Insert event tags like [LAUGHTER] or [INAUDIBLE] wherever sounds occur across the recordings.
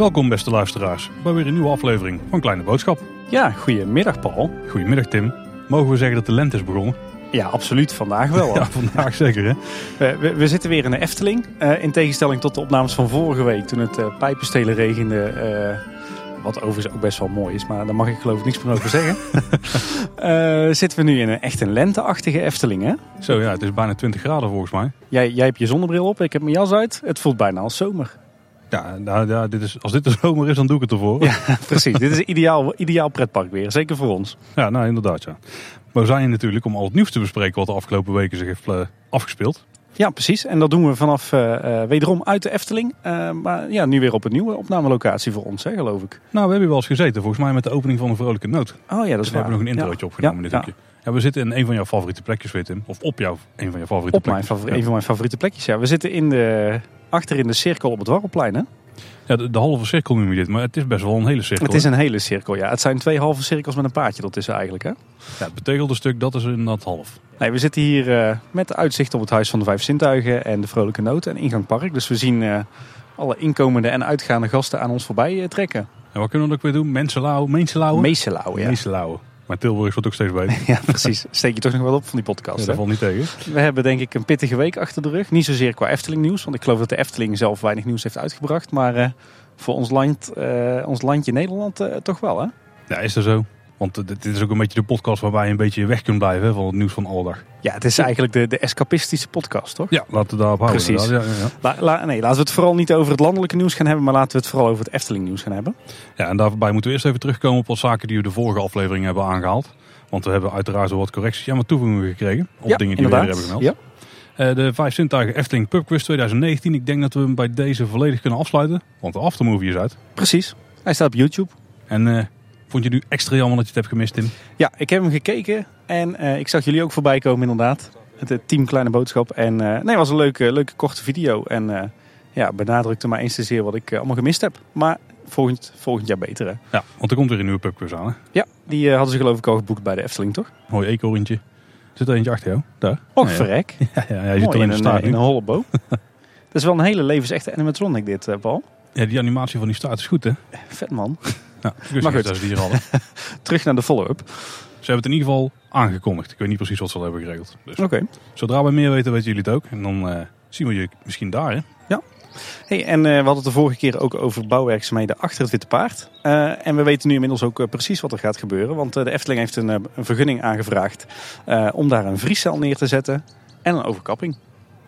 Welkom beste luisteraars bij weer een nieuwe aflevering van Kleine Boodschap. Ja, goedemiddag Paul. Goedemiddag Tim. Mogen we zeggen dat de lente is begonnen? Ja, absoluut. Vandaag wel. [LAUGHS] Ja, vandaag zeker hè. We, we, we zitten weer in de Efteling. Uh, in tegenstelling tot de opnames van vorige week toen het uh, pijpenstelen regende. Uh, wat overigens ook best wel mooi is, maar daar mag ik geloof ik niks meer over zeggen. [LAUGHS] zitten we nu in een echt een lenteachtige Efteling hè? Zo ja, het is bijna 20 graden volgens mij. Jij, jij hebt je zonnebril op, ik heb mijn jas uit. Het voelt bijna als zomer. Ja, nou, ja dit is, als dit de [LAUGHS] zomer is, dan doe ik het ervoor. Ja, [LAUGHS] precies. dit is ideaal, ideaal pretpark weer. Zeker voor ons. Ja, nou inderdaad ja. Maar we zijn hier natuurlijk om al het nieuws te bespreken wat de afgelopen weken zich heeft uh, afgespeeld. Ja, precies. En dat doen we vanaf uh, uh, wederom uit de Efteling. maar ja, nu weer op een nieuwe opnamelocatie voor ons, hè, geloof ik. Nou, we hebben hier wel eens gezeten. Volgens mij met de opening van een vrolijke noot. Oh ja, dat is dus we hebben nog een introotje ja. opgenomen dit ja. Ja, we zitten in een van jouw favoriete plekjes, weet Tim. Of op jouw, een van jouw favoriete op plekjes. Mijn favori- Een van mijn favoriete plekjes, ja. We zitten in de, achter in de cirkel op het Warrelplein, hè? Ja, de, de, halve cirkel noem je dit, maar het is best wel een hele cirkel. Het is een hele cirkel, ja. Het zijn twee halve cirkels met een paadje ertussen eigenlijk, hè? Ja, het betegelde stuk, dat is inderdaad half. Nee, we zitten hier uh, met uitzicht op het Huis van de Vijf Zintuigen en de Vrolijke Noot en Ingangpark. Dus we zien uh, alle inkomende en uitgaande gasten aan ons voorbij uh, trekken. En wat kunnen we ook weer doen? Mensenlauwen? Meeselauwen, ja. Maar Tilburg wordt ook steeds beter. [LAUGHS] ja, precies. Steek je toch nog wel op van die podcast. Ja, dat valt niet tegen. We hebben denk ik een pittige week achter de rug. Niet zozeer qua Efteling nieuws, want ik geloof dat de Efteling zelf weinig nieuws heeft uitgebracht. Maar voor ons, land, ons landje Nederland toch wel, hè? Ja, is dat zo? Want dit is ook een beetje de podcast waarbij je een beetje weg kunt blijven van het nieuws van alle dag. Ja, het is eigenlijk de, de escapistische podcast, toch? Ja, laten we daarop houden. Precies. Ja, ja, ja. La, la, nee, laten we het vooral niet over het landelijke nieuws gaan hebben, maar laten we het vooral over het Efteling nieuws gaan hebben. Ja, en daarbij moeten we eerst even terugkomen op wat zaken die we de vorige aflevering hebben aangehaald. Want we hebben uiteraard wat correcties, ja, maar toevoegingen gekregen op dingen die inderdaad. we eerder hebben gemeld. Ja. Uh, de Vijf Zintuigen Efteling Pub Quiz 2019. Ik denk dat we hem bij deze volledig kunnen afsluiten, want de aftermovie is uit. Precies. Hij staat op YouTube. En uh, vond je nu extra jammer dat je het hebt gemist, Tim? Ja, ik heb hem gekeken en uh, ik zag jullie ook voorbij komen inderdaad. Het team Kleine Boodschap. En nee, het was een leuke, leuke korte video. En ja, benadrukte maar eens te zeer wat ik allemaal gemist heb. Maar volgend, volgend jaar beter hè. Ja, want er komt weer een nieuwe pubquiz aan hè? Ja, die uh, hadden ze geloof ik al geboekt bij de Efteling toch? Mooi eekhoorntje. Zit er eentje achter jou? Daar. Och, verrek. [LAUGHS] Ja, ja, ja je zit alleen in, de staart een, in een holle boom. [LAUGHS] Dat is wel een hele levensechte animatronic dit, uh, Paul. Ja, die animatie van die staart is goed hè? Vet man. Ja, maar goed. Dat ze die hier hadden. [LAUGHS] Terug naar de follow-up. Ze hebben het in ieder geval aangekondigd. Ik weet niet precies wat ze al hebben geregeld. Dus. Okay. Zodra we meer weten, weten jullie het ook. En dan uh, zien we je misschien daar hè? Ja. Hey, en uh, we hadden het de vorige keer ook over bouwwerkzaamheden achter het Witte Paard. Uh, en we weten nu inmiddels ook uh, precies wat er gaat gebeuren. Want de Efteling heeft een, een vergunning aangevraagd om daar een vriescel neer te zetten en een overkapping.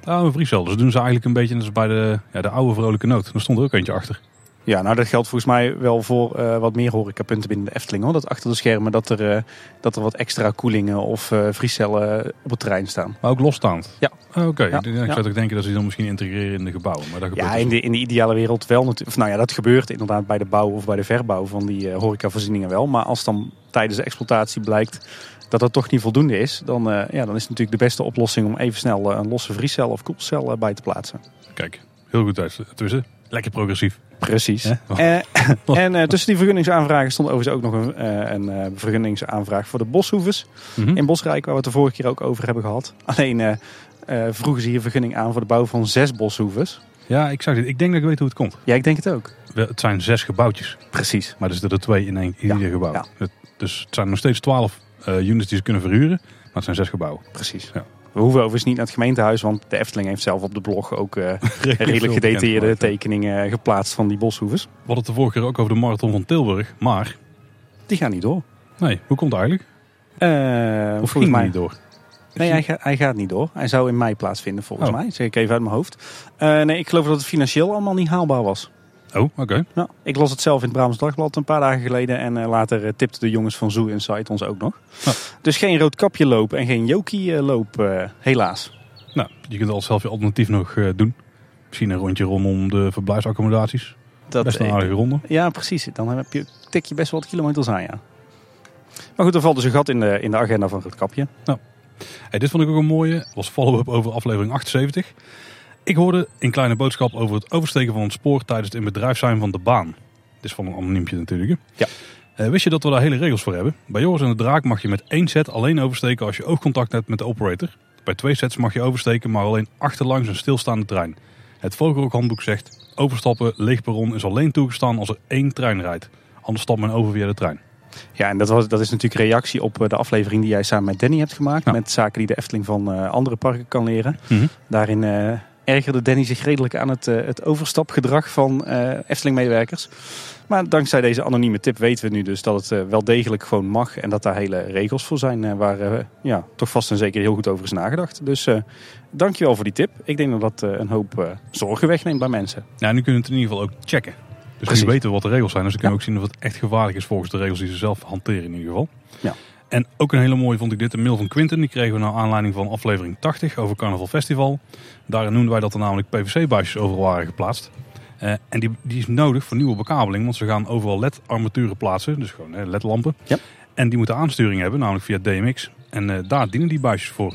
Nou, een vriescel. Dus doen ze eigenlijk een beetje dus bij de, ja, de oude vrolijke noot. Daar stond er ook eentje achter. Ja, nou dat geldt volgens mij wel voor uh, wat meer horecapunten binnen de Efteling. Hoor. Dat achter de schermen dat er, uh, dat er wat extra koelingen of uh, vriescellen op het terrein staan. Maar ook losstaand? Ja. Oh, Oké, okay. ja. ik zou toch denken dat ze die dan misschien integreren in de gebouwen. Maar dat gebeurt ja, dus in de, in de ideale wereld wel natuurlijk. Nou ja, dat gebeurt inderdaad bij de bouw of bij de verbouw van die horecavoorzieningen wel. Maar als dan tijdens de exploitatie blijkt dat dat toch niet voldoende is, dan, ja, dan is het natuurlijk de beste oplossing om even snel een losse vriescel of koelcel bij te plaatsen. Kijk, heel goed. Tussen. Lekker progressief. Precies. Eh, [LAUGHS] en uh, tussen die vergunningsaanvragen stond overigens ook nog een, uh, een uh, vergunningsaanvraag voor de boshoeves mm -hmm. in Bosrijk, waar we het de vorige keer ook over hebben gehad. Alleen vroegen ze hier vergunning aan voor de bouw van zes boshoeves. Ja, ik zag dit. Ik denk dat ik weet hoe het komt. Ja, ik denk het ook. Het zijn zes gebouwtjes. Precies. Maar er zitten er twee in, één, in ja. ieder gebouw. Ja. Dus het zijn nog steeds twaalf units die ze kunnen verhuren, maar het zijn zes gebouwen. Precies. Ja. We hoeven overigens niet naar het gemeentehuis, want de Efteling heeft zelf op de blog ook uh, [LAUGHS] redelijk gedetailleerde tekeningen geplaatst van die boshoeves. We hadden het de vorige keer ook over de marathon van Tilburg, maar... Die gaan niet door. Nee, hoe komt het eigenlijk? Uh, of ging mij... niet door? Nee, hij, ga, hij, gaat niet door. Hij zou in mei plaatsvinden volgens oh. mij. zeg ik even uit mijn hoofd. Uh, nee, ik geloof dat het financieel allemaal niet haalbaar was. Oh, oké. Okay. Nou, ik las het zelf in het Brabants Dagblad een paar dagen geleden. En uh, later uh, tipten de jongens van Zoo Insight ons ook nog. Dus geen rood kapje loop en geen Jokie uh, loop, helaas. Nou, je kunt al zelf je alternatief nog doen. Misschien een rondje rondom de verblijfsaccommodaties. Dat best een aardige ronde. Ja, precies. Dan heb je, tik je best wel wat kilometers aan, ja. Maar goed, er valt dus een gat in de, in de agenda van het kapje. Nou, hey, dit vond ik ook een mooie. Was follow-up over aflevering 78. Ik hoorde in Kleine Boodschap over het oversteken van het spoor tijdens het in bedrijf zijn van de baan. Dit is van een anoniempje natuurlijk. Hè? Ja. Uh, wist je dat we daar hele regels voor hebben? Bij Joris en de Draak mag je met één set alleen oversteken als je oogcontact hebt met de operator. Bij twee sets mag je oversteken, maar alleen achterlangs een stilstaande trein. Het vogelrokhandboek zegt, overstappen leeg perron is alleen toegestaan als er één trein rijdt. Anders stapt men over via de trein. Ja, en dat, was, dat is natuurlijk reactie op eh, de aflevering die jij samen met Danny hebt gemaakt. Ja. Met zaken die de Efteling van eh, andere parken kan leren. Mhm. Daarin eh, ergerde Danny zich redelijk aan het, eh, het overstapgedrag van eh, Efteling-medewerkers. Maar dankzij deze anonieme tip weten we nu dus dat het eh, wel degelijk gewoon mag. En dat daar hele regels voor zijn waar ja, toch vast en zeker heel goed over is nagedacht. Dus eh dankjewel voor die tip. Ik denk dat dat een hoop zorgen wegneemt bij mensen. Ja, nu kunnen we het in ieder geval ook checken. Dus Precies. nu weten we wat de regels zijn. Dus dan kunnen Ja. ook zien of het echt gevaarlijk is volgens de regels die ze zelf hanteren in ieder geval. Ja. En ook een hele mooie vond ik dit, een mail van Quinten. Die kregen we naar aanleiding van aflevering 80 over Carnaval Festival. Daarin noemden wij dat er namelijk PVC-buisjes overal waren geplaatst. Eh, en die, die is nodig voor nieuwe bekabeling, want ze gaan overal LED-armaturen plaatsen. Dus gewoon LED-lampen. Ja. En die moeten aansturing hebben, namelijk via DMX. En eh, daar dienen die buisjes voor.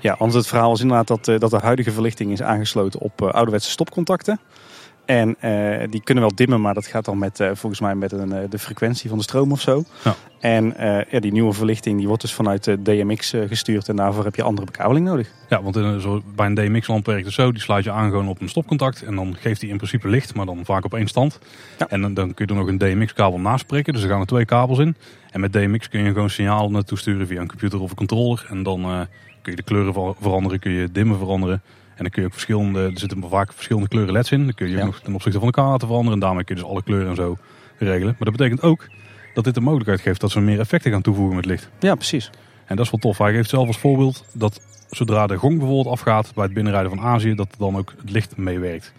Ja, want het verhaal is inderdaad dat, eh, dat de huidige verlichting is aangesloten op ouderwetse stopcontacten. En eh, die kunnen wel dimmen, maar dat gaat dan met, eh, volgens mij met een, eh, de frequentie van de stroom of zo. Ja. En ja, die nieuwe verlichting die wordt dus vanuit de DMX gestuurd en daarvoor heb je andere bekabeling nodig. Ja, want in, zo, bij een DMX-lamp werkt het zo. Die sluit je aan gewoon op een stopcontact. En dan geeft hij in principe licht, maar dan vaak op één stand. Ja. En dan, dan kun je er nog een DMX-kabel naast prikken. Dus er gaan er twee kabels in. En met DMX kun je gewoon signaal naartoe sturen via een computer of een controller. En dan kun je de kleuren ver- veranderen, kun je dimmen veranderen. En dan kun je ook verschillende, er zitten vaak verschillende kleuren LED's in. Dan kun je ook Ja. nog ten opzichte van elkaar laten veranderen. En daarmee kun je dus alle kleuren en zo regelen. Maar dat betekent ook dat dit de mogelijkheid geeft dat ze meer effecten gaan toevoegen met licht. Ja, precies. En dat is wel tof. Hij geeft zelf als voorbeeld dat zodra de gong bijvoorbeeld afgaat bij het binnenrijden van Azië, dat dan ook het licht meewerkt.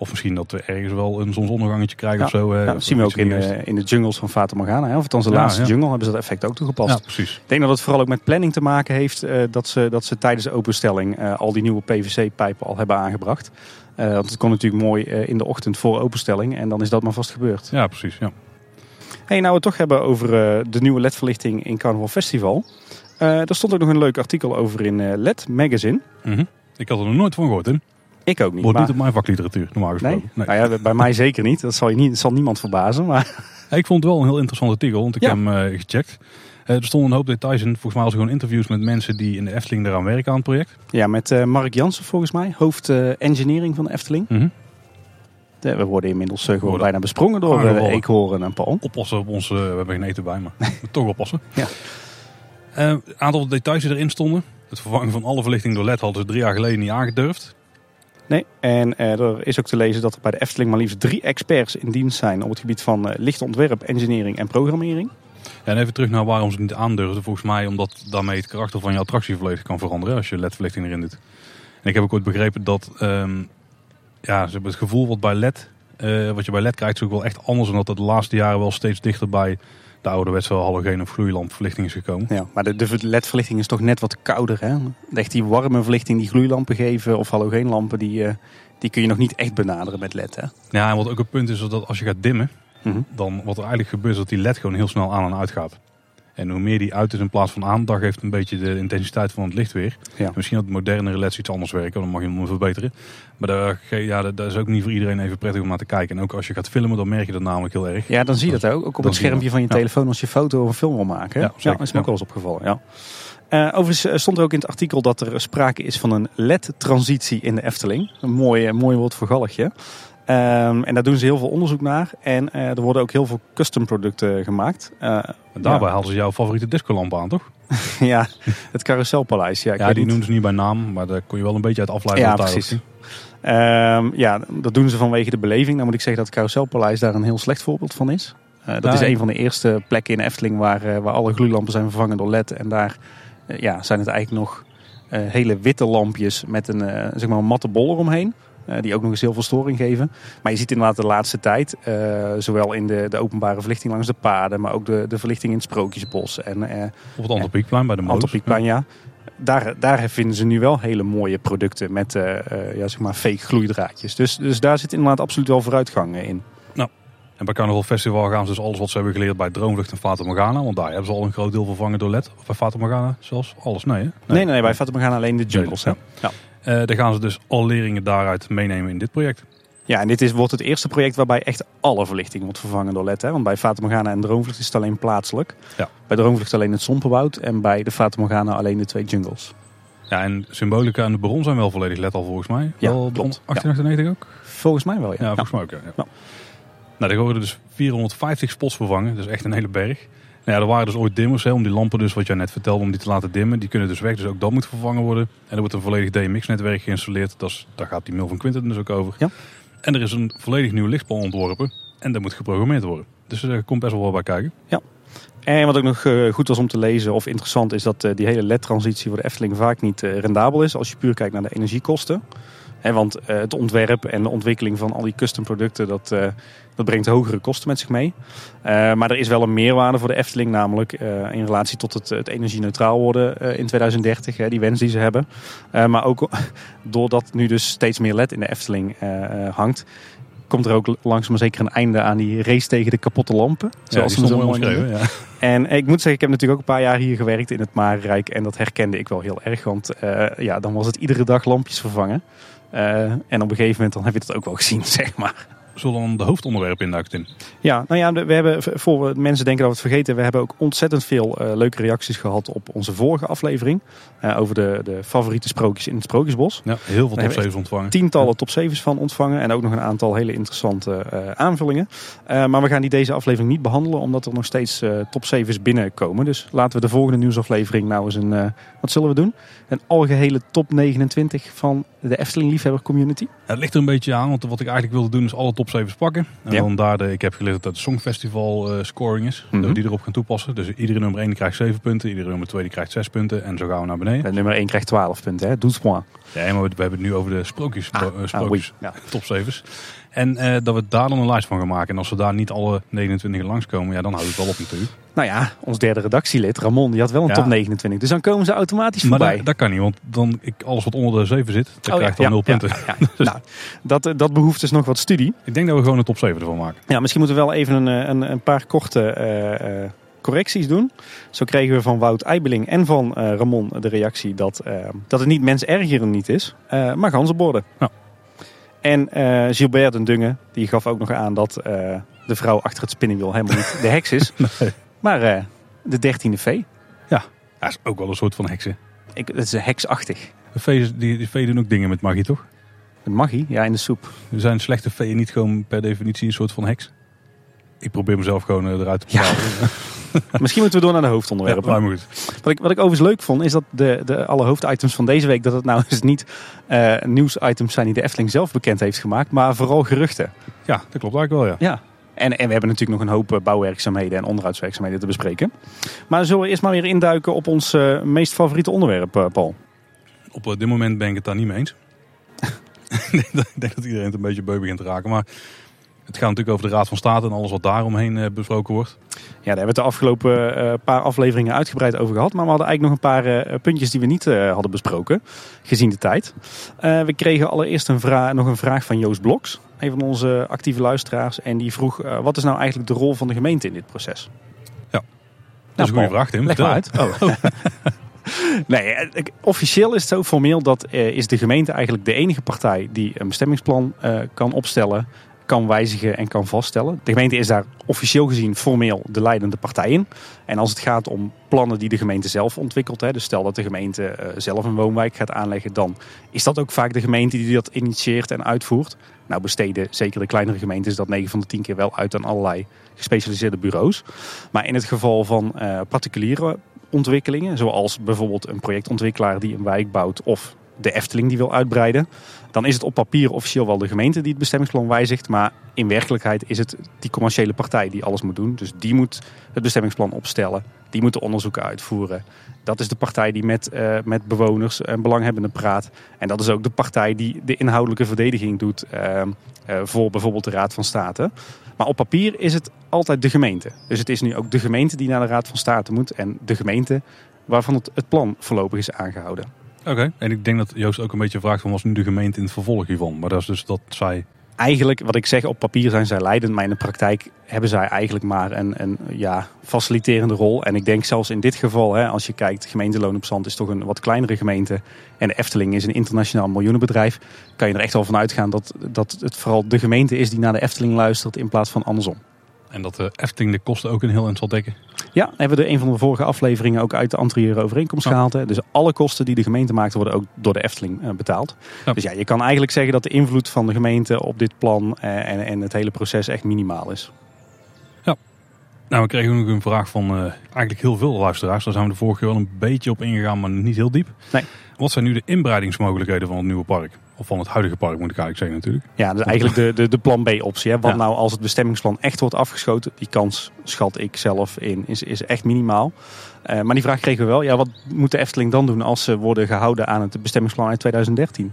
Of misschien dat we ergens wel een zonsondergangetje krijgen Ja, of zo. eh, Ja, dat of zien we ook in, de, in de jungles van Fata Morgana. Hè? Of althans de laatste jungle hebben ze dat effect ook toegepast. Ja, precies. Ik denk dat het vooral ook met planning te maken heeft eh, dat, ze, dat ze tijdens de openstelling eh, al die nieuwe PVC-pijpen al hebben aangebracht. Eh, want het kon natuurlijk mooi eh, in de ochtend voor openstelling en dan is dat maar vast gebeurd. Ja, precies. Ja. Hey, nou we het toch hebben over eh, de nieuwe LED-verlichting in Carnaval Festival. Eh er stond ook nog een leuk artikel over in eh, LED Magazine. Mhm. Ik had er nog nooit van gehoord. Hè? Ik ook niet. Wordt maar- niet op mijn vakliteratuur, normaal nee? gesproken. Nou ja, bij mij [LAUGHS] zeker niet. Dat zal, je niet, dat zal niemand verbazen. Maar Ik vond het wel een heel interessant artikel, want ik Ja. heb hem eh, gecheckt. Eh, er stonden een hoop details in. Volgens mij was er gewoon interviews met mensen die in de Efteling eraan werken aan het project. ja, met eh, Mark Jansen volgens mij, hoofd engineering van de Efteling. Mhm. De- we worden inmiddels gewoon worden bijna besprongen door uh, Eekhoorn en Paul. oppassen op ons. we hebben geen eten bij, maar [LAUGHS] toch oppassen. Ja. Een aantal details die erin stonden. Het vervangen van alle verlichting door LED hadden ze drie jaar geleden niet aangedurfd. Nee, en eh, er is ook te lezen dat er bij de Efteling maar liefst drie experts in dienst zijn op het gebied van eh, lichtontwerp, engineering en programmering. En even terug naar waarom ze niet aandurfden. Volgens mij omdat daarmee het karakter van je attractie kan veranderen als je LED-verlichting erin doet. En ik heb ook ooit begrepen dat ehm, ja, ze hebben het gevoel wat bij LED, eh, wat je bij LED krijgt, is ook wel echt anders. Omdat dat de laatste jaren wel steeds dichter bij de ouderwetse halogene of gloeilampverlichting is gekomen. Ja, maar de, de LED-verlichting is toch net wat kouder. Hè? Echt die warme verlichting die gloeilampen geven of halogeenlampen, die, eh, die kun je nog niet echt benaderen met LED. Hè? Ja, en wat ook een punt is, is dat als je gaat dimmen, Mhm. dan wat er eigenlijk gebeurt, is dat die LED gewoon heel snel aan en uit gaat. En hoe meer die uit is in plaats van aan, dan geeft een beetje de intensiteit van het licht weer. Ja. Misschien dat modernere LED's iets anders werken, dan mag je hem verbeteren. Maar daar, ja, dat, is ook niet voor iedereen even prettig om naar te kijken. En ook als je gaat filmen, dan merk je dat namelijk heel erg. Ja, dan zie je dat ook. Ook op het schermpje van je telefoon als je foto of een film wil maken. Ja, dat is me ook wel eens opgevallen. Ja. Eh, overigens eh, stond er ook in het artikel dat er sprake is van een LED-transitie in de Efteling. Een mooi, eh, mooi woord voor galgje. Ehm, en daar doen ze heel veel onderzoek naar. En eh, er worden ook heel veel custom producten gemaakt. Eh, En daarbij haalden ze jouw favoriete discolamp aan, toch? [LAUGHS] ja, het Carouselpaleis. Ja, ik Ja, weet die noemden ze niet bij naam, maar daar kon je wel een beetje uit afleiden. Ja, precies. Ehm, ja, dat doen ze vanwege de beleving. Dan moet ik zeggen dat het Carouselpaleis daar een heel slecht voorbeeld van is. Eh, dat Ja, is een van de eerste plekken in Efteling waar, waar alle gloeilampen zijn vervangen door LED. En daar ja, zijn het eigenlijk nog hele witte lampjes met een, zeg maar een matte bol eromheen. Eh, die ook nog eens heel veel storing geven. Maar je ziet inderdaad de laatste tijd, eh, zowel in de, de openbare verlichting langs de paden, maar ook de, de verlichting in het Sprookjesbos en eh Op het Antropiekplein bij de Moos. Antropiekplein, ja. Daar, daar vinden ze nu wel hele mooie producten met ja, zeg maar fake gloeidraadjes. Dus, dus daar zit inderdaad absoluut wel vooruitgang in. En bij Carnaval Festival gaan ze dus alles wat ze hebben geleerd bij Droomvlucht en Fata Morgana. Want daar hebben ze al een groot deel vervangen door LED. Of bij Fata Morgana zelfs alles? Nee, hè? Nee, nee, nee bij Fatima gaan alleen de jungles. Ja. Ja. Eh, daar gaan ze dus alle leringen daaruit meenemen in dit project. ja, en dit is, wordt het eerste project waarbij echt alle verlichting wordt vervangen door LED. Hè? Want bij Fata Morgana en Droomvlucht is het alleen plaatselijk. Ja. Bij Droomvlucht alleen het Sompenwoud en bij de Fata Morgana alleen de twee jungles. Ja, en Symbolica en de Baron zijn wel volledig LED al volgens mij. Ja, wel klopt. 1898 ook? Volgens mij wel, ja. Ja, Ja. volgens mij ook. Ja. ja. Nou, er worden dus 450 spots vervangen. Is echt een hele berg. Nou ja, er waren dus ooit dimmers hè, om die lampen, dus wat jij net vertelde, om die te laten dimmen. Die kunnen dus weg, dus ook dat moet vervangen worden. En er wordt een volledig DMX-netwerk geïnstalleerd. Dat is, daar gaat die mail van Quinten dus ook over. Ja. En er is een volledig nieuw lichtspal ontworpen. En dat moet geprogrammeerd worden. Dus er komt best wel wat bij kijken. En wat ook nog eh, goed was om te lezen of interessant is dat eh, die hele LED-transitie voor de Efteling vaak niet eh, rendabel is als je puur kijkt naar de energiekosten. Want het ontwerp en de ontwikkeling van al die custom producten, dat, dat brengt hogere kosten met zich mee. Eh, maar er is wel een meerwaarde voor de Efteling, namelijk eh, in relatie tot het, het energie-neutraal worden eh, in 2030, hè, die wens die ze hebben. Maar ook [LAUGHS] doordat nu dus steeds meer LED in de Efteling hangt, komt er ook langzaam maar zeker een einde aan die race tegen de kapotte lampen. Zoals ja, ze zo mooi noemen. Ja. En ik moet zeggen, ik heb natuurlijk ook een paar jaar hier gewerkt in het Marenrijk. En dat herkende ik wel heel erg. Want ja, dan was het iedere dag lampjes vervangen. En op een gegeven moment dan heb je dat ook wel gezien, [LAUGHS] zeg maar. Zullen dan de hoofdonderwerpen induiken in? Ja, nou ja, we hebben, voor mensen denken dat we het vergeten, we hebben ook ontzettend veel eh, leuke reacties gehad op onze vorige aflevering. eh, over de, de favoriete sprookjes in het Sprookjesbos. Ja, heel veel top hebben we 7 ontvangen. Tientallen top 7's van ontvangen en ook nog een aantal hele interessante eh, aanvullingen. Maar we gaan die deze aflevering niet behandelen, omdat er nog steeds top 7's binnenkomen. Dus laten we de volgende nieuwsaflevering nou eens een, wat zullen we doen? Een algehele top 29 van de Efteling liefhebber community. Ja, het ligt er een beetje aan, want wat ik eigenlijk wilde doen is alle top 7's pakken. En Ja. dan daar de, ik heb geleerd dat het Songfestival eh, scoring is. Dat we die erop gaan toepassen. Dus iedere nummer 1 krijgt 7 punten, iedere nummer 2 die krijgt 6 punten. En zo gaan we naar beneden. Eh, nummer 1 krijgt 12 punten, hè? 12 points. Ja, maar we, we hebben het nu over de sprookjes, Ah, eh, ah, sprookjes oei. Ja. top 7's. En eh, dat we daar dan een lijst van gaan maken. En als we daar niet alle 29 langskomen, ja, dan houdt het wel op natuurlijk. Nou ja, ons derde redactielid, Ramon, die had wel een Ja. top 29. Dus dan komen ze automatisch Maar voorbij. dat, dat kan niet, want dan, ik, alles wat onder de 7 zit, dat Oh, krijgt ja, dan 0 ja, punten. ja, ja. [LAUGHS] nou, dat, eh, dat behoeft dus nog wat studie. Ik denk dat we gewoon een top 7 ervan maken. Ja, misschien moeten we wel even een, eh, een, een paar korte correcties doen. Zo kregen we van Wout Eibeling en van Ramon de reactie dat, dat het niet mens ergeren niet is, eh, maar ganzenborden. Ja. En eh, Gilbert den Dunge, die gaf ook nog aan dat eh, de vrouw achter het spinnenwiel helemaal niet de heks is, [LAUGHS] Nee. maar eh, de dertiende vee. Ja, is ook wel een soort van heksen. Ik, het is heksachtig. De vee's, die, die veeën doen ook dingen met magie, toch? De magie, ja, in de soep. Er zijn slechte veeën niet gewoon per definitie een soort van heks. Ik probeer mezelf gewoon eruit te Ja. [LAUGHS] [LAUGHS] Misschien moeten we door naar de Ja, hoofdonderwerpen. maar goed. Wat ik, wat ik overigens leuk vond, is dat de, de alle hoofditems van deze week, dat het nou eens [LAUGHS] niet eh, nieuwsitems zijn die de Efteling zelf bekend heeft gemaakt, maar vooral geruchten. Ja, dat klopt eigenlijk wel, ja. Ja. En, en we hebben natuurlijk nog een hoop eh, bouwwerkzaamheden en onderhoudswerkzaamheden te bespreken. Maar zullen we eerst maar weer induiken op ons eh, meest favoriete onderwerp, Paul? Op dit moment ben ik het daar niet mee eens. [LAUGHS] ik denk dat- iedereen het een beetje beu begint te raken. Maar het gaat natuurlijk over de Raad van State en alles wat daaromheen besproken wordt. Ja, daar hebben we het de afgelopen eh, paar afleveringen uitgebreid over gehad. Maar we hadden eigenlijk nog een paar eh, puntjes die we niet eh, hadden besproken, gezien de tijd. We kregen allereerst een vraag, nog een vraag van Joost Bloks, een van onze actieve luisteraars. En die vroeg, wat is nou eigenlijk de rol van de gemeente in dit proces? Dat is een goede vraag, Tim. Leg maar Vertel. uit. Oh. [LAUGHS] nee, officieel is het zo formeel dat is de gemeente eigenlijk de enige partij die een bestemmingsplan kan opstellen, kan wijzigen en kan vaststellen. De gemeente is daar officieel gezien formeel de leidende partij in. En als het gaat om plannen die de gemeente zelf ontwikkelt, hè, dus stel dat de gemeente eh, zelf een woonwijk gaat aanleggen, dan is dat ook vaak de gemeente die dat initieert en uitvoert. Nou besteden zeker de kleinere gemeentes dat 9 van de 10 keer wel uit aan allerlei gespecialiseerde bureaus. Maar in het geval van eh, particuliere ontwikkelingen, zoals bijvoorbeeld een projectontwikkelaar die een wijk bouwt of de Efteling die wil uitbreiden, dan is het op papier officieel wel de gemeente die het bestemmingsplan wijzigt, maar in werkelijkheid is het die commerciële partij die alles moet doen. Dus die moet het bestemmingsplan opstellen, die moet de onderzoeken uitvoeren. Dat is de partij die met, eh, met bewoners en belanghebbenden praat. En dat is ook de partij die de inhoudelijke verdediging doet eh, eh, voor bijvoorbeeld de Raad van State. Maar op papier is het altijd de gemeente. Dus het is nu ook de gemeente die naar de Raad van State moet. En de gemeente waarvan het, het plan voorlopig is aangehouden. Oké, en ik denk dat Joost ook een beetje vraagt van was nu de gemeente in het vervolg hiervan. Maar dat is dus dat zij... Eigenlijk, wat ik zeg, op papier zijn zij leidend. Maar in de praktijk hebben zij eigenlijk maar een, een ja, faciliterende rol. En ik denk zelfs in dit geval, hè, als je kijkt, gemeente Loon op Zand is toch een wat kleinere gemeente. En de Efteling is een internationaal miljoenenbedrijf. Kan je er echt wel van uitgaan dat, dat het vooral de gemeente is die naar de Efteling luistert in plaats van andersom. En dat de Efteling de kosten ook een heel eind zal dekken. Ja, hebben we de een van de vorige afleveringen ook uit de anterieure overeenkomst Ja. gehaald. Hè. Dus alle kosten die de gemeente maakt worden ook door de Efteling eh, betaald. Ja. Dus ja, je kan eigenlijk zeggen dat de invloed van de gemeente op dit plan eh, en, en het hele proces echt minimaal is. Nou, we kregen ook een vraag van eh, eigenlijk heel veel luisteraars. Daar zijn we de vorige keer wel een beetje op ingegaan, maar niet heel diep. Nee. Wat zijn nu de inbreidingsmogelijkheden van het nieuwe park? Of van het huidige park moet ik eigenlijk zeggen natuurlijk. Ja, dus eigenlijk de, de, de plan B-optie. Hè. Wat Ja. nou als het bestemmingsplan echt wordt afgeschoten? Die kans schat ik zelf in, is, is echt minimaal. Eh, maar die vraag kregen we wel. Ja, wat moet de Efteling dan doen als ze worden gehouden aan het bestemmingsplan uit 2013?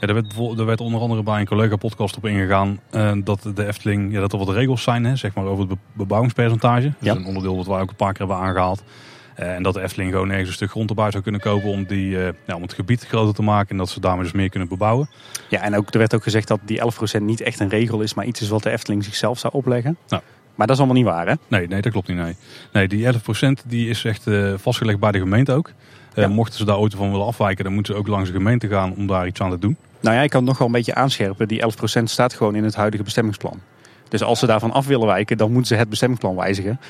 Ja, er, werd, er werd onder andere bij een collega-podcast op ingegaan eh, dat de Efteling, ja, dat er wat regels zijn, hè, zeg maar over het be- bebouwingspercentage. Dat Ja. is een onderdeel wat wij ook een paar keer hebben aangehaald. Eh, en dat de Efteling gewoon ergens een stuk grond erbij zou kunnen kopen om, die, eh, ja, om het gebied groter te maken. En dat ze daarmee dus meer kunnen bebouwen. Ja, en ook, er werd ook gezegd dat die 11% niet echt een regel is, maar iets is wat de Efteling zichzelf zou opleggen. Nou. Maar dat is allemaal niet waar, hè? Nee, nee, dat klopt niet. Nee, nee die 11% die is echt eh, vastgelegd bij de gemeente ook. Ja. Mochten ze daar ooit van willen afwijken, dan moeten ze ook langs de gemeente gaan om daar iets aan te doen. Nou ja, ik kan het nog wel een beetje aanscherpen. Die 11% staat gewoon in het huidige bestemmingsplan. Dus als ze daarvan af willen wijken, dan moeten ze het bestemmingsplan wijzigen.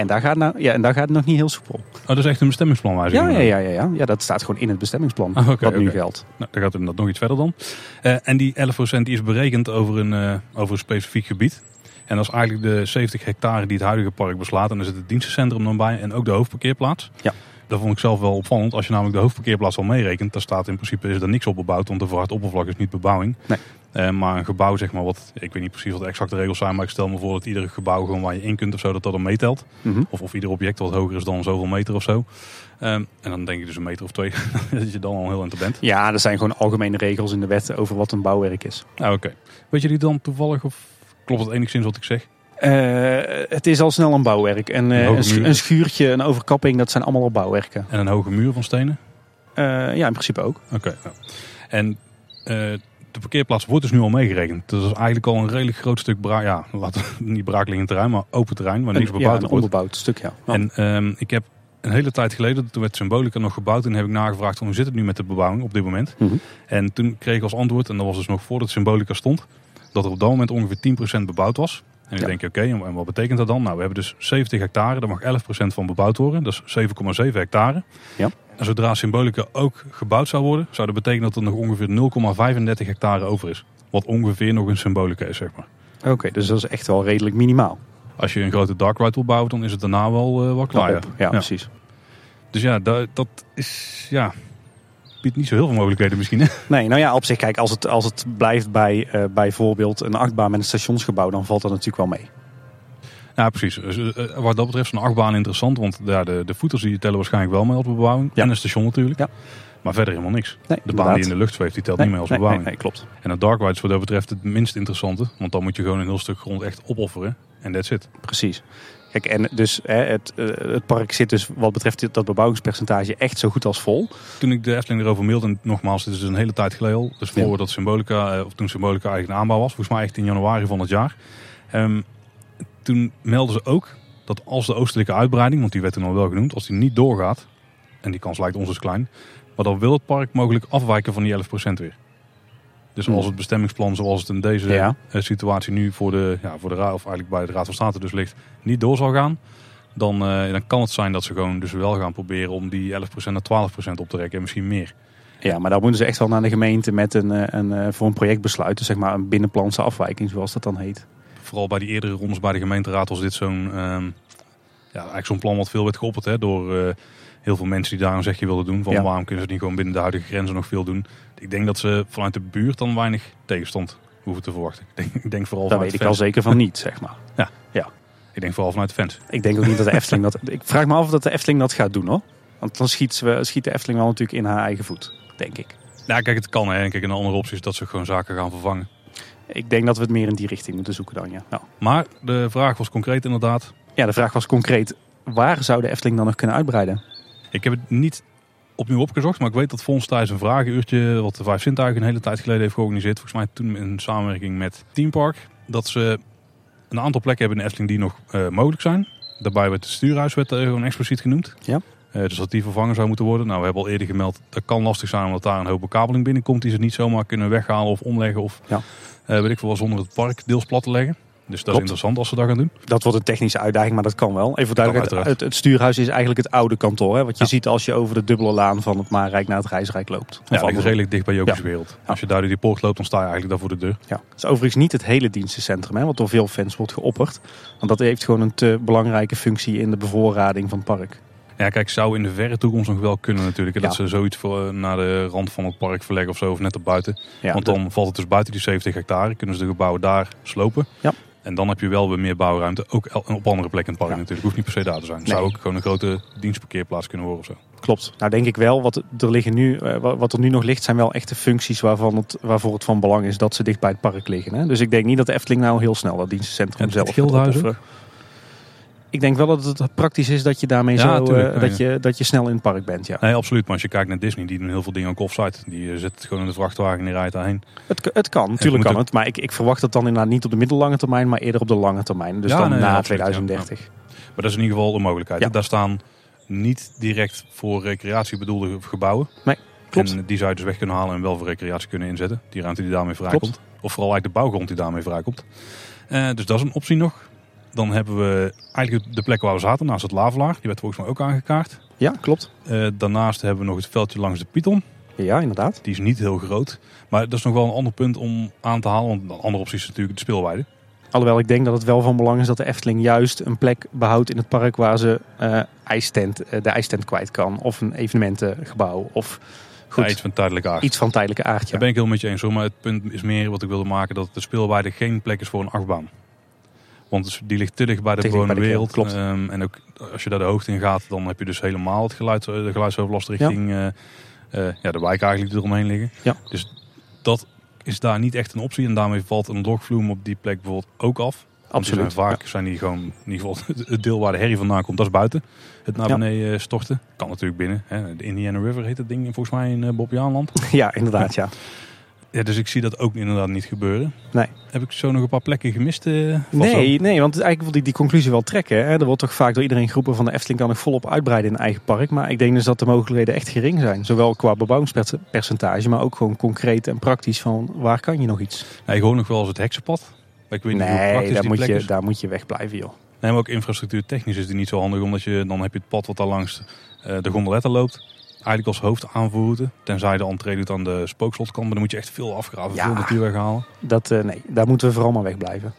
En daar gaat, nou, ja, en daar gaat het nog niet heel soepel. Oh, dat is echt een bestemmingsplanwijziging. Ja, ja, ja, ja, ja. ja, dat staat gewoon in het bestemmingsplan. Ah, wat nu geldt. Nou, dan gaat het nog iets verder dan. Eh, en die 11% die is berekend over een, eh, over een specifiek gebied. En dat is eigenlijk de 70 hectare die het huidige park beslaat. En daar zit het dienstencentrum dan bij en ook de hoofdparkeerplaats. Ja. Dat vond ik zelf wel opvallend. Als je namelijk de hoofdparkeerplaats al meerekent, dan staat in principe is er niks op bebouwd. Want de verhard oppervlak is niet bebouwing. Nee. Eh, maar een gebouw, zeg maar, wat, ik weet niet precies wat de exacte regels zijn. Maar ik stel me voor dat ieder gebouw gewoon waar je in kunt of zo, dat dat dan meetelt. Mhm. Of, of ieder object wat hoger is dan zoveel meter of zo. Ehm, en dan denk ik dus een meter of twee, [LAUGHS] dat je dan al heel eind bent. Ja, er zijn gewoon algemene regels in de wet over wat een bouwwerk is. Ah, Oké. Weet je die dan toevallig of klopt het enigszins wat ik zeg? Eh, het is al snel een bouwwerk. En eh, Een schuurtje, een overkapping, dat zijn allemaal al bouwwerken. En een hoge muur van stenen? Ja, in principe ook. Oké. ja. En de parkeerplaats wordt dus nu al meegerekend. Dus dat is eigenlijk al een redelijk groot stuk bra ja, laten we [LAUGHS] niet braakliggend terrein, maar open terrein waar niks Een- ja, bebouwd een onbebouwd stuk, ja. En ehm, ik heb een hele tijd geleden, toen werd Symbolica nog gebouwd, en heb ik nagevraagd van hoe zit het nu met de bebouwing op dit moment. Mhm. En toen kreeg ik als antwoord, en dat was dus nog voordat Symbolica stond, dat er op dat moment ongeveer 10% bebouwd was. En ik Ja. denk, oké, en en wat betekent dat dan? Nou, we hebben dus 70 hectare, daar mag 11% van bebouwd worden. Dat is 7,7 hectare. Ja. En zodra Symbolica ook gebouwd zou worden, zou dat betekenen dat er nog ongeveer 0,35 hectare over is. Wat ongeveer nog een Symbolica is, zeg maar. Oké, dus dat is echt wel redelijk minimaal. Als je een grote dark ride wil bouwen, dan is het daarna wel eh wel klaar. Op. Ja, precies. Dus ja, dat, dat is, ja, biedt niet zo heel veel mogelijkheden misschien. Hè? Nee, nou ja, op zich, kijk, als het, als het blijft bij eh, bijvoorbeeld een achtbaan met een stationsgebouw, dan valt dat natuurlijk wel mee. Ja, precies. Dus, eh, wat dat betreft is een achtbaan interessant. Want ja, de, de voeters die tellen waarschijnlijk wel mee als bebouwing. Ja. En een station natuurlijk. Ja. Maar verder helemaal niks. Nee, De baan die in de lucht zweeft, die telt nee, niet mee als bebouwing. nee, klopt. En een dark ride is wat dat betreft het minst interessante. Want dan moet je gewoon een heel stuk grond echt opofferen. En that's it. Precies. Kijk, en dus hè, het, eh, het park zit dus wat betreft dat bebouwingspercentage echt zo goed als vol. Toen ik de Efteling erover mailde, en nogmaals, dit is een hele tijd geleden al. Dus Ja. voordat Symbolica, eh, of toen Symbolica eigenlijk een aanbouw was. Volgens mij echt in januari van het jaar. Ehm, toen melden ze ook dat als de oostelijke uitbreiding, want die werd toen al wel genoemd, als die niet doorgaat, en die kans lijkt ons dus klein, maar dan wil het park mogelijk afwijken van die 11% weer. Dus als het bestemmingsplan zoals het in deze Ja. eh, situatie nu voor de, ja, voor de raad, of eigenlijk bij de Raad van State dus ligt, niet door zal gaan, dan, eh, dan kan het zijn dat ze gewoon dus wel gaan proberen om die 11% naar 12% op te rekken en misschien meer. Ja, maar dan moeten ze echt wel naar de gemeente met een, eh, een, voor een projectbesluit. Dus zeg maar een binnenplanse afwijking, zoals dat dan heet. Vooral bij die eerdere rondes bij de gemeenteraad was dit zo'n ehm, ja, eigenlijk zo'n plan wat veel werd geopperd hè, door heel veel mensen die daar een zegje wilden doen. Van Ja. waarom kunnen ze niet gewoon binnen de huidige grenzen nog veel doen. Ik denk dat ze vanuit de buurt dan weinig tegenstand hoeven te verwachten. Ik denk, ik denk vooral Daar weet ik al zeker van niet, zeg maar. Ik denk vooral vanuit de fans. Ik denk ook niet dat de Efteling dat... Ik vraag me af of dat de Efteling dat gaat doen, hoor. Want dan schiet, ze, schiet de Efteling wel natuurlijk in haar eigen voet, denk ik. Nou, kijk, het kan. Hè. En kijk, een andere optie is dat ze gewoon zaken gaan vervangen. Ik denk dat we het meer in die richting moeten zoeken dan, ja. Nou. Maar de vraag was concreet inderdaad. Ja, de vraag was concreet, waar zou de Efteling dan nog kunnen uitbreiden? Ik heb het niet opnieuw opgezocht, maar ik weet dat Fons tijdens een vragenuurtje, wat de Vijf Zintuigen een hele tijd geleden heeft georganiseerd, volgens mij toen in samenwerking met Team Park, dat ze een aantal plekken hebben in de Efteling die nog eh, mogelijk zijn. Daarbij werd het stuurhuis werd, eh, gewoon expliciet genoemd. Ja. Eh, dus dat die vervangen zou moeten worden. Nou, we hebben al eerder gemeld, dat kan lastig zijn omdat daar een hoop bekabeling binnenkomt die ze niet zomaar kunnen weghalen of omleggen of Ja. weet ik veel, zonder het park deels plat te leggen. Dus dat is interessant als ze dat gaan doen. Dat wordt een technische uitdaging, maar dat kan wel. Even uiteraard. het, het stuurhuis is eigenlijk het oude kantoor. Hè, wat je Ja. ziet als je over de dubbele laan van het Maarrijk naar het Reisrijk loopt. Of Ja, dat andersom. redelijk dicht bij Jokies Ja. wereld. Als je daar door die poort loopt, dan sta je eigenlijk daar voor de deur. Ja. Het is overigens niet het hele dienstencentrum, hè, wat door veel fans wordt geopperd. Want dat heeft gewoon een te belangrijke functie in de bevoorrading van het park. Ja, kijk, zou in de verre toekomst nog wel kunnen natuurlijk. hè, Dat ze zoiets voor, eh, naar de rand van het park verleggen of zo, of net erbuiten. Ja, Want de- dan valt het dus buiten die 70 hectare. Kunnen ze de gebouwen daar slopen. Ja. En dan heb je wel weer meer bouwruimte. Ook op andere plekken in het park Ja. natuurlijk. Hoeft niet per se daar te zijn. Het Nee. zou ook gewoon een grote dienstparkeerplaats kunnen worden of zo. Klopt. Nou denk ik wel, wat er, liggen nu, eh, wa- wat er nu nog ligt, zijn wel echte functies waarvan het, waarvoor het van belang is dat ze dicht bij het park liggen. Hè? Dus ik denk niet dat de Efteling nou heel snel dat dienstencentrum Het zelf gaat. Ik denk wel dat het praktisch is dat je daarmee Ja, zo, tuurlijk, eh, ja, dat, je, dat je snel in het park bent. Ja. Nee, absoluut. Maar als je kijkt naar Disney, die doen heel veel dingen ook offsite. Die eh, zit gewoon in de vrachtwagen en die rijdt daarheen. Het, het kan, natuurlijk kan ook- het. Maar ik, ik verwacht het dan inderdaad niet op de middellange termijn, maar eerder op de lange termijn. Dus Ja, dan nee, na absoluut, ja. 2030. Maar dat is in ieder geval een mogelijkheid. Daar staan niet direct voor recreatie bedoelde gebouwen. Nee, klopt. En die zou je dus weg kunnen halen en wel voor recreatie kunnen inzetten. Die ruimte die daarmee vrijkomt. Of vooral eigenlijk de bouwgrond die daarmee vrijkomt. Eh, dus dat is een optie nog. Dan hebben we eigenlijk de plek waar we zaten, naast het Lavelaar. Die werd volgens mij ook aangekaart. Ja, klopt. Eh, daarnaast hebben we nog het veldje langs de Python. Ja, inderdaad. Die is niet heel groot. Maar dat is nog wel een ander punt om aan te halen. Want een andere optie is natuurlijk de speelweide. Alhoewel ik denk dat het wel van belang is dat de Efteling juist een plek behoudt in het park waar ze eh ijstent, eh, de ijstent kwijt kan. Of een evenementengebouw. Of goed, Ja, iets van tijdelijke aard. iets van tijdelijke aard. Ja. Daar ben ik heel met je eens hoor. Maar het punt is meer wat ik wilde maken. Dat de speelweide geen plek is voor een achtbaan. Want dus die ligt te dicht bij de de wereld. klopt. Ehm, en ook als je daar de hoogte in gaat, dan heb je dus helemaal het geluid, eh, de geluidsoverlast richting eh, eh, ja, de wijk eigenlijk die eromheen liggen. Ja. Dus dat is daar niet echt een optie. En daarmee valt een dogvloem op die plek bijvoorbeeld ook af. Absoluut. Vaak zijn die gewoon, in ieder geval [LAUGHS] het deel waar de herrie vandaan komt, dat is buiten. Het naar Ja. beneden storten. Kan natuurlijk binnen. Hè. De Indiana River heet dat ding volgens mij in uh, Bobbejaanland. [LAUGHS] Ja, inderdaad. Ja. [LAUGHS] Ja, dus ik zie dat ook inderdaad niet gebeuren. Nee. Heb ik zo nog een paar plekken gemist? van Nee, nee, want eigenlijk wil die, die conclusie wel trekken. Hè. Er wordt toch vaak door iedereen geroepen van de Efteling kan nog volop uitbreiden in eigen park. Maar ik denk dus dat de mogelijkheden echt gering zijn. Zowel qua bebouwingspercentage, maar ook gewoon concreet en praktisch van waar kan je nog iets. Nee, ik hoor nog wel eens het heksenpad. Maar ik weet niet hoe praktisch daar die moet, plek je, is. daar moet je wegblijven joh. Nee, maar ook infrastructuur technisch is die niet zo handig. Omdat je, dan heb je het pad wat daar langs eh, de gondoletten loopt. Eigenlijk als hoofdaanvoerroute. Tenzij je de entree doet aan de spookslot Maar dan moet je echt veel afgraven, Ja. veel natuur weghalen. Dat, eh, nee, daar moeten we vooral maar wegblijven.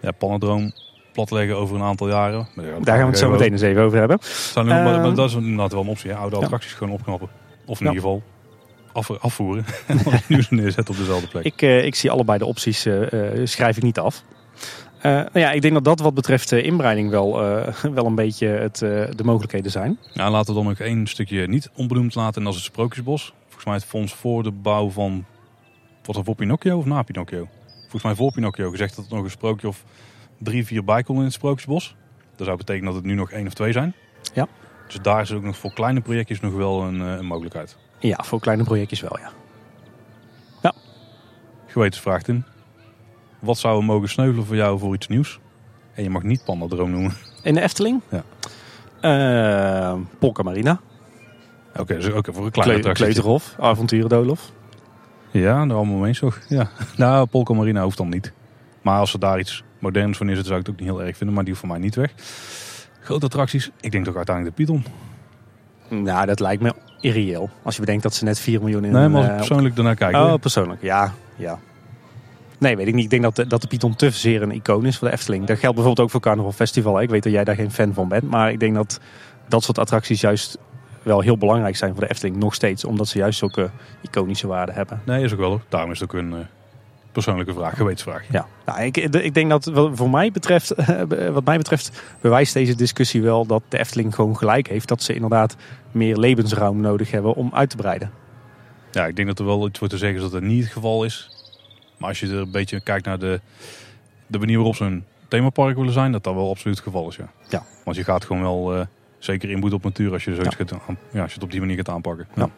Ja, pannendroom platleggen over een aantal jaren. Ja, Daar gaan we het zo meteen eens even over hebben. Zijn nog- maar, Ehm, maar dat is inderdaad wel een optie. Hè? Oude attracties gewoon opknappen. Of in ieder geval af, afvoeren. [LAUGHS] nieuw [LAUGHS] neerzetten op dezelfde plek. Ik, eh, ik zie allebei de opties, eh, schrijf ik niet af. Eh, nou ja, ik denk dat dat wat betreft inbreiding wel, eh, [LAUGHS] wel een beetje het, eh, de mogelijkheden zijn. Nou, laten we dan nog één stukje niet onbenoemd laten. En dat is het Sprookjesbos. Volgens mij het fonds voor de bouw van... Was dat voor Pinocchio of na Pinocchio? Volgens mij voor Pinocchio gezegd dat er nog een sprookje of drie, vier bij kon in het Sprookjesbos. Dat zou betekenen dat het nu nog één of twee zijn. Ja. Dus daar is ook nog voor kleine projectjes nog wel een, een mogelijkheid. Ja, voor kleine projectjes wel, ja. Gewetensvraag Tim. Wat zou er mogen sneuvelen voor jou voor iets nieuws? En je mag niet Pandadroom noemen. In de Efteling? Ja. Eh, Polka Marina, Oké, dus ook voor een kleine Kleu attractie. Kleuterhof, Avonturendolof. Ja, daar allemaal mee eens toch? Ja. [LAUGHS] Nou, Polka Marina hoeft dan niet. Maar als ze daar iets moderns van neerzetten, zou ik het ook niet heel erg vinden. Maar die hoeft voor mij niet weg. Grote attracties. Ik denk toch uiteindelijk de Python. Nou, dat lijkt me irreëel. Als je bedenkt dat ze net 4 miljoen in... Nee, maar als eh, ik persoonlijk daarnaar kijk. Oh, hoor. persoonlijk. Ja, ja. Nee, weet ik niet. Ik denk dat de, dat de Python te zeer een icoon is voor de Efteling. Dat geldt bijvoorbeeld ook voor Carnival Festival. hè. Ik weet dat jij daar geen fan van bent. Maar ik denk dat dat soort attracties juist wel heel belangrijk zijn voor de Efteling. Nog steeds. Omdat ze juist zulke iconische waarden hebben. Nee, is ook wel. Daarom is het ook een eh, persoonlijke vraag, gewetensvraag. Ja, nou, ik, ik denk dat wat voor mij betreft, [LAUGHS] wat mij betreft bewijst deze discussie wel dat de Efteling gewoon gelijk heeft. Dat ze inderdaad meer levensruim nodig hebben om uit te breiden. Ja, ik denk dat er wel iets voor te zeggen is dat het niet het geval is. Maar als je er een beetje kijkt naar de, de manier waarop ze een themapark willen zijn, dat dat wel absoluut het geval is. Ja. Ja. Want je gaat gewoon wel eh, zeker inboet op natuur als je, zoiets Ja. gaat ja, als je het op die manier gaat aanpakken. Ja.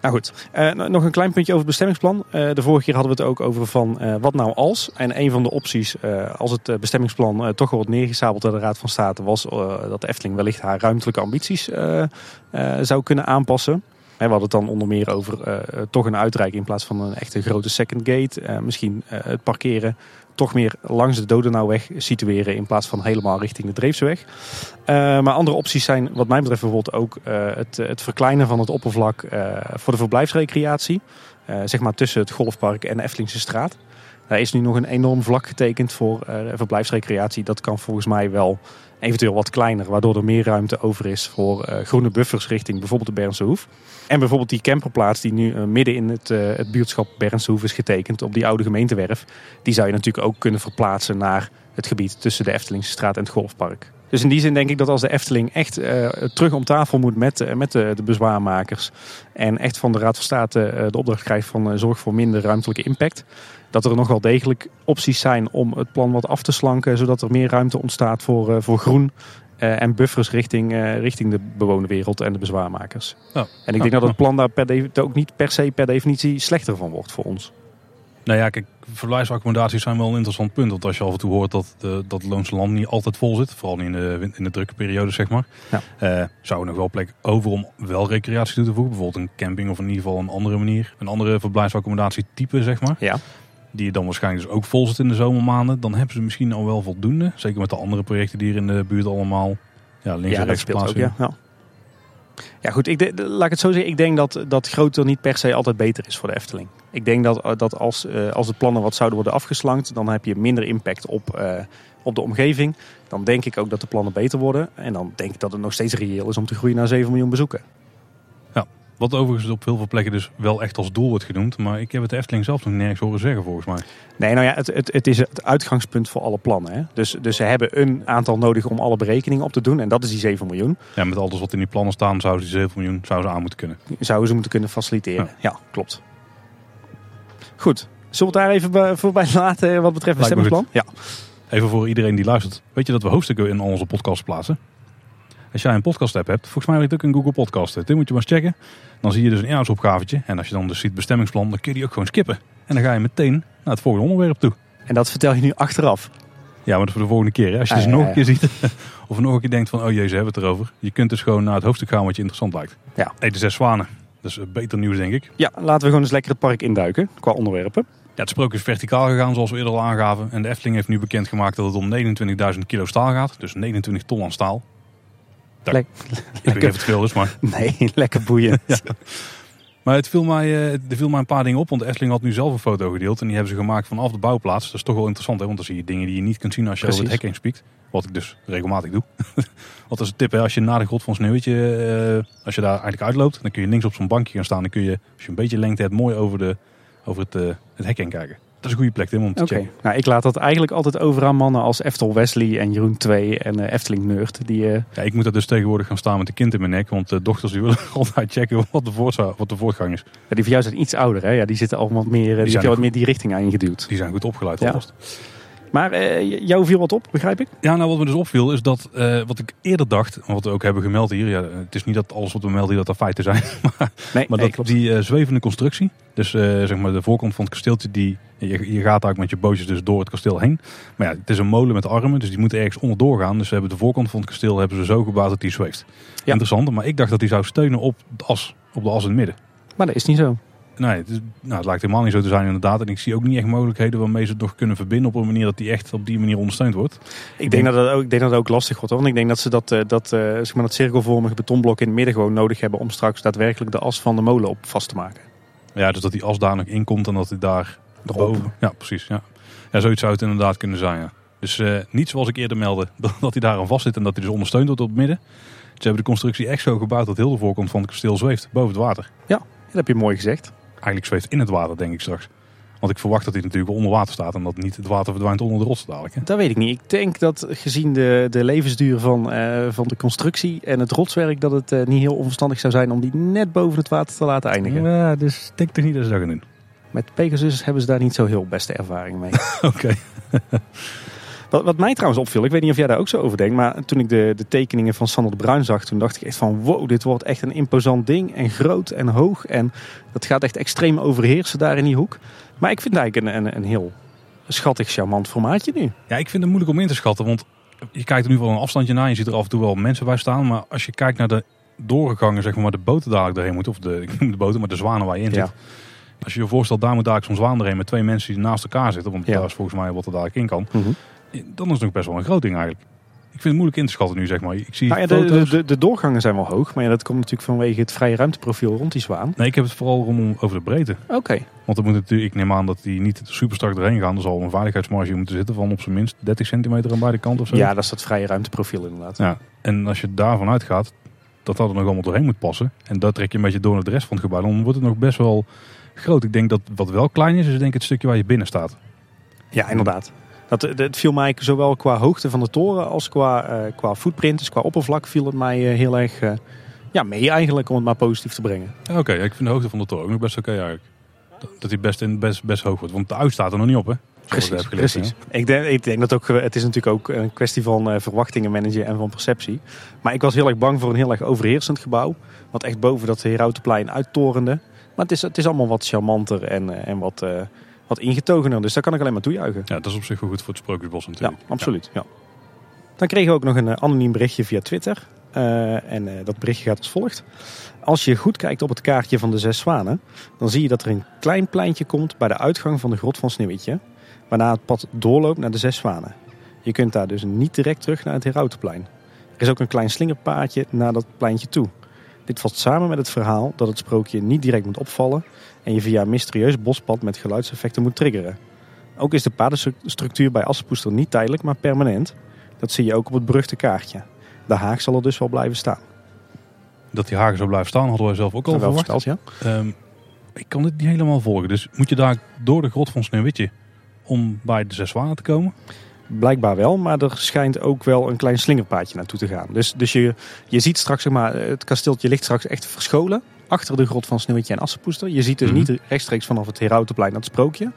Nou goed, eh, nog een klein puntje over het bestemmingsplan. Eh, de vorige keer hadden we het ook over van wat nou als. En een van de opties, als het bestemmingsplan toch wordt neergesabeld door de Raad van State, was dat de Efteling wellicht haar ruimtelijke ambities zou kunnen aanpassen. We hadden het dan onder meer over uh, toch een uitreiking in plaats van een echte grote second gate. Uh, misschien uh, het parkeren toch meer langs de Dodenauweg situeren in plaats van helemaal richting de Dreefseweg. maar andere opties zijn wat mij betreft bijvoorbeeld ook het, het, verkleinen van het oppervlak voor de verblijfsrecreatie. zeg maar tussen het Golfpark en de straat. Daar is nu nog een enorm vlak getekend voor verblijfsrecreatie. Dat kan volgens mij wel eventueel wat kleiner, waardoor er meer ruimte over is voor uh, groene buffers richting bijvoorbeeld de Bernse Hoef. En bijvoorbeeld die camperplaats die nu uh, midden in het, uh, het buurtschap Bernse Hoef is getekend op die oude gemeentewerf. Die zou je natuurlijk ook kunnen verplaatsen naar het gebied tussen de Eftelingse straat en het Golfpark. Dus in die zin denk ik dat als de Efteling echt terug om tafel moet met, met de, bezwaarmakers. En echt van de Raad van State de opdracht krijgt van zorg voor minder ruimtelijke impact dat er nog wel degelijk opties zijn om het plan wat af te slanken, zodat er meer ruimte ontstaat voor, uh, voor groen uh, en buffers richting, uh, richting de bewonerwereld en de bezwaarmakers. Ja. En ik denk dat het plan daar per ook niet per se per definitie slechter van wordt voor ons. Nou ja, kijk, verblijfsaccommodaties zijn wel een interessant punt. Want als je af en toe hoort dat, de, dat het Loonse Land niet altijd vol zit, vooral in de, in de drukke periode, zeg maar, ja. uh, zou er nog wel plek over om wel recreatie toe te voegen. Bijvoorbeeld een camping of in ieder geval een andere manier, een andere verblijfsaccommodatietype, zeg maar. Ja die dan waarschijnlijk dus ook vol zit in de zomermaanden, dan hebben ze misschien al wel voldoende. Zeker met de andere projecten die hier in de buurt allemaal ja, links ja, en rechts plaatsen. Ja. ja. ja, goed. Ik laat ik het zo zeggen. Ik denk dat, dat groter niet per se altijd beter is voor de Efteling. Ik denk dat, dat als, uh, als de plannen wat zouden worden afgeslankt, dan heb je minder impact op, uh, op de omgeving. Dan denk ik ook dat de plannen beter worden. En dan denk ik dat het nog steeds reëel is om te groeien naar 7 miljoen bezoeken. Wat overigens op heel veel plekken dus wel echt als doel wordt genoemd. Maar ik heb het Efteling zelf nog nergens horen zeggen volgens mij. Nee, nou ja, het, het, het is het uitgangspunt voor alle plannen. Hè? Dus, dus ze hebben een aantal nodig om alle berekeningen op te doen. En dat is die 7 miljoen. Ja, met alles wat in die plannen staan, zouden die 7 miljoen zouden ze aan moeten kunnen. Zouden ze moeten kunnen faciliteren. Ja, klopt. Goed. Zullen we het daar even voorbij laten wat betreft het stemmingsplan? Ja. Even voor iedereen die luistert. Weet je dat we hoofdstukken in onze podcast plaatsen? Als jij een podcast app hebt, volgens mij heb je ook een Google Podcast. Dit moet je maar eens checken. Dan zie je dus een inhoudsopgavetje. En als je dan dus ziet bestemmingsplan, dan kun je die ook gewoon skippen. En dan ga je meteen naar het volgende onderwerp toe. En dat vertel je nu achteraf? Ja, maar voor de volgende keer. Hè. Als je ah, dus nog een keer ziet, [LAUGHS] of nog een keer denkt van, oh jezus, hebben we het erover. Je kunt dus gewoon naar het hoofdstuk gaan wat je interessant lijkt. Ja. Hey, de zes zwanen. Dat is beter nieuws, denk ik. Ja, laten we gewoon eens lekker het park induiken qua onderwerpen. Ja, het sprookje is verticaal gegaan, zoals we eerder al aangaven. En de Efteling heeft nu bekendgemaakt dat het om 29.000 kilo staal gaat. Dus 29 ton aan staal. Le [LAUGHS] ik weet niet of het veel is, maar... [LAUGHS] Nee, lekker boeiend. [LAUGHS] ja. Maar het viel, mij, uh, er viel mij een paar dingen op, want Efteling had nu zelf een foto gedeeld. En die hebben ze gemaakt vanaf de bouwplaats. Dat is toch wel interessant, hè? want dan zie je dingen die je niet kunt zien als je Precies. over het hek heen spiekt. Wat ik dus regelmatig doe. Wat is een tip, hè? als je na de grot van Sneeuwwitje, uh, als je daar eigenlijk uitloopt, dan kun je links op zo'n bankje gaan staan. Dan kun je, als je een beetje lengte hebt, mooi over, de, over het, uh, het hek heen kijken. Dat is een goede plek Tim, om te okay. checken. Nou, ik laat dat eigenlijk altijd over aan mannen als Eftel Wesley en Jeroen 2 en uh, Efteling Nerd. Die, uh... Ja, ik moet dat dus tegenwoordig gaan staan met de kind in mijn nek. Want de dochters die willen [LAUGHS] altijd checken wat de, wat de voortgang is. Ja, die van jou zijn iets ouder. Hè? Ja, die zitten al wat meer, die, die zijn wat meer die richting aangeduwd. Die zijn goed opgeleid ja. Maar uh, jou viel wat op, begrijp ik? Ja, nou wat me dus opviel is dat uh, wat ik eerder dacht, wat we ook hebben gemeld hier. Ja, het is niet dat alles wat we melden hier dat er feiten zijn. [LAUGHS] maar, nee, maar nee, dat die uh, zwevende constructie. Dus zeg maar de voorkant van het kasteeltje, die, je, je gaat eigenlijk met je bootjes dus door het kasteel heen. Maar ja, het is een molen met armen, dus die moeten ergens onderdoor gaan. Dus we hebben de voorkant van het kasteel hebben ze zo gebouwd dat die zweeft. Ja. Interessant, maar ik dacht dat die zou steunen op de as, op de as in het midden. Maar dat is niet zo. Nee, het, is, nou, het lijkt helemaal niet zo te zijn inderdaad. En ik zie ook niet echt mogelijkheden waarmee ze het nog kunnen verbinden op een manier dat die echt op die manier ondersteund wordt. Ik denk, dat, dat ook, ik denk dat het ook lastig wordt. Hoor. Want ik denk dat ze dat, eh, dat, uh, zeg maar dat cirkelvormige betonblok in het midden gewoon nodig hebben om straks daadwerkelijk de as van de molen op vast te maken. Ja, dus dat die as daar nog in komt en dat hij daar boven. Ja, precies. Ja. ja, zoiets zou het inderdaad kunnen zijn. Ja. Dus uh, niet zoals ik eerder meldde, [LAUGHS] dat hij daar aan vast zit en dat hij dus ondersteund wordt op het midden. Ze hebben de constructie echt zo gebouwd dat heel de voorkant van het kasteel zweeft boven het water. Ja, dat heb je mooi gezegd eigenlijk zweeft in het water, denk ik straks. Want ik verwacht dat hij natuurlijk onder water staat en dat niet het water verdwijnt onder de rots dadelijk. Hè? Dat weet ik niet. Ik denk dat gezien de, de levensduur van, uh, van de constructie en het rotswerk, dat het uh, niet heel onverstandig zou zijn om die net boven het water te laten eindigen. Ja, dus ik denk toch niet dat ze dat gaan doen. Met Pegasus hebben ze daar niet zo heel beste ervaring mee. [LAUGHS] Oké. Wat, wat, mij trouwens opviel, ik weet niet of jij daar ook zo over denkt, maar toen ik de, de tekeningen van Sander de Bruin zag, toen dacht ik echt van wow, dit wordt echt een imposant ding en groot en hoog en dat gaat echt extreem overheersen daar in die hoek. Maar ik vind het eigenlijk een, een, een heel schattig, charmant formaatje nu. Ja, ik vind het moeilijk om in te schatten, want je kijkt er nu wel een afstandje naar, je ziet er af en toe wel mensen bij staan, maar als je kijkt naar de doorgegangen, zeg maar, waar de boten dadelijk doorheen moeten. Of de, [LAUGHS] ik noem de boten, maar de zwanen waar je in Ja. zit. Als je je voorstelt, daar moet dadelijk zo'n zwaan doorheen met twee mensen die naast elkaar zitten. Want Ja. daar is volgens mij wat er dadelijk in kan. Mhm. Dan is het nog best wel een groot ding eigenlijk. Ik vind het moeilijk in te schatten nu, zeg maar. Ik zie Nou ja, de, de, de, doorgangen zijn wel hoog, maar ja, dat komt natuurlijk vanwege het vrije ruimteprofiel rond die zwaan. Nee, ik heb het vooral om, over de breedte. Oké. Want er moet natuurlijk, ik neem aan dat die niet super strak doorheen gaan. Er zal een veiligheidsmarge moeten zitten van op zijn minst 30 centimeter aan beide kanten of zo. Ja, dat is dat vrije ruimteprofiel inderdaad. Ja, en als je daarvan uitgaat dat dat er nog allemaal doorheen moet passen. En dat trek je een beetje door naar de rest van het gebouw. Dan wordt het nog best wel groot. Ik denk dat wat wel klein is, is denk ik het stukje waar je binnen staat. Ja, inderdaad. Dat, het viel mij zowel qua hoogte van de toren als qua, eh, qua footprint, dus qua oppervlak, viel het mij eh, heel erg eh, ja, mee eigenlijk, om het maar positief te brengen. Ja, Oké, ik vind de hoogte van de toren ook nog best oké eigenlijk. Dat- die best, in, best, best hoog wordt. Want de uit staat er nog niet op hè. Zoals ik Precies, precies. hè. Ik denk, ik denk dat ook, eh, het is natuurlijk ook een kwestie van eh, verwachtingen managen en van perceptie. Maar ik was heel erg bang voor een heel erg overheersend gebouw. Wat echt boven dat Herautenplein uittorende. Maar het is, het is allemaal wat charmanter en, eh, en wat, eh, wat ingetogener. Dus daar kan ik alleen maar toejuichen. Ja, dat is op zich wel goed voor het Sprookjesbos Ja, natuurlijk. absoluut. Ja. Dan kregen we ook nog een eh, anoniem berichtje via Twitter. Eh, en eh, dat berichtje gaat als volgt. Als je goed kijkt op het kaartje van de zes zwanen, dan zie je dat er een klein pleintje komt bij de uitgang van de grot van Sneeuwwitje. Waarna het pad doorloopt naar de zes zwanen. Je kunt daar dus niet direct terug naar het Herautenplein. Er is ook een klein slingerpaadje naar dat pleintje toe. Dit valt samen met het verhaal dat het sprookje niet direct moet opvallen en je via een mysterieus bospad met geluidseffecten moet triggeren. Ook is de padenstructuur bij Assepoester niet tijdelijk, maar permanent. Dat zie je ook op het beruchte kaartje. De haag zal er dus wel blijven staan. Dat die hagen zo blijven staan hadden wij zelf ook al verwacht. verteld, ja? Ehm, ik kan dit niet helemaal volgen. Dus moet je daar door de grot van Sneeuwwitje om bij de zes zwanen te komen? Blijkbaar wel, maar er schijnt ook wel een klein slingerpaadje naartoe te gaan. Dus, dus je, je ziet straks, zeg maar, het kasteeltje ligt straks echt verscholen. Achter de grot van Sneeuwwitje en Assepoester. Je ziet dus Mhm. niet rechtstreeks vanaf het Herautenplein dat sprookje.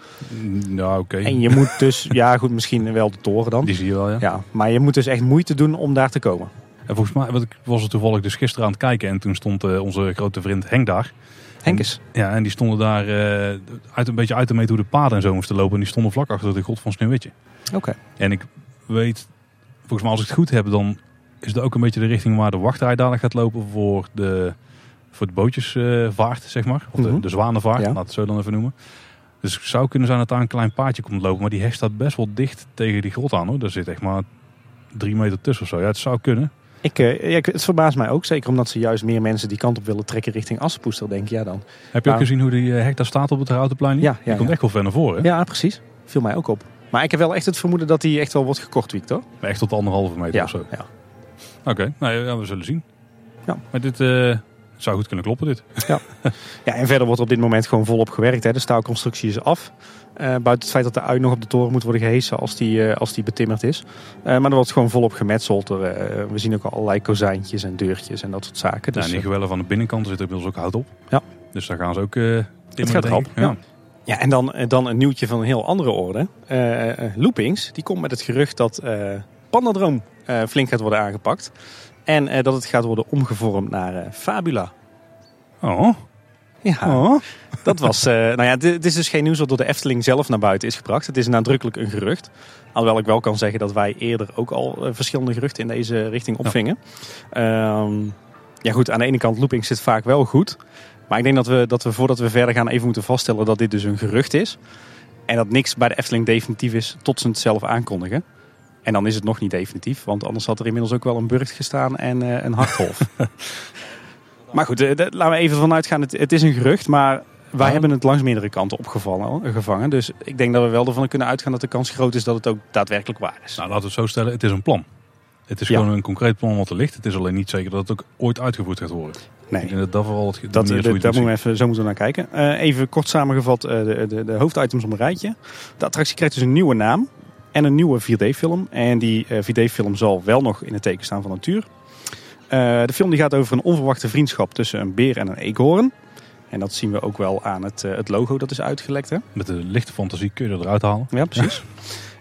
Ja, oké. En je moet dus, [LAUGHS] ja goed, misschien wel de toren dan. Die zie je wel, ja. Ja, maar je moet dus echt moeite doen om daar te komen. En volgens mij want ik was er toevallig dus gisteren aan het kijken. En toen stond eh, onze grote vriend Henk daar. Henkes. Ja, en die stonden daar eh, uit, een beetje uit te meten hoe de paden en zo moesten lopen. En die stonden vlak achter de grot van Sneeuwwitje. Oké. En ik weet, volgens mij als ik het goed heb, dan is het ook een beetje de richting waar de wachtrij dadelijk gaat lopen voor de, voor de bootjesvaart, zeg maar. Of de, Mhm. de zwanenvaart, laten we het zo dan even noemen. Dus het zou kunnen zijn dat daar een klein paadje komt lopen. Maar die heg staat best wel dicht tegen die grot aan hoor. Daar zit echt maar drie meter tussen of zo. Ja, het zou kunnen. Ik, eh, ja, het verbaast mij ook, zeker omdat ze juist meer mensen die kant op willen trekken richting Assepoester, denk ik. Ja, dan. Heb je ook gezien hoe die eh, heg daar staat op het Houtenplein? Ja, ja, die komt ja. echt wel ver naar voren. Ja, precies. Viel mij ook op. Maar ik heb wel echt het vermoeden dat die echt wel wordt gekortwiekt, hoor. Maar Echt tot anderhalve meter Ja, of zo. ja. Oké, nou ja, we zullen zien. Ja. Maar dit eh, zou goed kunnen kloppen dit. [LAUGHS] ja, en verder wordt er op dit moment gewoon volop gewerkt. Hè. De staalconstructie is af. Eh, buiten het feit dat de ui nog op de toren moet worden gehesen als die, eh, als die betimmerd is. Eh, maar er wordt gewoon volop gemetseld. Er, we zien ook al allerlei kozijntjes en deurtjes en dat soort zaken. Dus, en die gewellen van de binnenkant er zit inmiddels ook hout op. Ja. Dus daar gaan ze ook eh timmeren, gaat erop, ja. Ja, en dan, dan een nieuwtje van een heel andere orde. Loopings, die komt met het gerucht dat Pandadroom flink gaat worden aangepakt. En eh, dat het gaat worden omgevormd naar eh, Fabula. Oh. Ja, oh. dat was... eh, nou ja, dit, dit is dus geen nieuws wat door de Efteling zelf naar buiten is gebracht. Het is nadrukkelijk een gerucht. Alhoewel ik wel kan zeggen dat wij eerder ook al verschillende geruchten in deze richting opvingen. Ehm, ja goed, aan de ene kant Loopings zit vaak wel goed. Maar ik denk dat we, dat we voordat we verder gaan even moeten vaststellen dat dit dus een gerucht is. En dat niks bij de Efteling definitief is tot ze het zelf aankondigen. En dan is het nog niet definitief, want anders had er inmiddels ook wel een burcht gestaan en eh, een hartgolf. [LAUGHS] maar goed, eh, de- laten we even vanuit gaan. Het, het is een gerucht, maar wij Ja. hebben het langs meerdere kanten opgevallen, eh, gevangen. Dus ik denk dat we wel ervan kunnen uitgaan dat de kans groot is dat het ook daadwerkelijk waar is. Nou, laten we het zo stellen. Het is een plan. Het is Ja. gewoon een concreet plan wat er ligt. Het is alleen niet zeker dat het ook ooit uitgevoerd gaat worden. Ik nee. denk dat dat vooral het Dat, dat, het moeten we even, zo moeten we naar kijken. Eh, even kort samengevat eh, de, de, de hoofditems op een rijtje. De attractie krijgt dus een nieuwe naam en een nieuwe 4D-film. En die eh, 4D-film zal wel nog in het teken staan van natuur. Eh, de film die gaat over een onverwachte vriendschap tussen een beer en een eekhoorn. En dat zien we ook wel aan het, eh, het logo dat is uitgelekt. Hè? Met de lichte fantasie kun je er eruit halen. Ja, precies. [LAUGHS]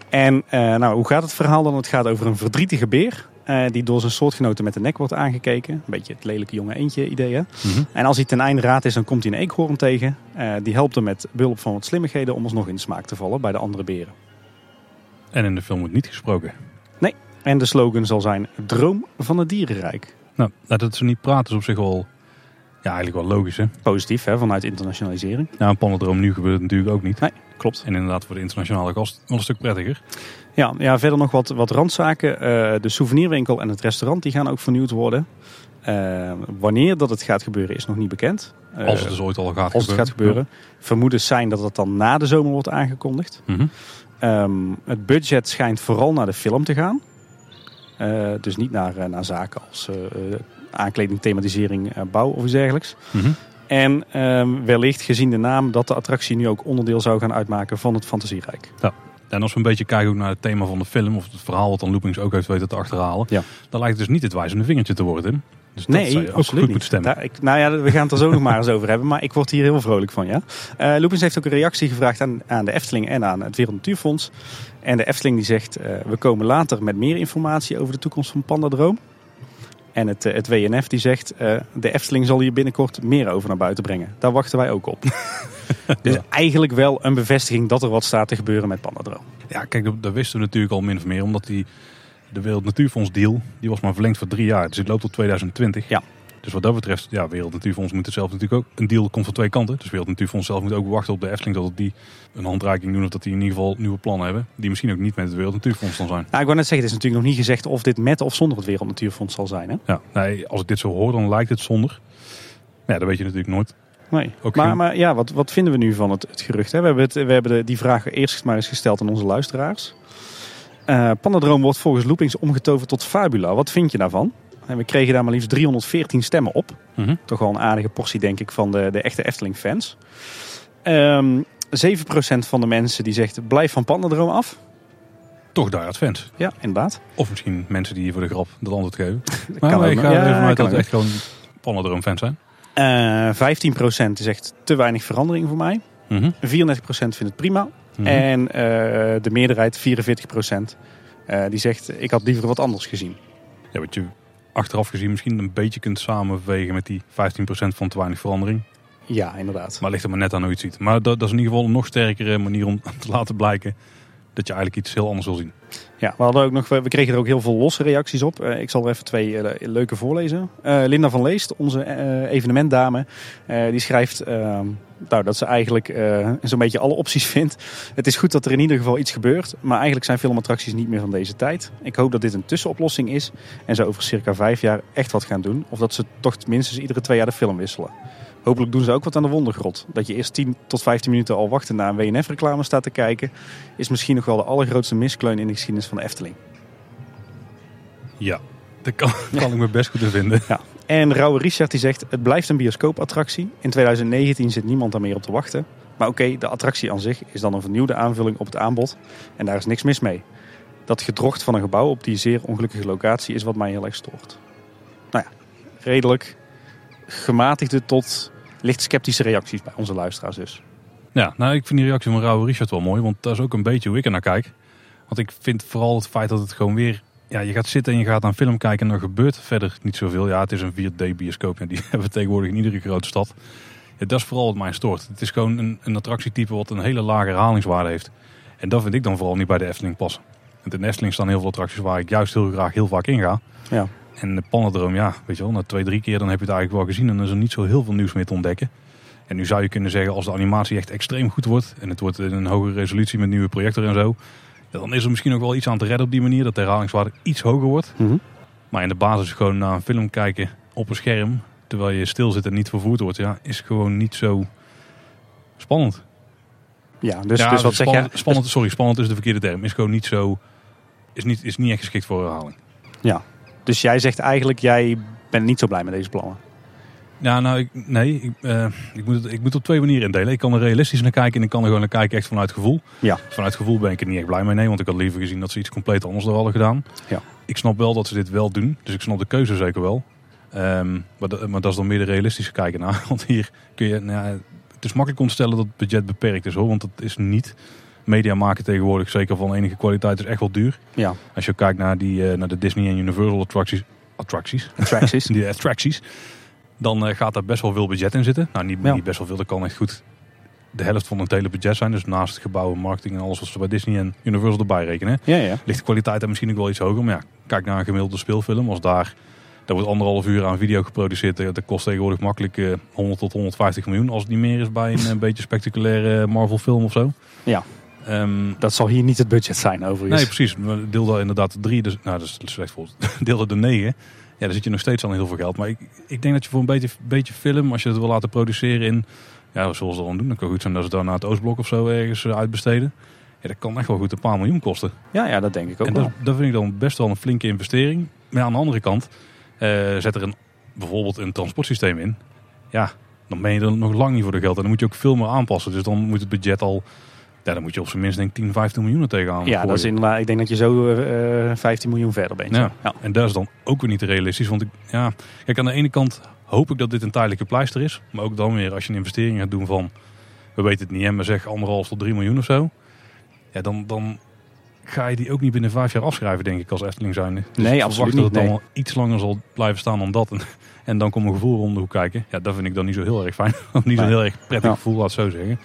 En eh, nou, hoe gaat het verhaal dan? Het gaat over een verdrietige beer. eh, die door zijn soortgenoten met de nek wordt aangekeken. Een beetje het lelijke jonge eentje idee. Hè? Mhm. En als hij ten einde raad is, dan komt hij een eekhoorn tegen. Eh, die helpt hem met behulp van wat slimmigheden om alsnog in de smaak te vallen bij de andere beren. En in de film wordt niet gesproken. En de slogan zal zijn: Droom van het dierenrijk. Nou, dat ze niet praten is op zich wel, ja, eigenlijk wel logisch. Hè? Positief hè, vanuit internationalisering. Nou, een Panadroom nu gebeurt het natuurlijk ook niet. Nee, klopt. En inderdaad voor de internationale gast wel een stuk prettiger. Ja, ja verder nog wat, wat randzaken. Uh, de souvenirwinkel en het restaurant die gaan ook vernieuwd worden. Uh, wanneer dat het gaat gebeuren is nog niet bekend. Uh, als het dus ooit al gaat als gebeuren. het gaat gebeuren. Vermoedens zijn dat het dan na de zomer wordt aangekondigd. Mm -hmm. Um, het budget schijnt vooral naar de film te gaan. Uh, dus niet naar, naar zaken als aankleding, thematisering, bouw of iets dergelijks. Mm -hmm. En um, wellicht gezien de naam dat de attractie nu ook onderdeel zou gaan uitmaken van het Fantasierijk. Ja. En als we een beetje kijken naar het thema van de film, of het verhaal wat dan Loopings ook heeft weten te achterhalen, ja. dan lijkt het dus niet het wijzende vingertje te worden. Dus dat nee, zou je ook absoluut goed niet. stemmen. Daar, ik, nou ja, we gaan het er zo nog [LAUGHS] maar eens over hebben, maar ik word hier heel vrolijk van. Ja. Uh, Loopings heeft ook een reactie gevraagd aan, aan de Efteling en aan het Wereld Natuurfonds. En de Efteling die zegt, uh, we komen later met meer informatie over de toekomst van Pandadroom. En het, uh, het WNF die zegt, de Efteling zal hier binnenkort meer over naar buiten brengen. Daar wachten wij ook op. [LAUGHS] dus Ja. eigenlijk wel een bevestiging dat er wat staat te gebeuren met Pandadroom. Ja, kijk, dat, dat wisten we natuurlijk al min of meer, omdat die, de Wereld Natuurfonds deal, die was maar verlengd voor drie jaar. Dus het loopt tot 2020. Ja. Dus wat dat betreft, ja, Wereld Natuurfonds moet het zelf natuurlijk ook, een deal komt van twee kanten. Dus Wereld Natuurfonds zelf moet ook wachten op de Efteling dat die een handreiking doen of dat die in ieder geval nieuwe plannen hebben. Die misschien ook niet met het Wereld Natuurfonds dan zijn. Nou, ik wou net zeggen, het is natuurlijk nog niet gezegd of dit met of zonder het Wereld Natuurfonds zal zijn. Hè? Ja, nee, als ik dit zo hoor, dan lijkt het zonder. Ja, dat weet je natuurlijk nooit. Nee. Ook maar, geen- maar ja, wat, wat vinden we nu van het, het gerucht? Hè? We hebben, het, we hebben de, die vraag eerst maar eens gesteld aan onze luisteraars. Eh Pandadroom wordt volgens Loopings omgetoverd tot Fabula. Wat vind je daarvan? En we kregen daar maar liefst 314 stemmen op. Mhm. Toch wel een aardige portie, denk ik, van de, de echte Efteling-fans. Ehm 7% van de mensen die zegt blijf van Pandadroom af. Toch daar fans. Ja, inderdaad. Of misschien mensen die hier voor de grap dat antwoord geven. [LAUGHS] Dat Maar, kan ik ga Ja, vanuit dat het echt gewoon Panadroom fans zijn. Eh 15% zegt te weinig verandering voor mij. Mhm. 34% vindt het prima. Mhm. En eh, de meerderheid, 44%, eh, die zegt ik had liever wat anders gezien. Ja, wat je achteraf gezien misschien een beetje kunt samenwegen met die 15% van te weinig verandering. Ja, inderdaad. Maar ligt er maar net aan hoe je het ziet. Maar dat, dat is in ieder geval een nog sterkere manier om [LAUGHS] te laten blijken dat je eigenlijk iets heel anders wil zien. Ja, we, hadden ook nog, we kregen er ook heel veel losse reacties op. Eh, ik zal er even twee eh, leuke voorlezen. Eh, Linda van Leest, onze evenementdame, die schrijft eh, nou, dat ze eigenlijk zo'n beetje alle opties [LAUGHS] vindt. Het is goed dat er in ieder geval iets gebeurt, maar eigenlijk zijn filmattracties niet meer van deze tijd. Ik hoop dat dit een tussenoplossing is en ze over circa vijf jaar echt wat gaan doen. Of dat ze toch minstens iedere twee jaar de film wisselen. Hopelijk doen ze ook wat aan de wondergrot. Dat je eerst 10 tot 15 minuten al wachten naar een WNF-reclame staat te kijken, is misschien nog wel de allergrootste miskleun in de geschiedenis van de Efteling. Ja, dat kan, [LAUGHS] kan ik me best goed in vinden. Ja. En Rauwe Richard die zegt, het blijft een bioscoopattractie. In 2019 zit niemand daar meer op te wachten. Maar oké, de attractie aan zich is dan een vernieuwde aanvulling op het aanbod. En daar is niks mis mee. Dat gedrocht van een gebouw op die zeer ongelukkige locatie is wat mij heel erg stoort. Nou ja, redelijk gematigde tot licht sceptische reacties bij onze luisteraars dus. Ja, nou, ik vind die reactie van Rauwe Richard wel mooi, want dat is ook een beetje hoe ik er naar kijk. Want ik vind vooral het feit dat het gewoon weer... Ja, je gaat zitten en je gaat een film kijken en er gebeurt verder niet zoveel. Ja, het is een 4D-bioscoop en die [LAUGHS] hebben we tegenwoordig in iedere grote stad. Ja, dat is vooral wat mij stoort. Het is gewoon een, een attractietype wat een hele lage herhalingswaarde heeft. En dat vind ik dan vooral niet bij de Efteling passen. Want in de Efteling staan heel veel attracties waar ik juist heel graag heel vaak in ga. Ja. En de Panadroom, ja, weet je wel, na twee, drie keer dan heb je het eigenlijk wel gezien en dan is er niet zo heel veel nieuws meer te ontdekken. En nu zou je kunnen zeggen, als de animatie echt extreem goed wordt en het wordt in een hogere resolutie met nieuwe projector en zo, ja, dan is er misschien ook wel iets aan te redden op die manier, dat de herhalingswaarde iets hoger wordt. Mhm. Maar in de basis gewoon naar een film kijken op een scherm, terwijl je stil zit en niet vervoerd wordt, ja, is gewoon niet zo spannend. Ja, dus, ja, dus wat zeg spannend, je? spannend, sorry, spannend is de verkeerde term. Is gewoon niet zo, is niet, is niet echt geschikt voor herhaling. Dus jij zegt eigenlijk, jij bent niet zo blij met deze plannen. Ja, nou, ik, nee. Ik, eh, ik, moet het, ik moet op twee manieren indelen. Ik kan er realistisch naar kijken en ik kan er gewoon naar kijken echt vanuit gevoel. Ja. Vanuit gevoel ben ik er niet echt blij mee, nee. Want ik had liever gezien dat ze iets compleet anders er hadden gedaan. Ja. Ik snap wel dat ze dit wel doen. Dus ik snap de keuze zeker wel. Ehm, maar, dat- maar dat is dan meer de realistische kijken naar. [LAUGHS] Want hier kun je... Nou ja, het is makkelijk om te stellen dat het budget beperkt is hoor. Want het is niet... Media maken tegenwoordig, zeker van enige kwaliteit, is echt wel duur. Ja, Als je kijkt naar, die, eh, naar de Disney en Universal attracties... Attracties? attracties. [LAUGHS] die attracties, dan eh, gaat daar best wel veel budget in zitten. Nou, niet, Ja. niet best wel veel, dat kan echt goed de helft van het hele budget zijn. Dus naast het gebouw, marketing en alles wat ze bij Disney en Universal erbij rekenen. ja, ja. Ligt de kwaliteit daar misschien ook wel iets hoger. Maar ja, kijk naar een gemiddelde speelfilm. Als daar Daar wordt anderhalf uur aan video geproduceerd. Dat kost tegenwoordig makkelijk uh, 100 tot 150 miljoen. Als het niet meer is bij een, een [LAUGHS] beetje spectaculaire Marvel film of zo. Ja. Ehm, Dat zal hier niet het budget zijn overigens. nee, precies. We deelden inderdaad de drie. Dus, nou, dat is slecht voor. [LAUGHS] Deelden de negen. Ja, dan zit je nog steeds aan heel veel geld. Maar ik, ik denk dat je voor een beetje, beetje film, als je het wil laten produceren in... Ja, zoals ze dan doen. Dan kan het goed zijn dat ze dan naar het Oostblok of zo ergens eh, uitbesteden. Ja, dat kan echt wel goed een paar miljoen kosten. Ja, ja, dat denk ik ook en wel. dat, dat vind ik dan best wel een flinke investering. Maar aan de andere kant, eh, zet er een, bijvoorbeeld een transportsysteem in. Ja, dan ben je er nog lang niet voor de geld. En dan moet je ook veel meer aanpassen. Dus dan moet het budget al... Ja, dan moet je op zijn minst denk ik 10, 15 miljoen er tegenaan Ja, dat is inderdaad, ik denk dat je zo eh 15 miljoen verder bent. Ja. Ja. En dat is dan ook weer niet realistisch. Want ik, ja, kijk, aan de ene kant hoop ik dat dit een tijdelijke pleister is. Maar ook dan weer, als je een investering gaat doen van... We weten het niet, hè, maar zeg anderhalf tot 3 miljoen of zo. Ja, dan, dan ga je die ook niet binnen vijf jaar afschrijven, denk ik, als Efteling zijnde. Dus Nee, absoluut verwacht dat niet, het dan wel iets langer zal blijven staan dan dat. [LAUGHS] En, en dan komt een gevoel om de hoek kijken. Ja, dat vind ik dan niet zo heel erg fijn. [LAUGHS] Niet zo'n Nee. heel erg prettig Ja. gevoel, laat het zo zeggen.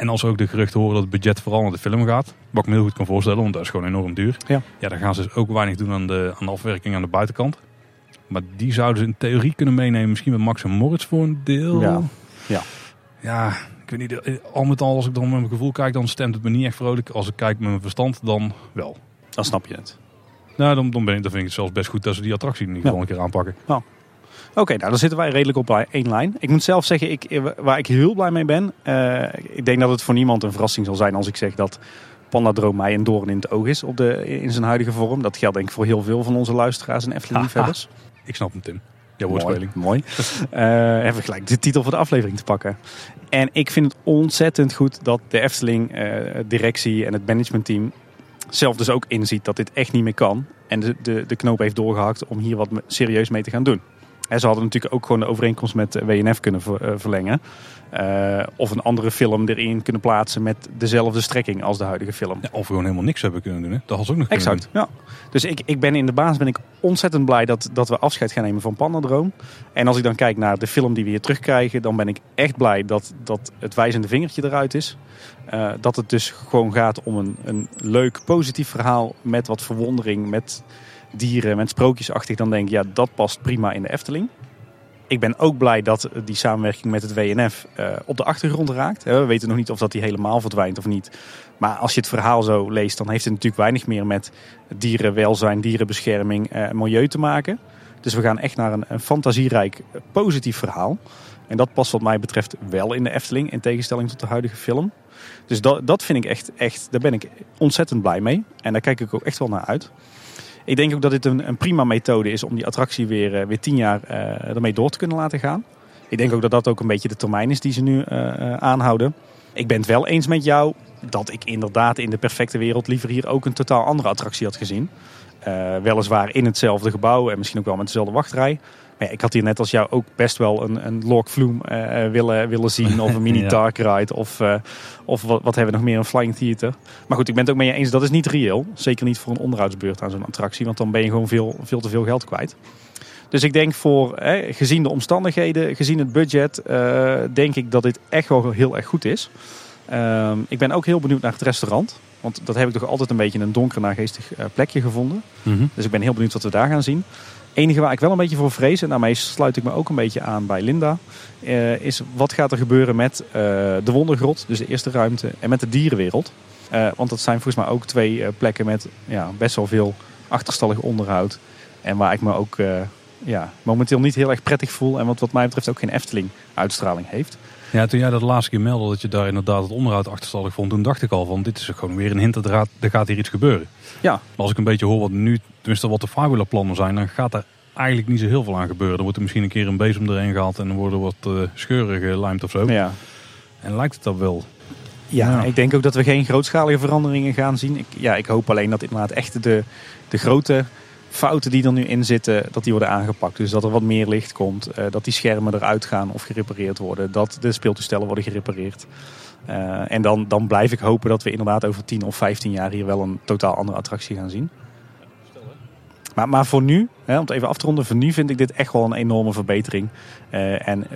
En als we ook de geruchten horen dat het budget vooral naar de film gaat. Wat ik me heel goed kan voorstellen, want dat is gewoon enorm duur. Ja. ja dan gaan ze dus ook weinig doen aan de, aan de afwerking aan de buitenkant. Maar die zouden ze in theorie kunnen meenemen. Misschien met Max en Moritz voor een deel. Ja. Ja. Ja, ik weet niet. Al met al, als ik dan met mijn gevoel kijk, dan stemt het me niet echt vrolijk. Als ik kijk met mijn verstand, dan wel. Dan snap je het. Nou, dan, dan, ben ik, dan vind ik het zelfs best goed dat ze die attractie in ieder geval een keer aanpakken. Oké, nou dan zitten wij redelijk op één lijn. Ik moet zelf zeggen, ik, waar ik heel blij mee ben. eh, ik denk dat het voor niemand een verrassing zal zijn als ik zeg dat Pandadroom mij een doorn in het oog is op de, in zijn huidige vorm. Dat geldt denk ik voor heel veel van onze luisteraars en Efteling-liefhebbers. Ik snap hem, Tim. Ja, woordspeling. Mooi. mooi. [LAUGHS] Eh, even gelijk de titel voor de aflevering te pakken. En ik vind het ontzettend goed dat de Efteling, eh, directie en het managementteam zelf dus ook inziet dat dit echt niet meer kan. En de, de, de knoop heeft doorgehakt om hier wat serieus mee te gaan doen. Hè, ze hadden natuurlijk ook gewoon de overeenkomst met eh, WNF kunnen ver- eh, verlengen. Eh, of een andere film erin kunnen plaatsen met dezelfde strekking als de huidige film. Ja, of gewoon helemaal niks hebben kunnen doen. Hè? Dat had ze ook nog kunnen Exact, ja. Dus ik, ik ben in de baas ben ik ontzettend blij dat, dat we afscheid gaan nemen van Pandadroom. En als ik dan kijk naar de film die we hier terugkrijgen, dan ben ik echt blij dat, dat het wijzende vingertje eruit is. Dat het dus gewoon gaat om een, een leuk, positief verhaal met wat verwondering, met dieren, met sprookjesachtig. Dan denk ik, ja, dat past prima in de Efteling. Ik ben ook blij dat die samenwerking met het WNF eh, op de achtergrond raakt. We weten nog niet of dat die helemaal verdwijnt of niet. Maar als je het verhaal zo leest, dan heeft het natuurlijk weinig meer met dierenwelzijn, dierenbescherming en milieu te maken. Dus we gaan echt naar een, een fantasierijk, eh, positief verhaal. En dat past wat mij betreft wel in de Efteling, in tegenstelling tot de huidige film. Dus dat, dat vind ik echt, echt, daar ben ik ontzettend blij mee. En daar kijk ik ook echt wel naar uit. Ik denk ook dat dit een, een prima methode is om die attractie weer, eh, weer tien jaar eh, ermee door te kunnen laten gaan. Ik denk ook dat dat ook een beetje de termijn is die ze nu eh, aanhouden. Ik ben het wel eens met jou dat ik inderdaad in de perfecte wereld liever hier ook een totaal andere attractie had gezien. Eh, weliswaar in hetzelfde gebouw en misschien ook wel met dezelfde wachtrij. Maar ja, ik had hier net als jou ook best wel een, een Lork Vloem eh, willen, willen zien. Of een [LAUGHS] mini Ja. dark ride. Of, eh, of wat, wat hebben we nog meer? Een flying theater. Maar goed, ik ben het ook met je eens. Dat is niet reëel. Zeker niet voor een onderhoudsbeurt aan zo'n attractie. Want dan ben je gewoon veel, veel te veel geld kwijt. Dus ik denk voor, hè, gezien de omstandigheden, gezien het budget, eh, denk ik dat dit echt wel heel erg goed is. Ehm, ik ben ook heel benieuwd naar het restaurant. Want dat heb ik toch altijd een beetje een donker naargeestig eh, plekje gevonden. Mhm. Dus ik ben heel benieuwd wat we daar gaan zien. enige waar ik wel een beetje voor vrees, en daarmee sluit ik me ook een beetje aan bij Linda, eh, is wat gaat er gebeuren met de wondergrot, dus de eerste ruimte, en met de dierenwereld. Want dat zijn volgens mij ook twee plekken met ja, best wel veel achterstallig onderhoud. En waar ik me ook ja, momenteel niet heel erg prettig voel. En wat wat mij betreft ook geen Efteling uitstraling heeft. Ja, toen jij dat laatste keer meldde dat je daar inderdaad het onderhoud achterstallig vond, toen dacht ik al van dit is gewoon weer een hint dat er gaat, er hier iets gebeuren. Ja. Maar als ik een beetje hoor wat nu, tenminste wat de Fabula plannen zijn, dan gaat er eigenlijk niet zo heel veel aan gebeuren. Dan wordt er misschien een keer een bezem erheen gehaald en dan worden wat eh, scheuren gelijmd of zo. Ja. En lijkt het dat wel. Ja, Ja. ik denk ook dat we geen grootschalige veranderingen gaan zien. Ik, ja, ik hoop alleen dat inderdaad echt de, de grote fouten die er nu in zitten, dat die worden aangepakt. Dus dat er wat meer licht komt, eh, dat die schermen eruit gaan of gerepareerd worden, dat de speeltoestellen worden gerepareerd. Eh, en dan, dan blijf ik hopen dat we inderdaad over 10 of 15 jaar hier wel een totaal andere attractie gaan zien. Maar, maar voor nu, hè, om het even af te ronden, voor nu vind ik dit echt wel een enorme verbetering. Eh, en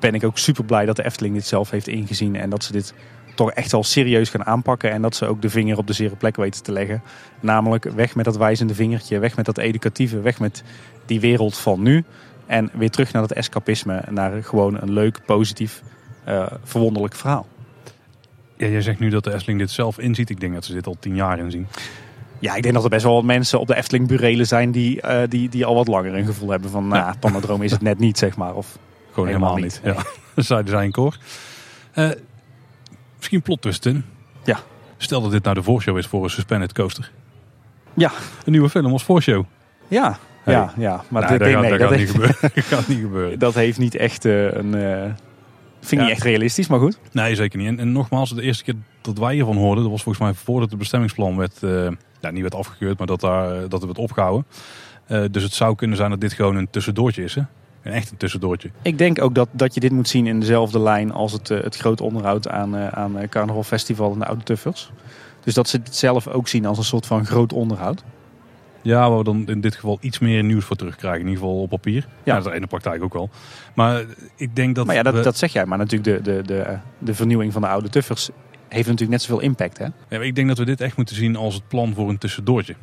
ben ik ook super blij dat de Efteling dit zelf heeft ingezien en dat ze dit toch echt wel serieus gaan aanpakken. En dat ze ook de vinger op de zere plek weten te leggen. Namelijk weg met dat wijzende vingertje, weg met dat educatieve, weg met die wereld van nu. En weer terug naar dat escapisme, naar gewoon een leuk, positief, uh, verwonderlijk verhaal. Ja, jij zegt nu dat de Efteling dit zelf inziet. Ik denk dat ze dit al tien jaar inzien. Ja, ik denk dat er best wel wat mensen op de Efteling burelen zijn die, uh, die, die al wat langer een gevoel hebben van, nou, Pandadroom is het net niet, zeg maar. Of gewoon helemaal, niet. niet. Ja, [LAUGHS] zeiden zijn koor. Uh, misschien plot twist in. Ja. Stel dat dit nou de voorshow is voor een suspended coaster. Ja. Een nieuwe film als voorshow. Ja, ja, ja. Maar nou, dat, gaat, nee, dat, gaat niet gebeuren. [LAUGHS] dat gaat niet gebeuren. Dat heeft niet echt uh, een... Uh, vind ik niet echt realistisch, maar goed. Nee, zeker niet. En, en, nogmaals, de eerste keer dat wij hiervan hoorden, dat was volgens mij voordat het bestemmingsplan werd, uh, nou, niet werd afgekeurd, maar dat, daar, dat het werd opgehouden. dus het zou kunnen zijn dat dit gewoon een tussendoortje is. Hè? Een echt een tussendoortje. Ik denk ook dat, dat je dit moet zien in dezelfde lijn als het, het groot onderhoud aan, aan Carnaval Festival en de Oude Tuffers. Dus dat ze het zelf ook zien als een soort van groot onderhoud. Ja, waar we dan in dit geval iets meer nieuws voor terugkrijgen. In ieder geval op papier. Ja, dat is in de praktijk ook wel. Maar ik denk dat... Maar ja, dat, dat zeg jij. Maar natuurlijk de, de, de, de vernieuwing van de oude tuffers heeft natuurlijk net zoveel impact. Hè? Ja, ik denk dat we dit echt moeten zien als het plan voor een tussendoortje.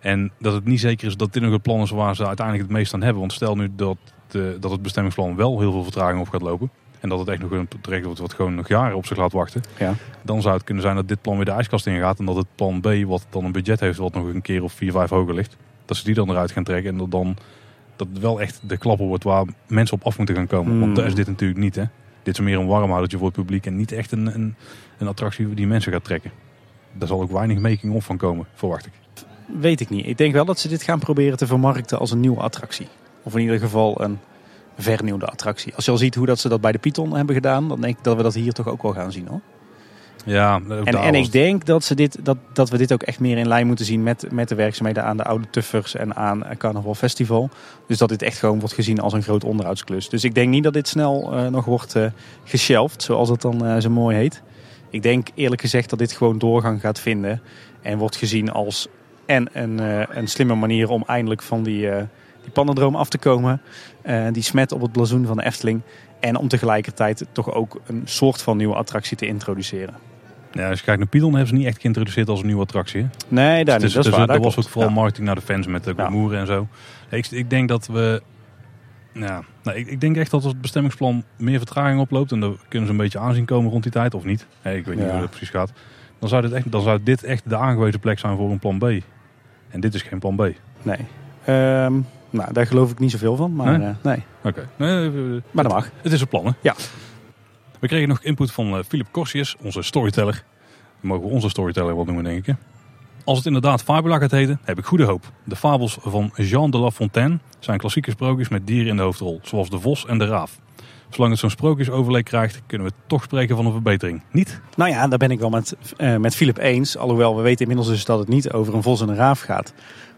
En dat het niet zeker is dat dit nog een plan is waar ze uiteindelijk het meest aan hebben. Want stel nu dat, de, dat het bestemmingsplan wel heel veel vertraging op gaat lopen en dat het echt nog een traject wordt wat gewoon nog jaren op zich laat wachten. Ja. Dan zou het kunnen zijn dat dit plan weer de ijskast ingaat. En dat het plan B, wat dan een budget heeft wat nog een keer of vier, vijf hoger ligt. Dat ze die dan eruit gaan trekken. En dat dan dat het wel echt de klapper wordt waar mensen op af moeten gaan komen. Want dat is dit natuurlijk niet. Hè. Dit is meer een warmhoudertje voor het publiek. En niet echt een, een, een attractie die mensen gaat trekken. Daar zal ook weinig making-of van komen, verwacht ik. Weet ik niet. Ik denk wel dat ze dit gaan proberen te vermarkten als een nieuwe attractie. Of in ieder geval een vernieuwde attractie. Als je al ziet hoe dat ze dat bij de Python hebben gedaan, dan denk ik dat we dat hier toch ook wel gaan zien hoor. Ja, en, en ik denk dat, ze dit, dat, dat we dit ook echt meer in lijn moeten zien met, met de werkzaamheden aan de Oude Tuffers en aan Carnaval Festival. Dus dat dit echt gewoon wordt gezien als een groot onderhoudsklus. Dus ik denk niet dat dit snel uh, nog wordt uh, geshelved, zoals het dan uh, zo mooi heet. Ik denk eerlijk gezegd dat dit gewoon doorgang gaat vinden en wordt gezien als en een, een slimme manier om eindelijk van die die pannendroom af te komen. Uh, die smet op het blazoen van de Efteling. En om tegelijkertijd toch ook een soort van nieuwe attractie te introduceren. Ja, als je kijkt naar Pilon hebben ze niet echt geïntroduceerd als een nieuwe attractie. Hè? Nee, daar dus, niet. Dat, is waar, was ook vooral marketing naar de fans met de glamour en zo. Ik, ik, denk dat we... Ja, nou, ik, ik, denk echt dat als het bestemmingsplan meer vertraging oploopt... en dan kunnen ze een beetje aanzien komen rond die tijd, of niet. Hey, ik weet niet hoe dat precies gaat. Dan zou, dit echt, dan zou dit echt de aangewezen plek zijn voor een plan B. En dit is geen plan B. Nee. Um, nou, daar geloof ik niet zoveel van, maar nee. Uh, nee. Oké. Nee, maar dat mag. Het is een plan, hè? Ja. We kregen nog input van uh, Philip Corsius, onze storyteller. Mogen we onze storyteller wel noemen, denk ik. Als het inderdaad Fabula gaat heten, heb ik goede hoop. De fabels van Jean de La Fontaine zijn klassieke sprookjes met dieren in de hoofdrol, zoals de vos en de raaf. Zolang het zo'n sprookjesoverleg krijgt, kunnen we toch spreken van een verbetering. Niet? Nou ja, daar ben ik wel met, uh, met Philip eens. Alhoewel we weten inmiddels dus dat het niet over een vos en een raaf gaat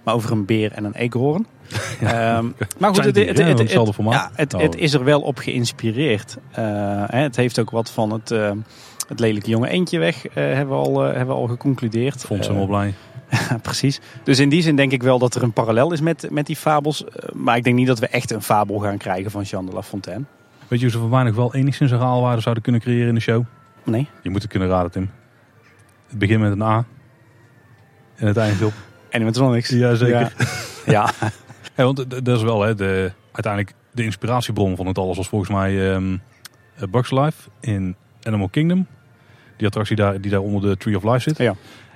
maar over een beer en een eekhoorn. [LAUGHS] Ja. Um, [LAUGHS] maar goed, het, het, het, ja, het, is er wel op geïnspireerd. Uh, het heeft ook wat van het, uh, het lelijke jonge eentje weg, uh, hebben, we al, hebben we al geconcludeerd. Vond ze wel blij. [LAUGHS] precies. Dus in die zin denk ik wel dat er een parallel is met, met die fabels. maar ik denk niet dat we echt een fabel gaan krijgen van Jean de La Fontaine. Weet je hoe ze voor mij nog wel enigszins een haalwaarde zouden kunnen creëren in de show? Nee. Je moet het kunnen raden, Tim. Het begint met een A. En het eindigt op Animatronics. Ja, zeker. Ja. [LAUGHS] ja. want dat is wel hè, de, uiteindelijk de inspiratiebron van het alles was volgens mij um, Bugs Life in Animal Kingdom. Die attractie daar, die daar onder de Tree of Life zit. Ja.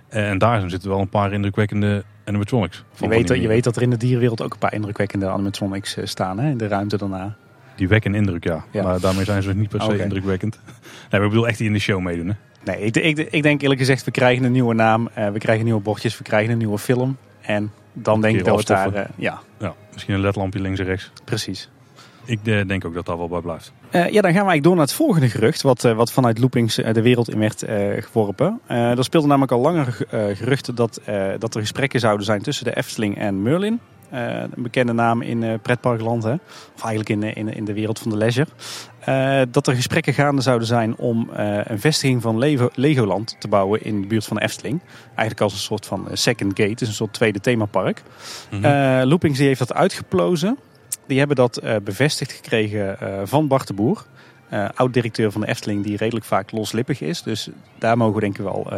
En daar zitten wel een paar indrukwekkende animatronics. Je weet, je weet dat er in de dierenwereld ook een paar indrukwekkende animatronics eh, staan hè, in de ruimte daarna. Die wekken indruk, ja. ja. Maar daarmee zijn ze niet per se indrukwekkend. [LAUGHS] Nee, maar ik bedoel echt die in de show meedoen. Hè? Nee, ik, ik, ik, denk eerlijk gezegd, we krijgen een nieuwe naam, uh, we krijgen nieuwe bordjes, we krijgen een nieuwe film. En dan denk ik dat het daar... Uh, ja. ja, misschien een ledlampje links en rechts. Precies. Ik uh, denk ook dat dat wel bij blijft. ja, dan gaan we eigenlijk door naar het volgende gerucht, wat, wat vanuit Loopings de wereld in werd geworpen. er speelde namelijk al langer geruchten dat, dat er gesprekken zouden zijn tussen de Efteling en Merlin. Een bekende naam in pretparkland, hè? of eigenlijk in, in, in de wereld van de leisure. Uh, dat er gesprekken gaande zouden zijn om een vestiging van Lego, Legoland te bouwen in de buurt van Efteling. Eigenlijk als een soort van second gate, dus een soort tweede themapark. Mm -hmm. Loopings die heeft dat uitgeplozen. Die hebben dat bevestigd gekregen van Bart de Boer. Oud-directeur van de Efteling die redelijk vaak loslippig is. Dus daar mogen we denk ik wel,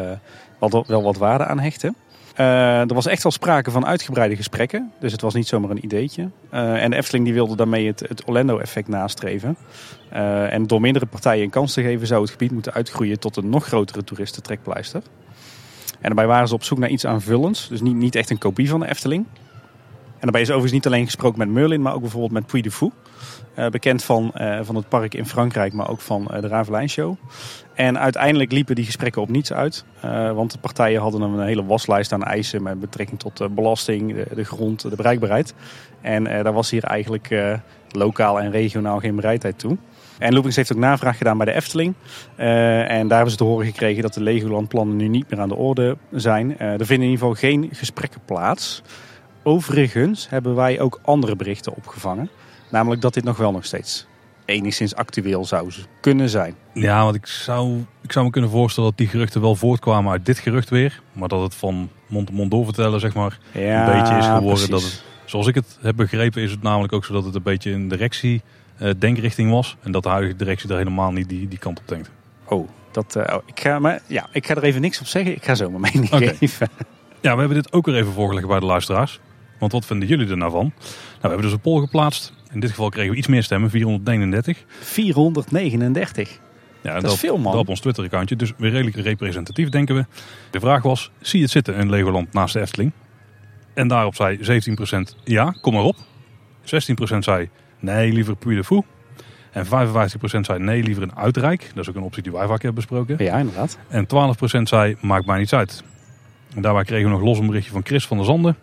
wat, wel wat waarde aan hechten. Uh, er was echt wel sprake van uitgebreide gesprekken. Dus het was niet zomaar een ideetje. Uh, en de Efteling die wilde daarmee het, het Orlando-effect nastreven. Uh, en door meerdere partijen een kans te geven zou het gebied moeten uitgroeien tot een nog grotere toeristentrekpleister. En daarbij waren ze op zoek naar iets aanvullends. Dus niet, niet echt een kopie van de Efteling. En daarbij is overigens niet alleen gesproken met Merlin, maar ook bijvoorbeeld met Puy de Fou. Uh, bekend van, uh, van het park in Frankrijk, maar ook van uh, de Ravelijn Show. En uiteindelijk liepen die gesprekken op niets uit. want de partijen hadden een hele waslijst aan eisen met betrekking tot belasting, de, de, grond, de bereikbaarheid. En daar was hier eigenlijk lokaal en regionaal geen bereidheid toe. En Loopings heeft ook navraag gedaan bij de Efteling. en daar hebben ze te horen gekregen dat de Legoland-plannen nu niet meer aan de orde zijn. er vinden in ieder geval geen gesprekken plaats. Overigens hebben wij ook andere berichten opgevangen. Namelijk dat dit nog wel nog steeds enigszins actueel zou kunnen zijn. Ja, want ik zou, ik zou me kunnen voorstellen dat die geruchten wel voortkwamen uit dit gerucht weer. Maar dat het van mond tot mond doorvertellen zeg maar ja, een beetje is geworden. Dat het, zoals ik het heb begrepen is het namelijk ook zo dat het een beetje een directie uh, denkrichting was. En dat de huidige directie daar helemaal niet die, die kant op denkt. Oh, dat, uh, ik, ga, maar, ja, ik ga er even niks op zeggen. Ik ga zo mijn mening okay. geven. Ja, we hebben dit ook weer even voorgelegd bij de luisteraars. Want wat vinden jullie er nou van? Nou, we hebben dus een poll geplaatst. In dit geval kregen we iets meer stemmen, 439. 439? Ja, dat, dat is veel man. Dat op ons Twitter-accountje. Dus weer redelijk representatief denken we. De vraag was, zie je het zitten in Legoland naast de Efteling? En daarop zei 17% ja, kom maar op. 16% zei nee, liever Puy de Fou. En 55% zei nee, liever een uitrijk. Dat is ook een optie die wij vaak hebben besproken. Ja, inderdaad. En 12% zei maakt mij niets uit. En daarbij kregen we nog los een berichtje van Chris van der Zanden.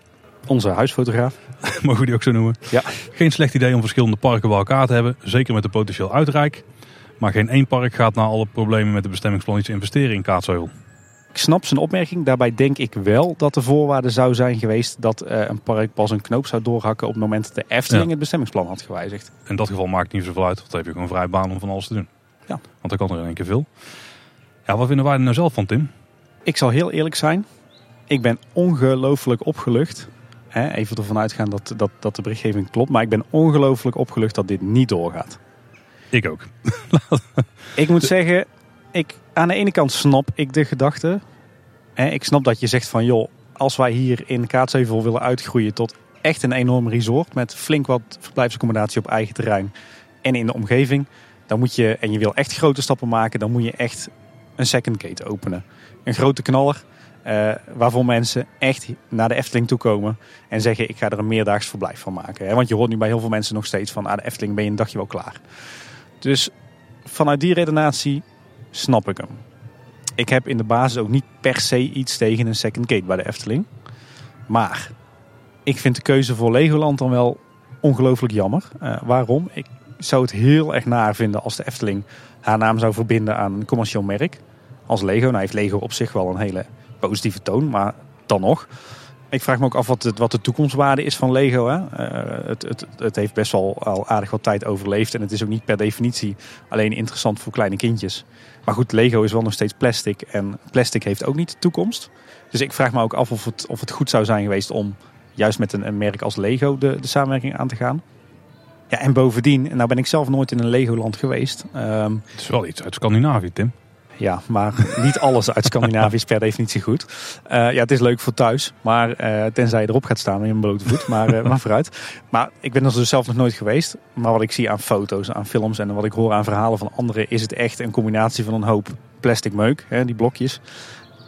Onze huisfotograaf. [LAUGHS] Mogen we die ook zo noemen? Ja. Geen slecht idee om verschillende parken bij elkaar te hebben. Zeker met de potentieel uitrijk. Maar geen één park gaat na alle problemen met de bestemmingsplan iets investeren in Kaatsheuvel. Ik snap zijn opmerking. Daarbij denk ik wel dat de voorwaarde zou zijn geweest dat uh, een park pas een knoop zou doorhakken op het moment dat de Efteling ja. het bestemmingsplan had gewijzigd. In dat geval maakt het niet zoveel uit, want dan heb je gewoon vrij baan om van alles te doen. Ja. Want dan kan er in één keer veel. Ja, wat vinden wij er nou zelf van, Tim? Ik zal heel eerlijk zijn. Ik ben ongelooflijk opgelucht hè, even ervan uitgaan dat, dat, dat de berichtgeving klopt. Maar ik ben ongelooflijk opgelucht dat dit niet doorgaat. Ik ook. [LAUGHS] ik moet zeggen, ik, aan de ene kant snap ik de gedachte. Hè, ik snap dat je zegt van joh, als wij hier in Kaatsheuvel willen uitgroeien tot echt een enorm resort met flink wat verblijfsaccommodatie op eigen terrein en in de omgeving, dan moet je, en je wil echt grote stappen maken, dan moet je echt een second gate openen. Een grote knaller. Uh, waarvoor mensen echt naar de Efteling toe komen en zeggen: Ik ga er een meerdaags verblijf van maken. Want je hoort nu bij heel veel mensen nog steeds van: ah, de Efteling ben je een dagje wel klaar. Dus vanuit die redenatie snap ik hem. Ik heb in de basis ook niet per se iets tegen een second gate bij de Efteling. Maar ik vind de keuze voor Legoland dan wel ongelooflijk jammer. Uh, waarom? Ik zou het heel erg naar vinden als de Efteling haar naam zou verbinden aan een commercieel merk. Als Lego. Nou heeft Lego op zich wel een hele positieve toon, maar dan nog. Ik vraag me ook af wat, wat de toekomstwaarde is van Lego. Hè? Uh, het, het, het, heeft best wel al aardig wat tijd overleefd. En het is ook niet per definitie alleen interessant voor kleine kindjes. Maar goed, Lego is wel nog steeds plastic. En plastic heeft ook niet de toekomst. Dus ik vraag me ook af of het, of het goed zou zijn geweest om juist met een, merk als Lego de, de samenwerking aan te gaan. Ja, en bovendien, nou ben ik zelf nooit in een Legoland geweest. Um, het is wel iets uit Scandinavië, Tim. Ja, maar niet alles uit Scandinavië is per definitie goed. Uh, ja, het is leuk voor thuis, maar uh, tenzij je erop gaat staan in een blote voet, maar, uh, maar vooruit. Maar ik ben er dus zelf nog nooit geweest. Maar wat ik zie aan foto's, aan films en wat ik hoor aan verhalen van anderen, is het echt een combinatie van een hoop plastic meuk, hè, die blokjes.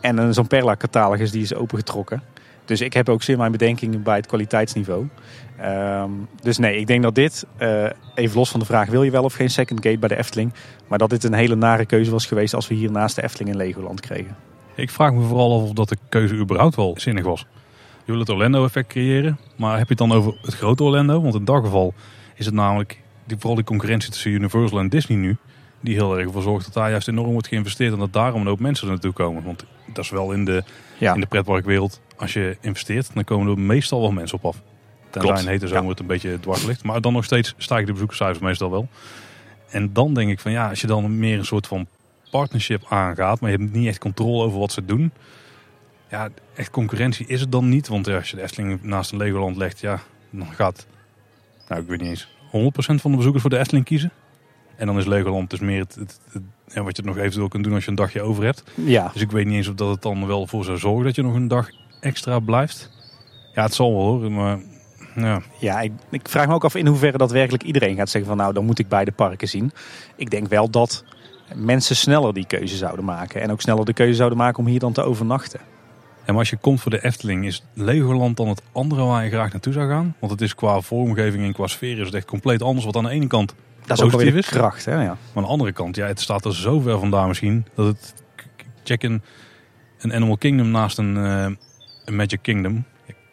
En zo'n Perla-catalogus die is opengetrokken. Dus ik heb ook zeer mijn bedenkingen bij het kwaliteitsniveau. Um, dus nee, ik denk dat dit, uh, even los van de vraag, wil je wel of geen second gate bij de Efteling? Maar dat dit een hele nare keuze was geweest als we hier naast de Efteling in Legoland kregen. Ik vraag me vooral af of dat de keuze überhaupt wel zinnig was. Je wil het Orlando-effect creëren, maar heb je het dan over het grote Orlando? Want in dat geval is het namelijk die, vooral die concurrentie tussen Universal en Disney nu, die heel erg ervoor zorgt dat daar juist enorm wordt geïnvesteerd en dat daarom een hoop mensen naartoe komen. Want dat is wel in de, ja. in de pretparkwereld, als je investeert, dan komen er meestal wel mensen op af. Tenzij een hete zomer ja. het een beetje dwars ligt. Maar dan nog steeds stijgen de bezoekerscijfers meestal wel. En dan denk ik van ja, als je dan meer een soort van partnership aangaat, maar je hebt niet echt controle over wat ze doen. Ja, echt concurrentie is het dan niet. Want als je de Efteling naast een Legoland legt, ja, dan gaat, nou ik weet niet eens, 100% van de bezoekers voor de Efteling kiezen. En dan is Legoland dus meer het, het, het- ja, wat je nog eventueel kunt doen als je een dagje over hebt. Ja, Dus ik weet niet eens of dat het dan wel voor zou zorgen dat je nog een dag extra blijft. Ja, het zal wel hoor, maar ja. ja ik, ik vraag me ook af in hoeverre dat werkelijk iedereen gaat zeggen van nou, dan moet ik beide parken zien. Ik denk wel dat mensen sneller die keuze zouden maken. En ook sneller de keuze zouden maken om hier dan te overnachten. En als je komt voor de Efteling, is Legoland dan het andere waar je graag naartoe zou gaan? Want het is qua vormgeving en qua sfeer is het echt compleet anders. Wat aan de ene kant Dat is ook weer de kracht. Hè? Ja. Maar aan de andere kant, ja, het staat er zo ver vandaan misschien. Dat het, k- check een, Animal Kingdom naast een, eh, een Magic Kingdom.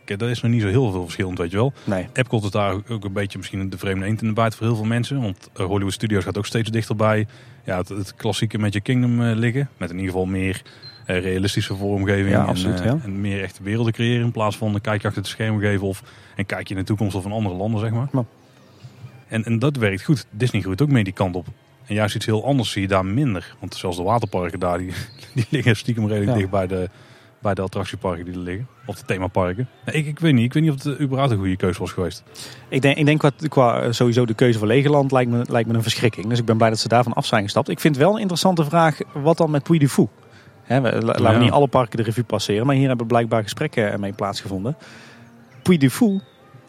Kijk, daar is nog niet zo heel veel verschillend, weet je wel. Nee, Epcot is daar ook een beetje misschien de vreemde eend in de buit voor heel veel mensen. Want eh, Hollywood Studios gaat ook steeds dichterbij ja, het, het klassieke Magic Kingdom eh, liggen. Met in ieder geval meer eh, realistische vormgeving. Ja, en, absoluut, ja. en meer echte werelden creëren. In plaats van een kijkje achter het scherm geven of een kijkje in de toekomst of in andere landen, zeg maar. Ja. En, en dat werkt goed. Disney groeit ook mee die kant op. En juist iets heel anders zie je daar minder. Want zelfs de waterparken daar, die, [LAUGHS] die liggen stiekem redelijk dicht bij de, bij de attractieparken die er liggen. Of de themaparken. Nee, ik, ik weet niet. Ik weet niet of het überhaupt een goede keuze was geweest. ik denk, ik denk qua, qua eh, sowieso de keuze voor Legoland lijkt me, lijkt me een verschrikking. Dus ik ben blij dat ze daarvan af zijn gestapt. Ik vind wel een interessante vraag, wat dan met Puy du Fou? Hè, we, la- laten Ja. we niet alle parken de revue passeren, maar hier hebben blijkbaar gesprekken mee plaatsgevonden. Puy du Fou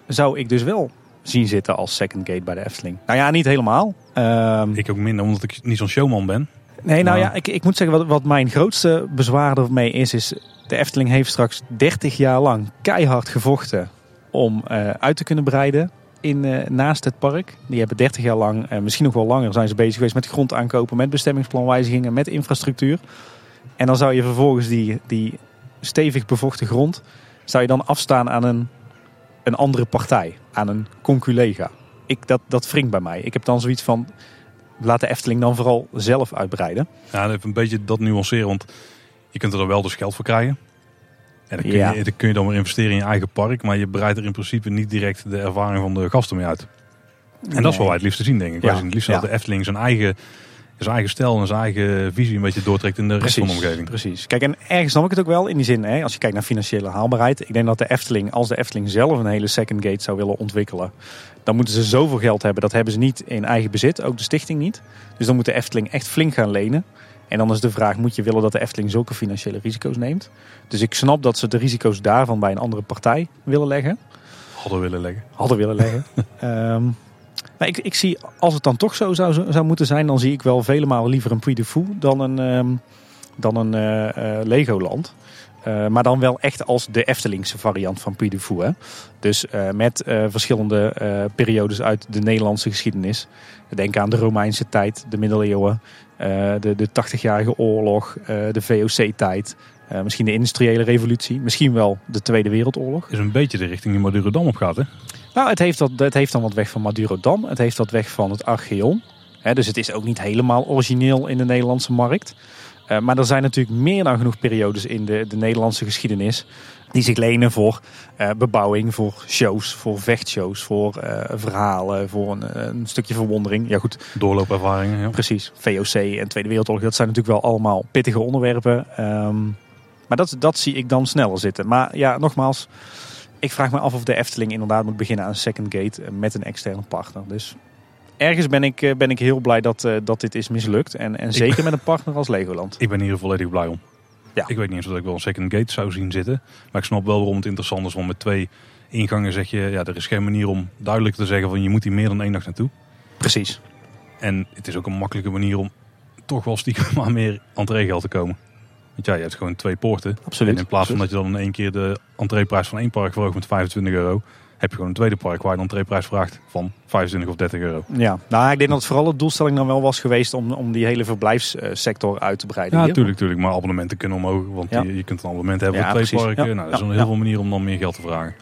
zou ik dus wel zien zitten als second gate bij de Efteling. Nou ja, niet helemaal. Ehm, Ik ook minder, omdat ik niet zo'n showman ben. Nee, nou ja, ik, ik moet zeggen, wat, wat mijn grootste bezwaar ermee is, is de Efteling heeft straks 30 jaar lang keihard gevochten om eh, uit te kunnen breiden in, eh, naast het park. Die hebben 30 jaar lang, eh, misschien nog wel langer, zijn ze bezig geweest met grond aankopen, met bestemmingsplanwijzigingen, met infrastructuur. En dan zou je vervolgens die, die stevig bevochten grond, zou je dan afstaan aan een, een andere partij, aan een conculega. Ik, dat, dat wringt bij mij. Ik heb dan zoiets van, laat de Efteling dan vooral zelf uitbreiden. Ja, even een beetje dat nuanceren, want je kunt er dan wel dus geld voor krijgen. En dan kun, Ja. je, dan kun je dan weer investeren in je eigen park, maar je breidt er in principe niet direct de ervaring van de gasten mee uit. En dat is wat wij het liefste zien, denk ik. Wij Ja, zien het liefst ja. dat de Efteling zijn eigen, zijn eigen stijl en zijn eigen visie een beetje doortrekt in de rest van de omgeving. Precies. Kijk, en ergens snap ik het ook wel in die zin, hè, als je kijkt naar financiële haalbaarheid. Ik denk dat de Efteling, als de Efteling zelf een hele second gate zou willen ontwikkelen, dan moeten ze zoveel geld hebben. Dat hebben ze niet in eigen bezit, ook de stichting niet. Dus dan moet de Efteling echt flink gaan lenen. En dan is de vraag, moet je willen dat de Efteling zulke financiële risico's neemt? Dus ik snap dat ze de risico's daarvan bij een andere partij willen leggen. Hadden willen leggen. Hadden willen leggen. [LAUGHS] Ehm, maar ik, ik zie, als het dan toch zo zou, zou moeten zijn, dan zie ik wel vele malen liever een Puy du Fou dan een, ehm, dan een eh, eh, Legoland. Eh, maar dan wel echt als de Eftelingse variant van Puy Fou. Hè? Dus met verschillende periodes uit de Nederlandse geschiedenis. Denk aan de Romeinse tijd, de middeleeuwen, de, de 80-jarige oorlog, de VOC-tijd. Eh, misschien de industriële revolutie, misschien wel de Tweede Wereldoorlog. Is een beetje de richting die Madurodam op gaat, hè? Nou, het heeft, dat, het heeft dan wat weg van Madurodam. Het heeft wat weg van het Archeon. Hè, dus het is ook niet helemaal origineel in de Nederlandse markt. Eh, maar er zijn natuurlijk meer dan genoeg periodes in de, de Nederlandse geschiedenis... die zich lenen voor eh, bebouwing, voor shows, voor vechtshows... voor verhalen, voor een, een stukje verwondering. Ja goed, Doorloopervaringen, ja. precies. VOC en Tweede Wereldoorlog, dat zijn natuurlijk wel allemaal pittige onderwerpen. Ehm, maar dat, dat zie ik dan sneller zitten. Maar ja, nogmaals, ik vraag me af of de Efteling inderdaad moet beginnen aan second gate eh, met een externe partner. Dus ergens ben ik, eh, ben ik heel blij dat, eh, dat dit is mislukt. En, en zeker [LAUGHS] met een partner als Legoland. Ik ben hier volledig blij om. Ja. Ik weet niet eens of ik wel een second gate zou zien zitten. Maar ik snap wel waarom het interessant is. Want met twee ingangen zeg je, ja, er is geen manier om duidelijk te zeggen van je moet hier meer dan één dag naartoe. Precies. En het is ook een makkelijke manier om toch wel stiekem [LAUGHS] maar meer entreegeld te komen. Want ja, je hebt gewoon twee poorten. Absoluut. En in plaats van dat je dan in één keer de entreeprijs van één park verhoogt met 25 euro, heb je gewoon een tweede park waar je een entreeprijs vraagt van 25 of 30 euro. Ja, nou, ik denk dat het vooral de doelstelling dan wel was geweest om, om die hele verblijfssector uit te breiden. Ja, natuurlijk, natuurlijk. Maar abonnementen kunnen omhoog. Want Ja. je, je kunt een abonnement hebben Ja, voor twee precies. parken. Ja. Nou, er Ja. zijn heel veel manieren om dan meer geld te vragen.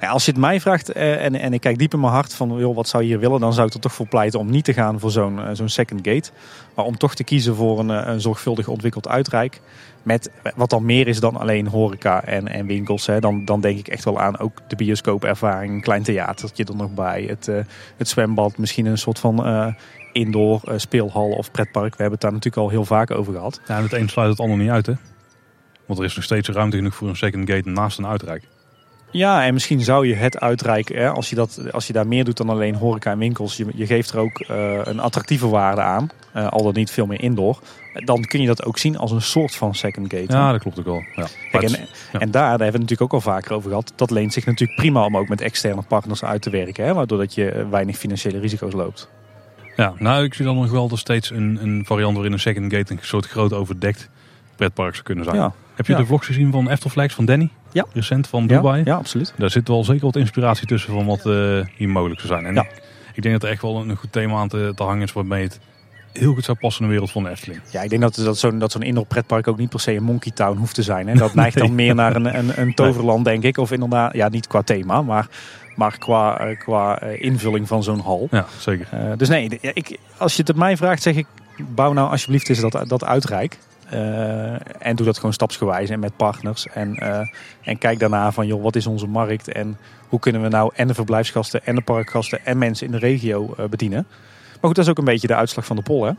Ja, als je het mij vraagt eh, en, en ik kijk diep in mijn hart van joh, wat zou je hier willen, dan zou ik er toch voor pleiten om niet te gaan voor zo'n eh, zo'n second gate. Maar om toch te kiezen voor een, eh, een zorgvuldig ontwikkeld uitrijk. Met wat dan meer is dan alleen horeca en, en winkels. Hè. Dan, dan denk ik echt wel aan ook de bioscoopervaring, een klein theatertje er nog bij. Het, eh, het zwembad, misschien een soort van eh, indoor eh, speelhal of pretpark. We hebben het daar natuurlijk al heel vaak over gehad. Ja, en het een sluit het ander niet uit, hè? Want er is nog steeds ruimte genoeg voor een second gate naast een uitrijk. Ja, en misschien zou je het uitreiken, hè, als, je dat, als je daar meer doet dan alleen horeca en winkels. Je, je geeft er ook uh, een attractieve waarde aan, uh, al dan niet veel meer indoor. Dan kun je dat ook zien als een soort van second gate. Ja, dat klopt ook wel. Ja. Kijk, en, ja. en, daar, daar hebben we het natuurlijk ook al vaker over gehad. Dat leent zich natuurlijk prima om ook met externe partners uit te werken. Hè, waardoor dat je weinig financiële risico's loopt. Ja, nou ik zie dan nog wel steeds een, een variant waarin een second gate een soort groot overdekt pretpark zou kunnen zijn. Ja. Heb je de vlogs gezien van Eftelflex van Danny? Ja. Recent van Dubai? Ja, absoluut. Daar zit wel zeker wat inspiratie tussen van wat uh, hier mogelijk zou zijn. En ja. ik, denk dat er echt wel een goed thema aan te, te hangen is waarmee het heel goed zou passen in de wereld van de Efteling. Ja, ik denk dat, dat zo'n dat zo'n indoor pretpark ook niet per se een monkey town hoeft te zijn. Hè. Dat [LAUGHS] neigt dan meer naar een, een, een toverland, denk ik. Of inderdaad, ja, niet qua thema, maar, maar qua, uh, qua uh, invulling van zo'n hal. Ja, zeker. Uh, dus nee, ik, als je het op mij vraagt, zeg ik, bouw nou alsjeblieft eens dat, dat uitrijk. Uh, en doe dat gewoon stapsgewijs en met partners. En, uh, en kijk daarna van, joh, wat is onze markt? En hoe kunnen we nou en de verblijfsgasten en de parkgasten en mensen in de regio uh, bedienen? Maar goed, dat is ook een beetje de uitslag van de poll, hè?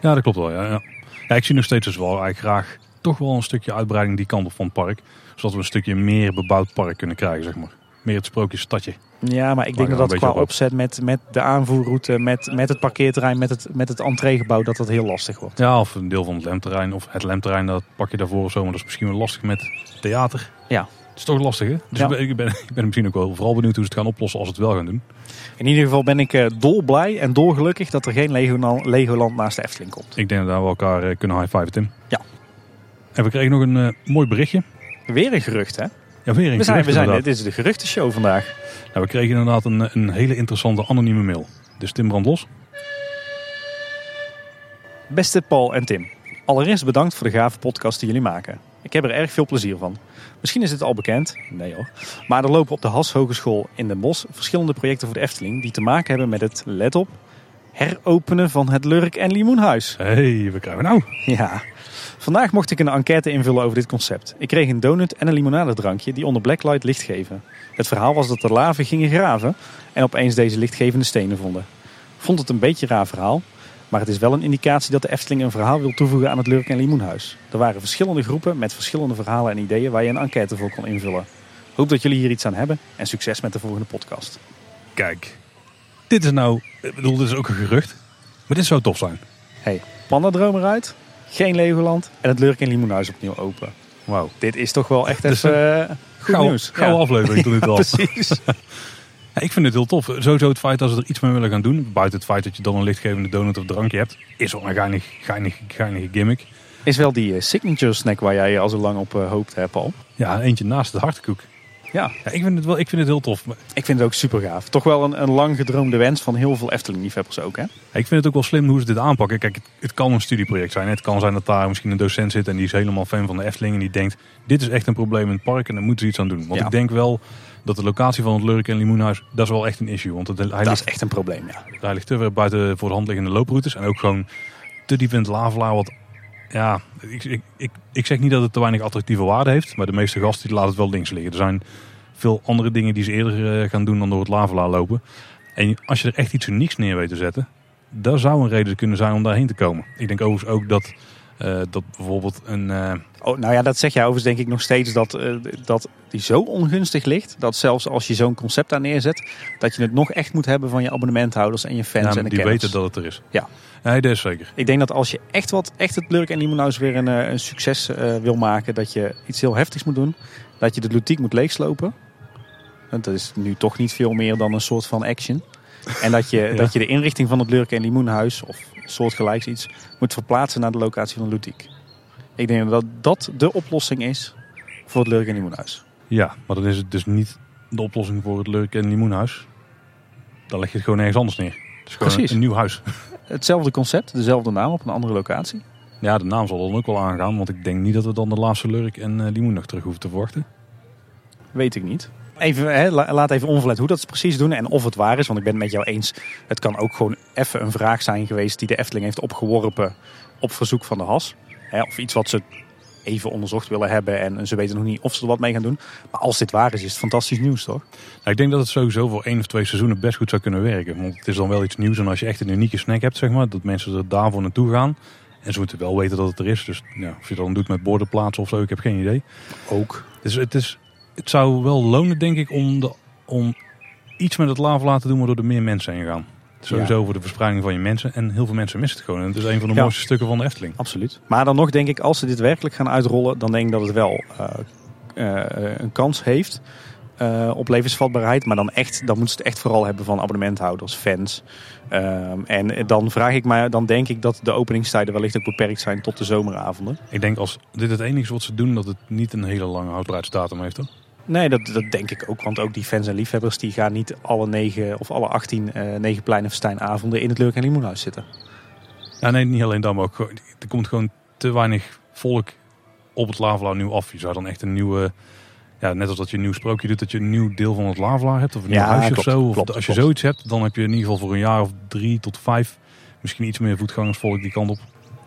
Ja, dat klopt wel. Ja, ja. ja ik zie nog steeds dus wel eigenlijk graag toch wel een stukje uitbreiding die kant op van het park. Zodat we een stukje meer bebouwd park kunnen krijgen, zeg maar. Meer het sprookjesstadje. Ja, maar ik denk dat dat qua opzet met, met de aanvoerroute, met, met het parkeerterrein, met het, met het entreegebouw, dat dat heel lastig wordt. Ja, of een deel van het lemterrein of het lemterrein, dat pak je daarvoor of zo. Maar dat is misschien wel lastig met theater. Ja. Het is toch lastig, hè? Dus Ja. ik, ben, ik, ben, [LAUGHS] ik ben misschien ook wel vooral benieuwd hoe ze het gaan oplossen als ze het wel gaan doen. In ieder geval ben ik uh, dolblij en dolgelukkig dat er geen Legoland, Legoland naast de Efteling komt. Ik denk dat we elkaar uh, kunnen high-fiven, Tim. Ja. En we kregen nog een uh, mooi berichtje. Weer een gerucht, hè? Ja, weer een We zijn, we zijn, dit is de geruchtenshow vandaag. Nou, we kregen inderdaad een, een hele interessante anonieme mail. Dus Tim brand los. Beste Paul en Tim, allereerst bedankt voor de gave podcast die jullie maken. Ik heb er erg veel plezier van. Misschien is het al bekend, nee hoor. Maar er lopen op de Has Hogeschool in Den Bosch verschillende projecten voor de Efteling die te maken hebben met het, let op, heropenen van het Lurk en Limoenhuis. Hé, hey, we krijgen nou. Ja. Vandaag mocht ik een enquête invullen over dit concept. Ik kreeg een donut en een limonadedrankje die onder blacklight licht geven. Het verhaal was dat de laven gingen graven en opeens deze lichtgevende stenen vonden. Vond het een beetje raar verhaal, maar het is wel een indicatie dat de Efteling een verhaal wil toevoegen aan het Lurk en Limoenhuis. Er waren verschillende groepen met verschillende verhalen en ideeën waar je een enquête voor kon invullen. Hoop dat jullie hier iets aan hebben en succes met de volgende podcast. Kijk, dit is nou, ik bedoel, dit is ook een gerucht. Maar dit zou tof zijn. Hey, Pandadroom eruit, geen Legoland en het Lurk en Limoenhuis opnieuw open. Wauw. Dit is toch wel echt [LAUGHS] Dus, even uh, goed Gauw, nieuws. gauw aflevering tot dit [LAUGHS] al. Precies. [LAUGHS] Ja, ik vind het heel tof. Sowieso het feit dat ze er iets mee willen gaan doen. Buiten het feit dat je dan een lichtgevende donut of drankje hebt. Is wel een geinig, geinig, geinige gimmick. Is wel die uh, signature snack waar jij al zo lang op uh, hoopt, hè Paul? Ja, eentje naast de hartekoek. Ja. ja, ik vind het wel. Ik vind het heel tof. Ik vind het ook super gaaf. Toch wel een, een lang gedroomde wens van heel veel Efteling-liefhebbers ook, hè? ik vind het ook wel slim hoe ze dit aanpakken. Kijk, het, het kan een studieproject zijn. Het kan zijn dat daar misschien een docent zit en die is helemaal fan van de Efteling. En die denkt, dit is echt een probleem in het park en daar moeten ze iets aan doen. Want Ja. ik denk wel dat de locatie van het Lurk en Limoenhuis, dat is wel echt een issue. Want het, hij, Dat ligt, is echt een probleem, ja. hij ligt te ver buiten voor de hand liggende looproutes. En ook gewoon te diep in het lavelaar. Wat, ja, ik, ik, ik, ik zeg niet dat het te weinig attractieve waarde heeft. Maar de meeste gasten die laten het wel links liggen. Er zijn veel andere dingen die ze eerder eh, gaan doen dan door het lavelaar lopen. En als je er echt iets unieks neer weet te zetten, dat zou een reden kunnen zijn om daarheen te komen. Ik denk overigens ook dat, eh, dat bijvoorbeeld een... eh, Oh, nou ja, dat zeg jij overigens denk ik nog steeds dat, eh, dat die zo ongunstig ligt. Dat zelfs als je zo'n concept daar neerzet, dat je het nog echt moet hebben van je abonnementhouders en je fans ja, en de die kenners. weten dat het er is. Ja. Nee, dat is zeker. Ik denk dat als je echt, wat, echt het Lurk en Limoenhuis weer een, een succes wil maken, dat je iets heel heftigs moet doen. Dat je de ludiek moet leegslopen. Want dat is nu toch niet veel meer dan een soort van action. En dat je, [LAUGHS] Ja. dat je de inrichting van het Lurk en Limoenhuis, of soortgelijks iets, moet verplaatsen naar de locatie van de ludiek. Ik denk dat dat de oplossing is voor het Lurk en Limoenhuis. Ja, maar dan is het dus niet de oplossing voor het Lurk en Limoenhuis. Dan leg je het gewoon ergens anders neer. Het is gewoon Precies. een nieuw huis. [LAUGHS] Hetzelfde concept, dezelfde naam op een andere locatie. Ja, de naam zal dan ook wel aangaan. Want ik denk niet dat we dan de laatste Lurk en Limoen nog terug hoeven te verwachten. Weet ik niet. Even, hè, la- laat even onverlet hoe dat ze precies doen en of het waar is. Want ik ben het met jou eens. Het kan ook gewoon even een vraag zijn geweest die de Efteling heeft opgeworpen op verzoek van de HAS. Hè, of iets wat ze even onderzocht willen hebben en ze weten nog niet of ze er wat mee gaan doen. Maar als dit waar is, is het fantastisch nieuws toch? Nou, ik denk dat het sowieso voor één of twee seizoenen best goed zou kunnen werken. Want het is dan wel iets nieuws. En als je echt een unieke snack hebt, zeg maar, dat mensen er daarvoor naartoe gaan. En ze moeten wel weten dat het er is. Dus ja, of je dat dan doet met bordenplaatsen of zo, ik heb geen idee. Ook. Dus het is, het zou wel lonen, denk ik, om, de, om iets met het lavelaar te doen waardoor er meer mensen heen gaan. Sowieso voor de verspreiding van je mensen. En heel veel mensen missen het gewoon. En het is een van de Ja. mooiste stukken van de Efteling. Absoluut. Maar dan nog denk ik, als ze dit werkelijk gaan uitrollen, dan denk ik dat het wel eh, eh, een kans heeft eh, op levensvatbaarheid. Maar dan, echt, dan moeten ze het echt vooral hebben van abonnementhouders, fans. Ehm, en dan vraag ik mij, dan denk ik dat de openingstijden wellicht ook beperkt zijn tot de zomeravonden. Ik denk als dit het enige is wat ze doen, dat het niet een hele lange houdbaarheidsdatum heeft. Hoor. Nee, dat, dat denk ik ook. Want ook die fans en liefhebbers die gaan niet alle negen of alle 18 eh negen pleinenfestijnavonden in het Leuk en Limoenhuis zitten. Ja, nee, niet alleen dat, maar ook gewoon- er komt gewoon te weinig volk op het Lavelaar nu af. Je zou dan echt een nieuwe, ja, net als dat je een nieuw sprookje doet, dat je een nieuw deel van het Lavelaar hebt. Of een nieuw Ja, huisje klopt, of zo. Of klopt, als je klopt. zoiets hebt, dan heb je in ieder geval voor een jaar of drie tot vijf misschien iets meer voetgangersvolk die kant op.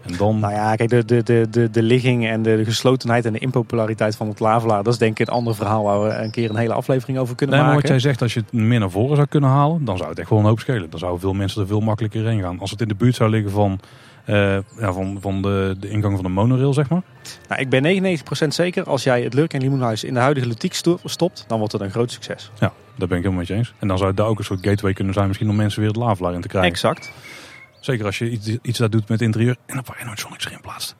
En dan, Nou ja, kijk, de, de, de, de, de ligging en de, de geslotenheid en de impopulariteit van het Lavelaar, dat is denk ik een ander verhaal waar we een keer een hele aflevering over kunnen nee, maar maken. wat jij zegt, als je het meer naar voren zou kunnen halen, dan zou het echt wel een hoop schelen. Dan zouden veel mensen er veel makkelijker heen gaan. Als het in de buurt zou liggen van, eh, ja, van, van de, de ingang van de monorail, zeg maar. Nou, ik ben 99% zeker, als jij het Lurk en Limoenhuis in de huidige lutiek sto- stopt, dan wordt het een groot succes. Ja, daar ben ik helemaal met je eens. En dan zou het daar ook een soort gateway kunnen zijn, misschien om mensen weer het Lavelaar in te krijgen. Exact. Zeker als je iets, iets daar doet met interieur en op waar je nooit erin plaatst.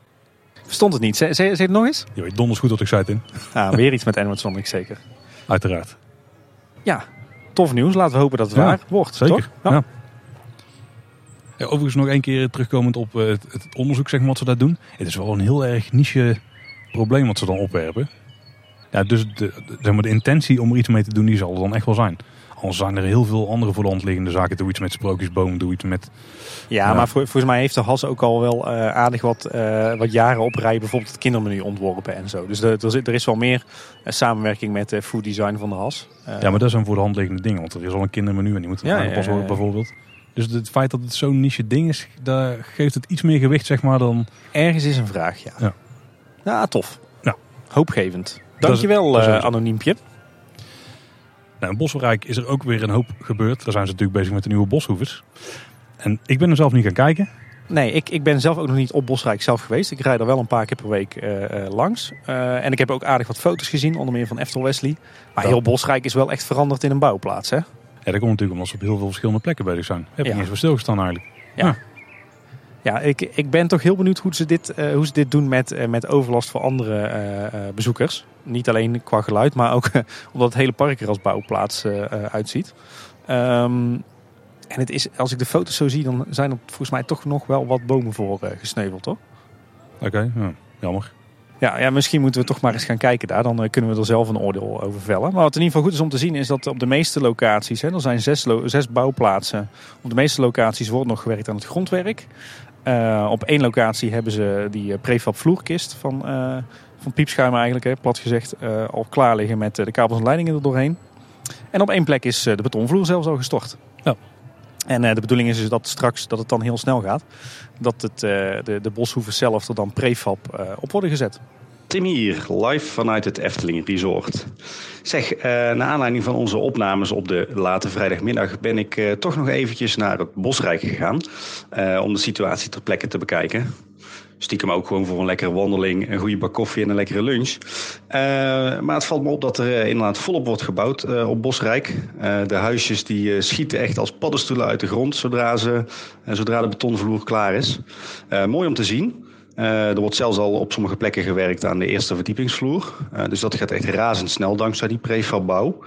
Verstond het niet. Zeg, zeg het nog eens? Je weet donders goed wat ik zei in. Ah, weer iets met animatronics zeker. [LAUGHS] Uiteraard. Ja, tof nieuws. Laten we hopen dat het Ja, waar wordt. Zeker. Toch? Ja. Ja. Ja, overigens nog één keer terugkomend op eh, het, het onderzoek zeg maar, wat ze daar doen. Het is wel een heel erg niche probleem wat ze dan opwerpen. Ja, dus de, de, zeg maar de intentie om er iets mee te doen, die zal er dan echt wel zijn. Anders zijn er heel veel andere voor de hand liggende zaken. Doe iets met sprookjesboom, doe iets met... Ja, Ja. maar voor, volgens mij heeft de Has ook al wel eh, aardig wat, eh, wat jaren op rij bijvoorbeeld het kindermenu ontworpen en zo. Dus er, er, zit- er is wel meer eh, samenwerking met eh food design van de Has. Eh, Ja, maar dat zijn voor de hand liggende dingen. Want er is al een kindermenu en die moet Ja, aangepast worden bijvoorbeeld. Dus het feit dat het zo'n niche ding is, daar geeft het iets meer gewicht zeg maar dan... Ergens is een vraag, ja. Ja. Ja, tof. Ja. Hoopgevend. Dankjewel, eh sowieso. anoniempje. Nou, in Bosrijk is er ook weer een hoop gebeurd. Daar zijn ze natuurlijk bezig met de nieuwe boshoevers. En ik ben er zelf niet gaan kijken. Nee, ik, ik ben zelf ook nog niet op Bosrijk zelf geweest. Ik rijd er wel een paar keer per week eh, eh, langs. Eh, en ik heb ook aardig wat foto's gezien, onder meer van Eftel Wesley. Maar Ja. heel Bosrijk is wel echt veranderd in een bouwplaats, hè? Ja, dat komt natuurlijk omdat ze op heel veel verschillende plekken bezig zijn. Heb ik Ja. niet eens stilgestaan eigenlijk. Ja, ik, ik ben toch heel benieuwd hoe ze dit, eh, hoe ze dit doen met, eh, met overlast voor andere eh, bezoekers. Niet alleen qua geluid, maar ook [LAUGHS] omdat het hele park er als bouwplaats uitziet. Ehm, en het is, als ik de foto's zo zie, dan zijn er volgens mij toch nog wel wat bomen voor gesneuveld, hoor. Oké, ja, jammer. Ja, ja, misschien moeten we toch maar eens gaan kijken daar. Dan kunnen we er zelf een oordeel over vellen. Maar wat in ieder geval goed is om te zien is dat op de meeste locaties, hè, er zijn zes, zes bouwplaatsen. Op de meeste locaties wordt nog gewerkt aan het grondwerk. Eh, op één locatie hebben ze die eh, prefab vloerkist van, eh van piepschuim eigenlijk, hè, plat gezegd, al klaar liggen met de kabels en leidingen er doorheen. En op één plek is de betonvloer zelfs al gestort. Ja. En de bedoeling is dus dat straks dat het dan heel snel gaat. Dat het, de, de boshoeven zelf er dan prefab op worden gezet. Tim hier, live vanuit het Efteling Resort. Zeg, eh naar aanleiding van onze opnames op de late vrijdagmiddag ben ik eh, toch nog eventjes naar het Bosrijk gegaan eh, om de situatie ter plekke te bekijken. Stiekem ook gewoon voor een lekkere wandeling, een goede bak koffie en een lekkere lunch. Maar het valt me op dat er inderdaad volop wordt gebouwd op Bosrijk. De huisjes die schieten echt als paddenstoelen uit de grond zodra, ze, zodra de betonvloer klaar is. Mooi om te zien. Eh, er wordt zelfs al op sommige plekken gewerkt aan de eerste verdiepingsvloer. Eh, dus dat gaat echt razendsnel dankzij die prefabbouw.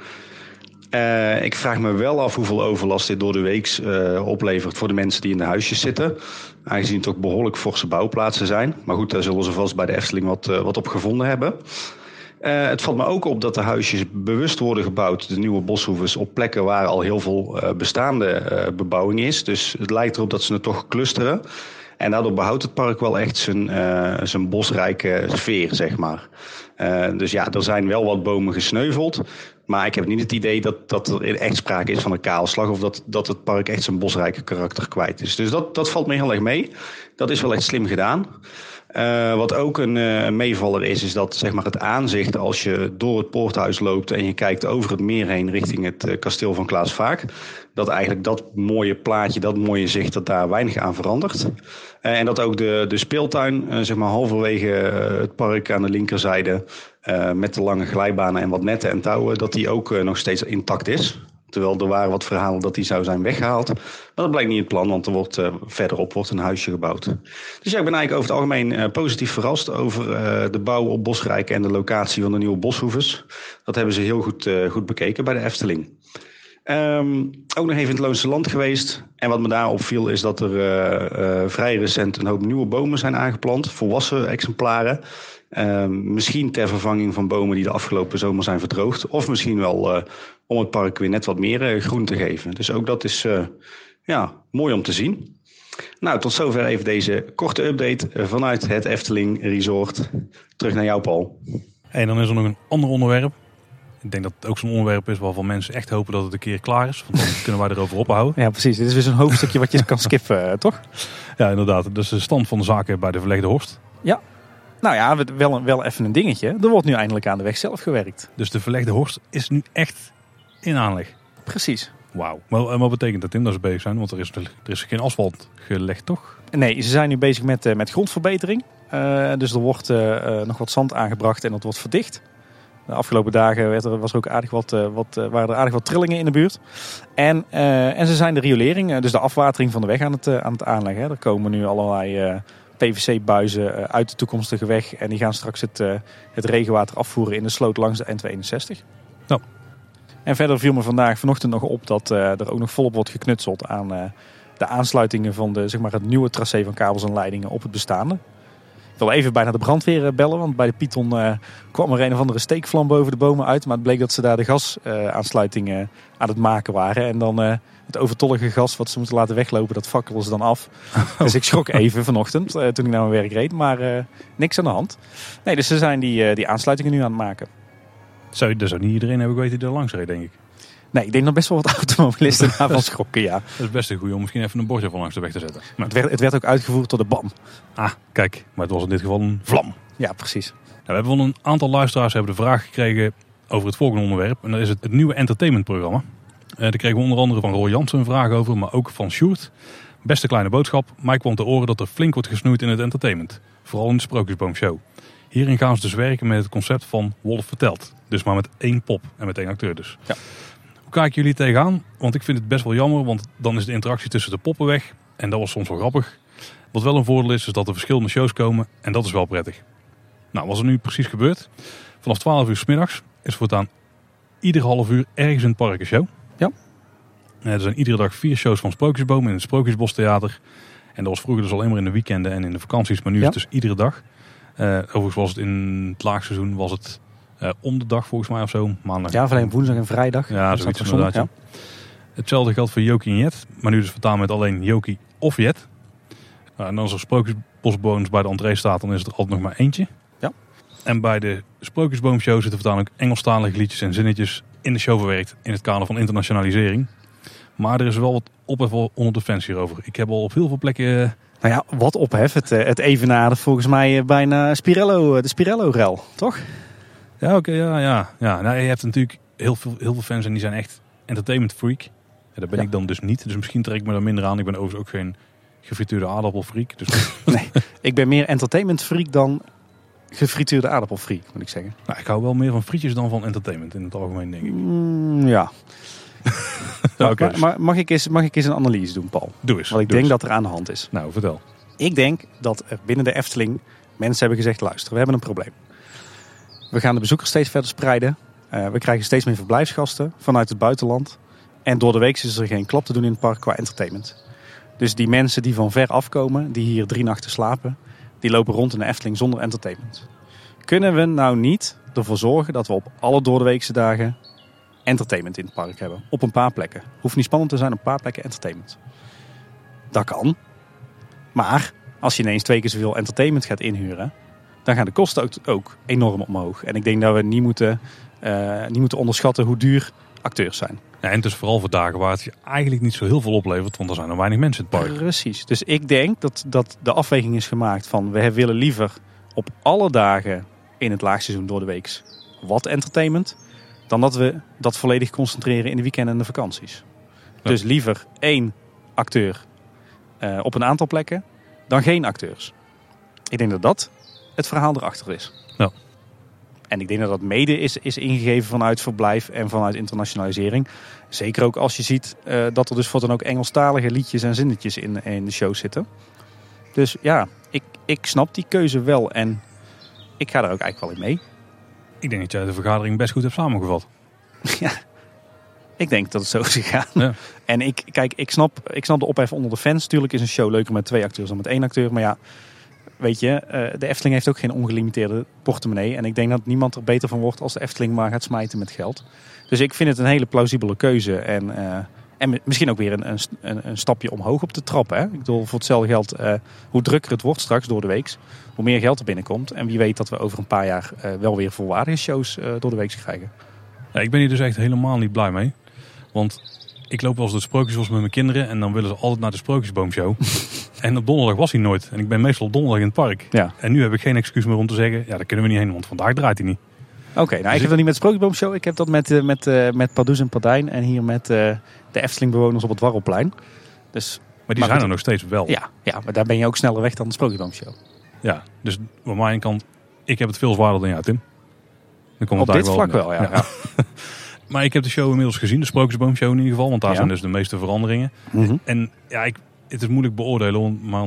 Eh, ik vraag me wel af hoeveel overlast dit door de week oplevert voor de mensen die in de huisjes zitten. Aangezien het ook behoorlijk forse bouwplaatsen zijn. Maar goed, daar zullen ze vast bij de Efteling wat, wat op gevonden hebben. Het valt me ook op dat de huisjes bewust worden gebouwd, de nieuwe boshoeves, op plekken waar al heel veel bestaande bebouwing is. Dus het lijkt erop dat ze het toch clusteren. En daardoor behoudt het park wel echt zijn, eh, zijn bosrijke sfeer, zeg maar. Eh, dus ja, er zijn wel wat bomen gesneuveld. Maar ik heb niet het idee dat, dat er echt sprake is van een kaalslag. Of dat, dat het park echt zijn bosrijke karakter kwijt is. Dus dat, dat valt me heel erg mee. Dat is wel echt slim gedaan. Uh, wat ook een uh, meevaller is, is dat zeg maar, het aanzicht als je door het poorthuis loopt en je kijkt over het meer heen richting het uh, kasteel van Klaas Vaak. Dat eigenlijk dat mooie plaatje, dat mooie zicht, dat daar weinig aan verandert. en dat ook de, de speeltuin, zeg maar halverwege het park aan de linkerzijde, met de lange glijbanen en wat netten en touwen, dat die ook nog steeds intact is. Terwijl er waren wat verhalen dat die zou zijn weggehaald. Maar dat blijkt niet het plan, want er wordt uh, verderop wordt een huisje gebouwd. Dus ja, ik ben eigenlijk over het algemeen uh, positief verrast over uh, de bouw op Bosrijk en de locatie van de nieuwe boshoeves. Dat hebben ze heel goed, goed bekeken bij de Efteling. Um, ook nog even in het Loonse Land geweest. En wat me daar opviel is dat er vrij recent een hoop nieuwe bomen zijn aangeplant. Volwassen exemplaren. Um, misschien ter vervanging van bomen die de afgelopen zomer zijn verdroogd. Of misschien wel om het park weer net wat meer uh, groen te geven. Dus ook dat is uh, ja, mooi om te zien. Nou, tot zover even deze korte update vanuit het Efteling Resort. Terug naar jou, Paul. En dan is er nog een ander onderwerp. Ik denk dat het ook zo'n onderwerp is waarvan mensen echt hopen dat het een keer klaar is. Want dan [LAUGHS] kunnen wij erover ophouden. Ja, precies. Dit is weer zo'n hoofdstukje wat je [LAUGHS] kan skippen, eh, toch? Ja, inderdaad. Dus de stand van de zaken bij de Verlegde Horst. Ja. Nou ja, wel, wel even een dingetje. Er wordt nu eindelijk aan de weg zelf gewerkt. Dus de Verlegde Horst is nu echt in aanleg. Precies. Wauw. Maar wat betekent dat in dat ze bezig zijn? Want er is, er is geen asfalt gelegd, toch? Nee, ze zijn nu bezig met, uh, met grondverbetering. Uh, dus er wordt uh, nog wat zand aangebracht en dat wordt verdicht. De afgelopen dagen werd er, was er ook aardig wat, wat, waren er aardig wat trillingen in de buurt. En, en ze zijn de riolering, dus de afwatering van de weg aan het, aan het aanleggen. Er komen nu allerlei PVC-buizen uit de toekomstige weg. En die gaan straks het, het regenwater afvoeren in de sloot langs de N261. Nou, en verder viel me vandaag vanochtend nog op dat uh, er ook nog volop wordt geknutseld aan uh, de aansluitingen van de, zeg maar, het nieuwe tracé van kabels en leidingen op het bestaande. Ik wil even bijna de brandweer eh, bellen, want bij de Python uh, kwam er een of andere steekvlam boven de bomen uit. Maar het bleek dat ze daar de gasaansluitingen aan het maken waren. En dan het overtollige gas wat ze moeten laten weglopen, dat fakkelen ze dan af. [LAUGHS] Dus ik schrok even vanochtend toen ik naar mijn werk reed, maar niks aan de hand. Nee, dus ze zijn die, die aansluitingen nu aan het maken. Zou, er zou niet iedereen hebben weten die er langs reed, denk ik. Nee, ik denk dat best wel wat [LAUGHS] automobilisten daarvan schrokken, ja. Dat is best een goede om misschien even een bordje van langs de weg te zetten. Maar het, werd, het werd ook uitgevoerd tot de BAM. Ah, kijk. Maar het was in dit geval een vlam. Ja, precies. Nou, we hebben van een aantal luisteraars hebben de vraag gekregen over het volgende onderwerp. En dat is het, het nieuwe entertainmentprogramma. Uh, daar kregen we onder andere van Roy Jansen een vraag over, maar ook van Sjoerd. Beste kleine boodschap. Mij kwam te oren dat er flink wordt gesnoeid in het entertainment. Vooral in de Sprookjesboomshow. Hierin gaan ze dus werken met het concept van Wolf vertelt. Dus maar met één pop en met één acteur dus. Ja. Hoe kijken jullie tegenaan? Want ik vind het best wel jammer, want dan is de interactie tussen de poppen weg. En dat was soms wel grappig. Wat wel een voordeel is, is dat er verschillende shows komen en dat is wel prettig. Nou, wat er nu precies gebeurt. Vanaf 12 uur s middags is voortaan ieder half uur ergens in het park een show. Er zijn iedere dag vier shows van Sprookjesboom in het Sprookjesbostheater. En dat was vroeger dus alleen maar in de weekenden en in de vakanties, maar nu is het dus iedere dag. Uh, overigens was het in het laagseizoen was het uh, om de dag volgens mij of zo. Maandag. Ja, alleen woensdag en vrijdag. Ja, zoiets inderdaad. Ja. Hetzelfde geldt voor Joki en Jet. Maar nu dus vertaald met alleen Joki of Jet. Uh, en als er sprookjesbosbonus bij de entree staat, dan is er altijd nog maar eentje. Ja. En bij de Sprookjesboomshow zitten vertaan ook Engelstalige liedjes en zinnetjes in de show verwerkt. In het kader van internationalisering. Maar er is wel wat ophef onder de fans hierover. Ik heb al op heel veel plekken nou ja, wat ophef. Het, eh, het evenade volgens mij eh, bijna Spirello, eh, de Spirello-rel, toch? Ja, oké, ja, ja. ja. Nou, je hebt natuurlijk heel veel, heel veel fans en die zijn echt entertainment freak. Ja, dat ben ik dan dus niet. Dus misschien trek ik me daar minder aan. Ik ben overigens ook geen gefrituurde aardappelfreak. Dus... [LAUGHS] nee, ik ben meer entertainment freak dan gefrituurde aardappelfreak, moet ik zeggen. Nou, ik hou wel meer van frietjes dan van entertainment in het algemeen, denk ik. Mm, ja. [LAUGHS] ja, okay, maar, mag, ik eens, mag ik eens een analyse doen, Paul? Doe eens. Wat ik denk dat er aan de hand is. Nou, vertel. Ik denk dat er binnen de Efteling mensen hebben gezegd: luister, we hebben een probleem. We gaan de bezoekers steeds verder spreiden. Uh, we krijgen steeds meer verblijfsgasten vanuit het buitenland. En door de week is er geen klap te doen in het park qua entertainment. Dus die mensen die van ver afkomen, die hier drie nachten slapen, die lopen rond in de Efteling zonder entertainment. Kunnen we nou niet ervoor zorgen dat we op alle doordeweekse dagen entertainment in het park hebben. Op een paar plekken. Hoeft niet spannend te zijn, op een paar plekken entertainment. Dat kan. Maar als je ineens twee keer zoveel entertainment gaat inhuren, dan gaan de kosten ook, ook enorm omhoog. En ik denk dat we niet moeten, uh, niet moeten onderschatten hoe duur acteurs zijn. Ja, en dus vooral voor dagen waar het je eigenlijk niet zo heel veel oplevert, want er zijn er weinig mensen in het park. Precies. Dus ik denk dat, dat de afweging is gemaakt van we willen liever op alle dagen in het laagseizoen door de week wat entertainment, dan dat we dat volledig concentreren in de weekenden en de vakanties. Ja. Dus liever één acteur eh, op een aantal plekken dan geen acteurs. Ik denk dat dat het verhaal erachter is. Ja. En ik denk dat dat mede is, is ingegeven vanuit verblijf en vanuit internationalisering. Zeker ook als je ziet eh, dat er dus voor dan ook Engelstalige liedjes en zinnetjes in, in de show zitten. Dus ja, ik, ik snap die keuze wel en ik ga er ook eigenlijk wel in mee. Ik denk dat jij de vergadering best goed hebt samengevat. [LAUGHS] Ik denk dat het zo is gegaan. Ja. En ik, kijk, ik snap, ik snap de ophef onder de fans. Tuurlijk is een show leuker met twee acteurs dan met één acteur. Maar ja, weet je, eh, de Efteling heeft ook geen ongelimiteerde portemonnee. En ik denk dat niemand er beter van wordt als de Efteling maar gaat smijten met geld. Dus ik vind het een hele plausibele keuze. En, eh, en mi- misschien ook weer een, een, een, stapje omhoog op de trap. Hè? Ik bedoel, voor hetzelfde geld, eh, hoe drukker het wordt straks door de week, hoe meer geld er binnenkomt. En wie weet dat we over een paar jaar eh, wel weer volwaardige shows eh, door de week krijgen. Ja, ik ben hier dus echt helemaal niet blij mee. Want ik loop wel eens door het sprookjesbos met mijn kinderen en dan willen ze altijd naar de sprookjesboomshow. [LAUGHS] en op donderdag was hij nooit. En ik ben meestal op donderdag in het park. Ja. En nu heb ik geen excuus meer om te zeggen, ja daar kunnen we niet heen, want vandaag draait hij niet. Oké, nou ik ik- heb dat niet met Sprookjesboomshow. Ik heb dat met, eh, met, eh, met Pardoes en Pardijn en hier met eh, de Efteling-bewoners op het Warrelplein. Dus Maar die Maar zijn goed. er nog steeds wel. ja, ja, maar daar ben je ook sneller weg dan de Sprookjesboomshow. Ja, dus aan mijn kant, ik heb het veel zwaarder dan jou, Tim. Dan komt Op het dit vlak wel, ja. ja. [LAUGHS] Maar ik heb de show inmiddels gezien, de Sprookjesboomshow in ieder geval. Want daar Ja. zijn dus de meeste veranderingen. Mhm. En ja, ik, het is moeilijk beoordelen. Maar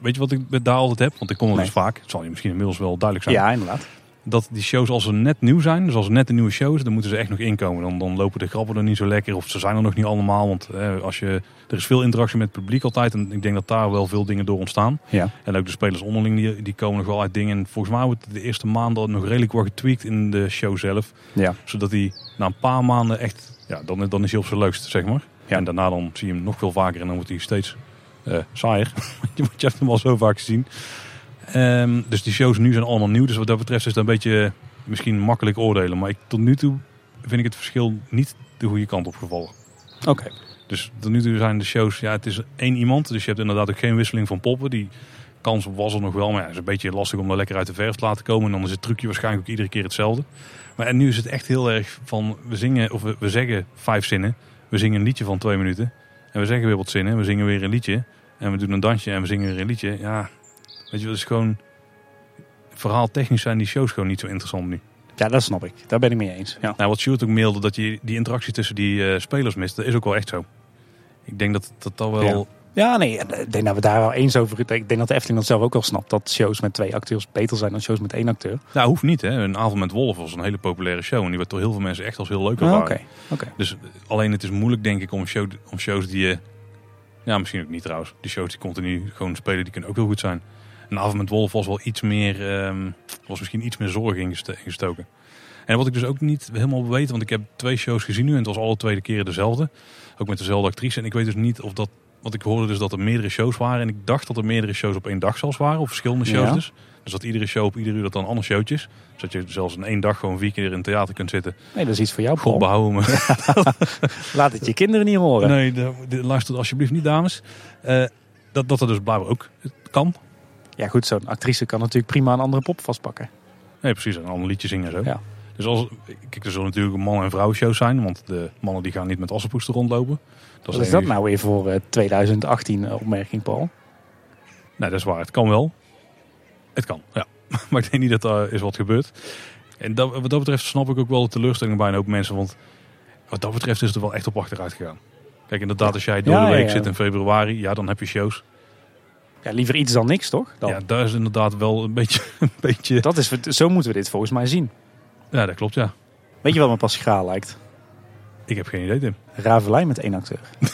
weet je wat ik daar altijd heb? Want ik kom er Nee. dus vaak. Het zal je misschien inmiddels wel duidelijk zijn. ja, inderdaad. Dat die shows als ze net nieuw zijn. Dus als het net een nieuwe show is. Dan moeten ze echt nog inkomen. Dan, dan lopen de grappen er niet zo lekker. Of ze zijn er nog niet allemaal. Want eh, als je, er is veel interactie met het publiek altijd. En ik denk dat daar wel veel dingen door ontstaan. Ja. En ook de spelers onderling, die, die komen nog wel uit dingen. En volgens mij wordt de eerste maanden nog redelijk wat getweakt in de show zelf. Ja. Zodat hij na een paar maanden echt, ja, dan, dan is hij op zijn leukst, zeg maar. Ja. En daarna dan zie je hem nog veel vaker en dan wordt hij steeds eh saaier. [LAUGHS] Je hebt hem al zo vaak gezien. Ehm, dus die shows nu zijn allemaal nieuw. Dus wat dat betreft is het een beetje eh, misschien makkelijk oordelen. Maar ik, tot nu toe vind ik het verschil niet de goede kant opgevallen. Oké. Dus tot nu toe zijn de shows, ja, het is één iemand. Dus je hebt inderdaad ook geen wisseling van poppen. Die kans was er nog wel, maar ja, het is een beetje lastig om er lekker uit de verf te laten komen. En dan is het trucje waarschijnlijk ook iedere keer hetzelfde. Maar en nu is het echt heel erg van, we zingen, of we, we zeggen vijf zinnen. We zingen een liedje van twee minuten. En we zeggen weer wat zinnen. We zingen weer een liedje. En we doen een dansje en we zingen weer een liedje. Ja, weet je, dat is gewoon... Verhaal technisch zijn die shows gewoon niet zo interessant nu. Ja, dat snap ik. Daar ben ik mee eens. Ja. Nou, wat Sjoerd ook mailde, dat je die interactie tussen die eh, spelers mist, dat is ook wel echt zo. Ik denk dat dat al wel... Ja. Ja, nee, ik denk dat we daar wel eens over. Ik denk dat de Efteling dat zelf ook wel snapt. Dat shows met twee acteurs beter zijn dan shows met één acteur. Nou, hoeft niet. Hè. Een avond met Wolf was een hele populaire show. En die werd door heel veel mensen echt als heel leuk Ah, ervaren. Oké, oké. Dus eh, alleen het is moeilijk, denk ik, om, show, om shows die je... Ja, misschien ook niet trouwens. Die shows die continu gewoon spelen, die kunnen ook heel goed zijn. Een avond met Wolf was wel iets meer... ehm, was misschien iets meer zorg ingestoken. En wat ik dus ook niet helemaal weet, want ik heb twee shows gezien nu en het was alle tweede keren dezelfde. Ook met dezelfde actrice. En ik weet dus niet of dat... Want ik hoorde dus dat er meerdere shows waren. En ik dacht dat er meerdere shows op één dag zelfs waren. Of verschillende shows Ja. dus. Dus dat iedere show op ieder uur dat dan een ander showtje is. Zodat je zelfs in één dag gewoon vier keer in het theater kunt zitten. Nee, dat is iets voor jou, God Paul. behouden me. [LAUGHS] Laat het je kinderen niet horen. Nee, de, de- luister alsjeblieft niet, dames. Eh, dat, dat er dus blijkbaar ook kan. Ja, goed, zo'n actrice kan natuurlijk prima een andere pop vastpakken. Nee, precies. Een ander liedje zingen en zo. Ja. Dus als, kijk, er zullen natuurlijk man- en vrouwenshows zijn. Want de mannen die gaan niet met assenpoester rondlopen. Wat de is dat nou weer voor eh, 2018 opmerking, Paul? Nee, dat is waar. Het kan wel. Het kan, ja. [LAUGHS] maar ik denk niet dat daar is wat gebeurt. En dat, wat dat betreft snap ik ook wel de teleurstelling bij een hoop mensen. Want wat dat betreft is het er wel echt op achteruit gegaan. Kijk, inderdaad, als jij door Ja, de ja, week ja. zit in februari, ja, dan heb je shows. Ja, liever iets dan niks, toch? Dan. Ja, daar is inderdaad wel een beetje... [LAUGHS] Een beetje Dat is, zo moeten we dit volgens mij zien. ja, dat klopt, ja. Weet je wat me pas lijkt? Ik heb geen idee, Tim. Ravelijn met één acteur. [LAUGHS]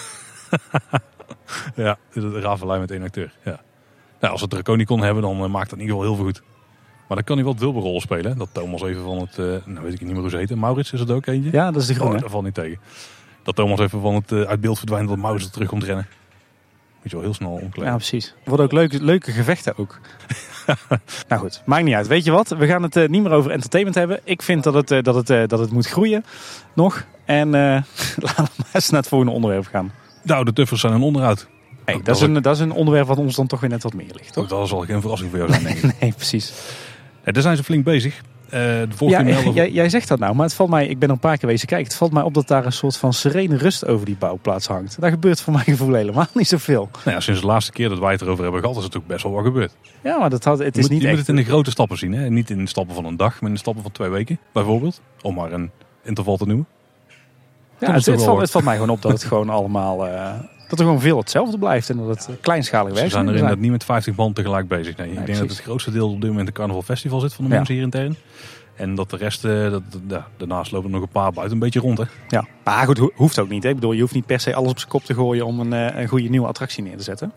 Ja, de Ravelijn met één acteur. Ja. Nou, als we Draconicon hebben, dan eh, maakt dat in ieder geval heel veel goed. Maar dan kan hij wat wilberrollen spelen. Dat Thomas even van het, eh, nou weet ik niet meer hoe ze heten. Maurits is het ook eentje? Ja, dat is de Oh, groene. daar valt niet tegen. Dat Thomas even van het eh, uit beeld verdwijnt, dat Maurits er terug komt rennen. Moet je wel heel snel omkleden. Ja, precies. Worden ook leuke, leuke gevechten ook. [LAUGHS] nou goed, maakt niet uit. Weet je wat? We gaan het eh, niet meer over entertainment hebben. Ik vind dat het, eh, dat het, eh, dat het moet groeien nog. En [LAUGHS] laten we maar eens naar het volgende onderwerp gaan. De oude tuffers zijn een onderhoud. Hey, dat, is een, dat is een onderwerp wat ons dan toch weer net wat meer ligt, toch? Dat zal geen verrassing voor jou zijn, denk ik. [LAUGHS] Nee, precies. Ja, daar zijn ze flink bezig. Eh, de vorige Ja, [LAUGHS] jij, jij zegt dat nou, maar het valt mij, ik ben er een paar keer wezen kijken. Het valt mij op dat daar een soort van serene rust over die bouwplaats hangt. Daar gebeurt voor mijn gevoel helemaal niet zoveel. Nou ja, sinds de laatste keer dat wij het erover hebben gehad, is het ook best wel wat gebeurd. Ja, maar dat had, het is moet, niet je moet echt... het in de grote stappen zien. Hè? Niet in de stappen van een dag, maar in de stappen van twee weken, bijvoorbeeld. Om maar een interval te noemen. Ja, het, valt, het valt mij gewoon op dat het gewoon allemaal... eh, dat er gewoon veel hetzelfde blijft en dat het eh, kleinschalig Ze werkt. zijn er inderdaad niet met 50 man tegelijk bezig. Nee, ik denk dat het grootste deel op dit moment de Carnaval Festival zit van de mensen hier intern. En dat de rest, eh, dat, ja, daarnaast lopen er nog een paar buiten een beetje rond. Hè? Ja, maar goed, ho- hoeft ook niet. Hè? Ik bedoel, je hoeft niet per se alles op zijn kop te gooien om een, eh, een goede nieuwe attractie neer te zetten.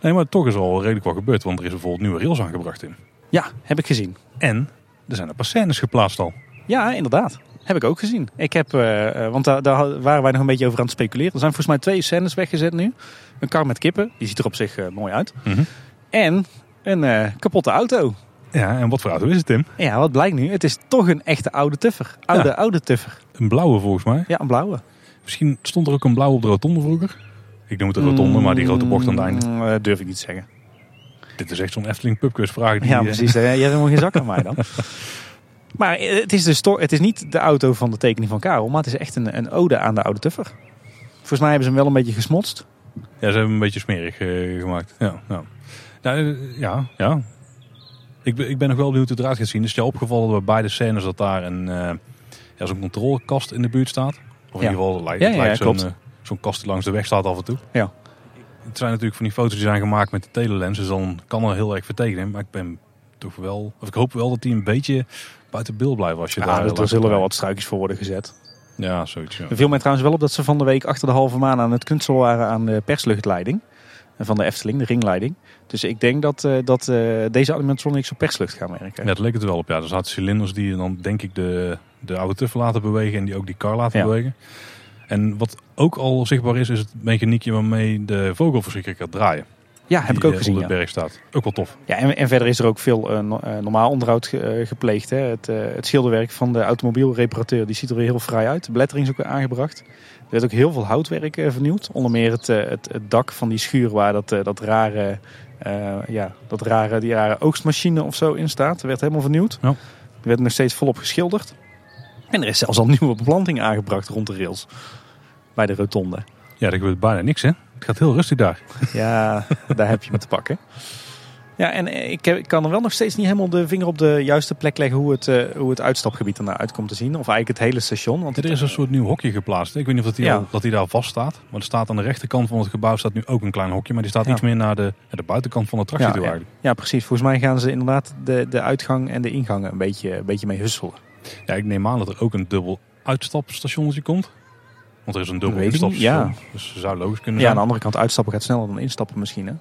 Nee, maar toch is er al redelijk wat gebeurd. Want er is bijvoorbeeld nieuwe rails aangebracht in. Ja, heb ik gezien. En er zijn een paar scènes geplaatst al. Ja, inderdaad. Heb ik ook gezien. Ik heb, eh, eh, want daar, daar waren wij nog een beetje over aan het speculeren. Er zijn volgens mij twee scènes weggezet nu. Een kar met kippen, die ziet er op zich eh, mooi uit. Mhm. En een kapotte auto. Ja, en wat voor auto is het, Tim? Ja, wat blijkt nu? Het is toch een echte oude tuffer. Oude, Ja. oude tuffer. Een blauwe volgens mij. Ja, een blauwe. Misschien stond er ook een blauw op de rotonde vroeger. Ik noem het een rotonde, maar die grote bocht aan het einde. Mm, durf ik niet te zeggen. Dit is echt zo'n Efteling pubquiz vraag. Die, Ja, precies. Jij hebt helemaal geen zak aan mij dan. [LAUGHS] Maar eh, het is, de sto- het is niet de auto van de tekening van Karel, maar het is echt een, een ode aan de oude tuffer. Volgens mij hebben ze hem wel een beetje gesmotst. Ja, ze hebben hem een beetje smerig eh, gemaakt. Ja, ja. Nou, eh, ja, ja. Ik ben, ik ben nog wel benieuwd hoe het eruit gaat zien. Is het je opgevallen bij beide scènes dat daar een, ja, zo'n controlekast in de buurt staat? Of in Ja. ieder geval, het lijkt, Ja, het ja, lijkt ja, zo'n, kast die langs de weg staat af en toe. Ja. Het zijn natuurlijk van die foto's die zijn gemaakt met de telelens. Dus dan kan er heel erg vertekenen. Maar ik ben toch wel, of ik hoop wel dat die een beetje buiten beeld blijven als je Ja, daar er, er zullen wel wat struikjes voor worden gezet. Ja, zoiets. Ja. Er viel mij trouwens wel op dat ze van de week achter de halve maan aan het knutselen waren aan de persluchtleiding. Van de Efteling, de ringleiding. Dus ik denk dat, eh, dat eh, deze animatronics op perslucht gaan werken. Ja, dat leek het wel op. Ja, er zaten cilinders die dan denk ik de, de oude tuffel laten bewegen en die ook die kar laten Ja. bewegen. En wat ook al zichtbaar is, is het mechaniekje waarmee de vogelverschrikker gaat draaien. Ja, heb ik ook eh, gezien. Op Ja. de berg staat. Ook wel tof. Ja, en, en verder is er ook veel eh, eh, normaal onderhoud ge- gepleegd. Hè. Het, het schilderwerk van de automobielreparateur die ziet er weer heel fraai uit. De belettering is ook weer aangebracht. Er werd ook heel veel houtwerk vernieuwd. Onder meer het, het, het dak van die schuur waar dat, dat rare, ja, dat rare, die rare oogstmachine of zo in staat. Dat werd helemaal vernieuwd. Ja. Er werd nog steeds volop geschilderd. En er is zelfs al nieuwe beplanting aangebracht rond de rails. Bij de rotonde. Ja, er gebeurt bijna niks hè. Het gaat heel rustig daar. Ja, daar heb je me te pakken. Ja, en ik, heb, ik kan er wel nog steeds niet helemaal de vinger op de juiste plek leggen hoe het, eh, hoe het uitstapgebied ernaar uit komt te zien. Of eigenlijk het hele station. Want Er is een soort nieuw hokje geplaatst. Ik weet niet of dat die, Ja. al, dat die daar vast staat. Maar er staat aan de rechterkant van het gebouw staat nu ook een klein hokje. Maar die staat Ja. iets meer naar de, de buitenkant van de attractie ja, toe ja. eigenlijk. ja, precies. Volgens mij gaan ze inderdaad de, de uitgang en de ingang een beetje, een beetje mee husselen. Ja, ik neem aan dat er ook een dubbel uitstapstationnetje komt. Want er is een dubbel instapstation. ja. Dus zou logisch kunnen Ja, aan zijn. de andere kant uitstappen gaat sneller dan instappen misschien. Hè?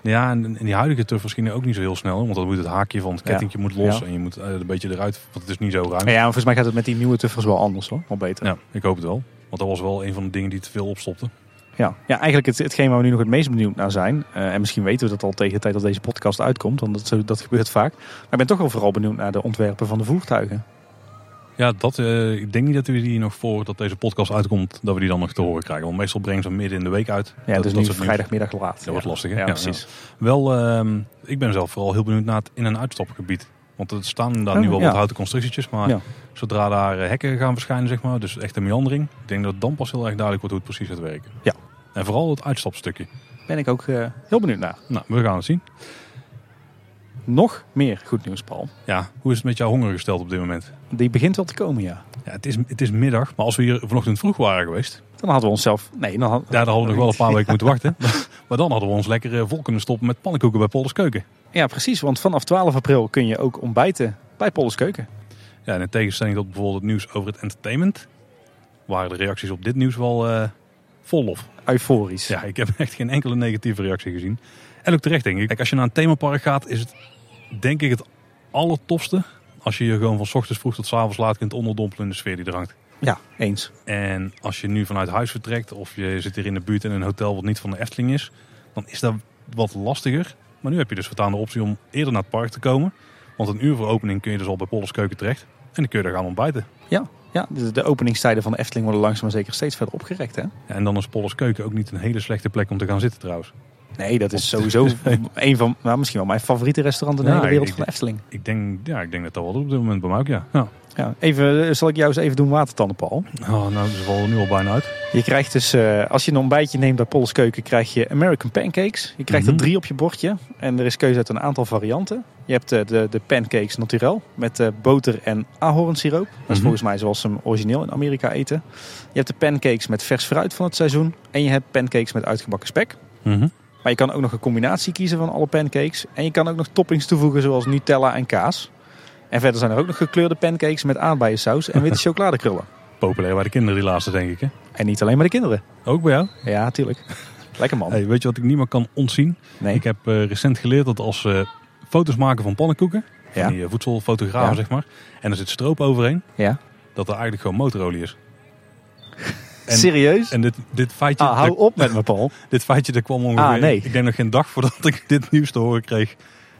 Ja, en, die huidige tuff misschien ook niet zo heel snel. Want dan moet het haakje van het Ja. kettingje moet los. Ja. En je moet eh, een beetje eruit, want het is niet zo ruim. Ja, maar volgens mij gaat het met die nieuwe tuffers wel anders hoor. Wel beter. Ja, ik hoop het wel. Want dat was wel een van de dingen die te veel opstopte. Ja, ja eigenlijk het, hetgeen waar we nu nog het meest benieuwd naar zijn. eh, en misschien weten we dat al tegen de tijd dat deze podcast uitkomt. Want dat, dat gebeurt vaak. Maar ik ben toch wel vooral benieuwd naar de ontwerpen van de voertuigen. Ja, dat, eh, ik denk niet dat we die nog voor dat deze podcast uitkomt, dat we die dan nog te horen krijgen. Want meestal brengen ze hem midden in de week uit. Ja, dat, dus dat nu vrijdagmiddag laat. Dat wordt lastig, hè? Ja, Ja, precies. Wel, ehm, ik ben zelf vooral heel benieuwd naar het in- en uitstapgebied. Want er staan daar Oh, nu wel ja. wat houten constructietjes. Maar zodra daar eh, hekken gaan verschijnen, zeg maar, dus echt een meandering. Ik denk dat het dan pas heel erg duidelijk wordt hoe het precies gaat werken. Ja. En vooral het uitstapstukje. Ben ik ook eh, heel benieuwd naar. Nou, we gaan het zien. Nog meer goed nieuws, Paul. Ja, hoe is het met jouw honger gesteld op dit moment? Die begint wel te komen, ja. Ja, het is, het is middag, maar als we hier vanochtend vroeg waren geweest, Dan hadden we onszelf... Nee, dan had... ja, dan hadden we nog wel een paar [LAUGHS] weken moeten wachten. Maar dan hadden we ons lekker eh, vol kunnen stoppen met pannenkoeken bij Polders Keuken. Ja, precies. Want vanaf 12 april kun je ook ontbijten bij Polles Keuken. Ja, en in tegenstelling tot bijvoorbeeld het nieuws over het entertainment, waren de reacties op dit nieuws wel eh vol lof. Euforisch. Ja, ik heb echt geen enkele negatieve reactie gezien. En ook terecht denk ik. Kijk, als je naar een themapark gaat, is het denk ik het allertofste als je je gewoon van 's ochtends vroeg tot 's avonds laat kunt onderdompelen in de sfeer die er hangt. Ja, eens. En als je nu vanuit huis vertrekt of je zit hier in de buurt in een hotel wat niet van de Efteling is, dan is dat wat lastiger. Maar nu heb je dus voortaan de optie om eerder naar het park te komen. Want een uur voor opening kun je dus al bij Pollers Keuken terecht. dan kun je daar gaan ontbijten. Ja, ja de, de openingstijden van de Efteling worden langzaam maar zeker steeds verder opgerekt. Hè? Ja, en dan is Polles Keuken ook niet een hele slechte plek om te gaan zitten trouwens. Nee, dat is sowieso [LAUGHS] een van, nou, misschien wel mijn favoriete restaurant in de Ja, hele wereld ik- van de Efteling. Ik denk, ja, ik denk dat dat wel op dit moment bij mij ook, ja. ja. Ja, even, eh, zal ik jou eens even doen watertanden, Paul? Oh, nou, ze vallen er nu al bijna uit. Je krijgt dus, eh, als je een ontbijtje neemt bij Polles Keuken, krijg je American pancakes. Je krijgt er Mhm. drie op je bordje. En er is keuze uit een aantal varianten. Je hebt eh, de, de pancakes naturel met boter en ahornsiroop. Dat is Mhm. volgens mij zoals ze hem origineel in Amerika eten. Je hebt de pancakes met vers fruit van het seizoen. En je hebt pancakes met uitgebakken spek. Mhm. Maar je kan ook nog een combinatie kiezen van alle pancakes. En je kan ook nog toppings toevoegen zoals Nutella en kaas. En verder zijn er ook nog gekleurde pancakes met aardbeiensaus en witte [LAUGHS] chocoladekrullen. Populair bij de kinderen die laatste, denk ik. Hè? En niet alleen maar de kinderen. Ook bij jou? Ja, tuurlijk. [LAUGHS] Lekker man. Hey, weet je wat ik niet meer kan ontzien? Nee. Ik heb eh, recent geleerd dat als ze foto's maken van pannenkoeken, Ja. van die eh, voedselfotografen Ja. zeg maar, en er zit stroop overheen, Ja. dat er eigenlijk gewoon motorolie is. En- Serieus? En dit, dit, feitje, Ah, hou dat- op met me, Paul. [LAUGHS] dit feitje dat kwam ongeveer, Ah, nee. ik denk nog geen dag voordat ik dit nieuws te horen kreeg.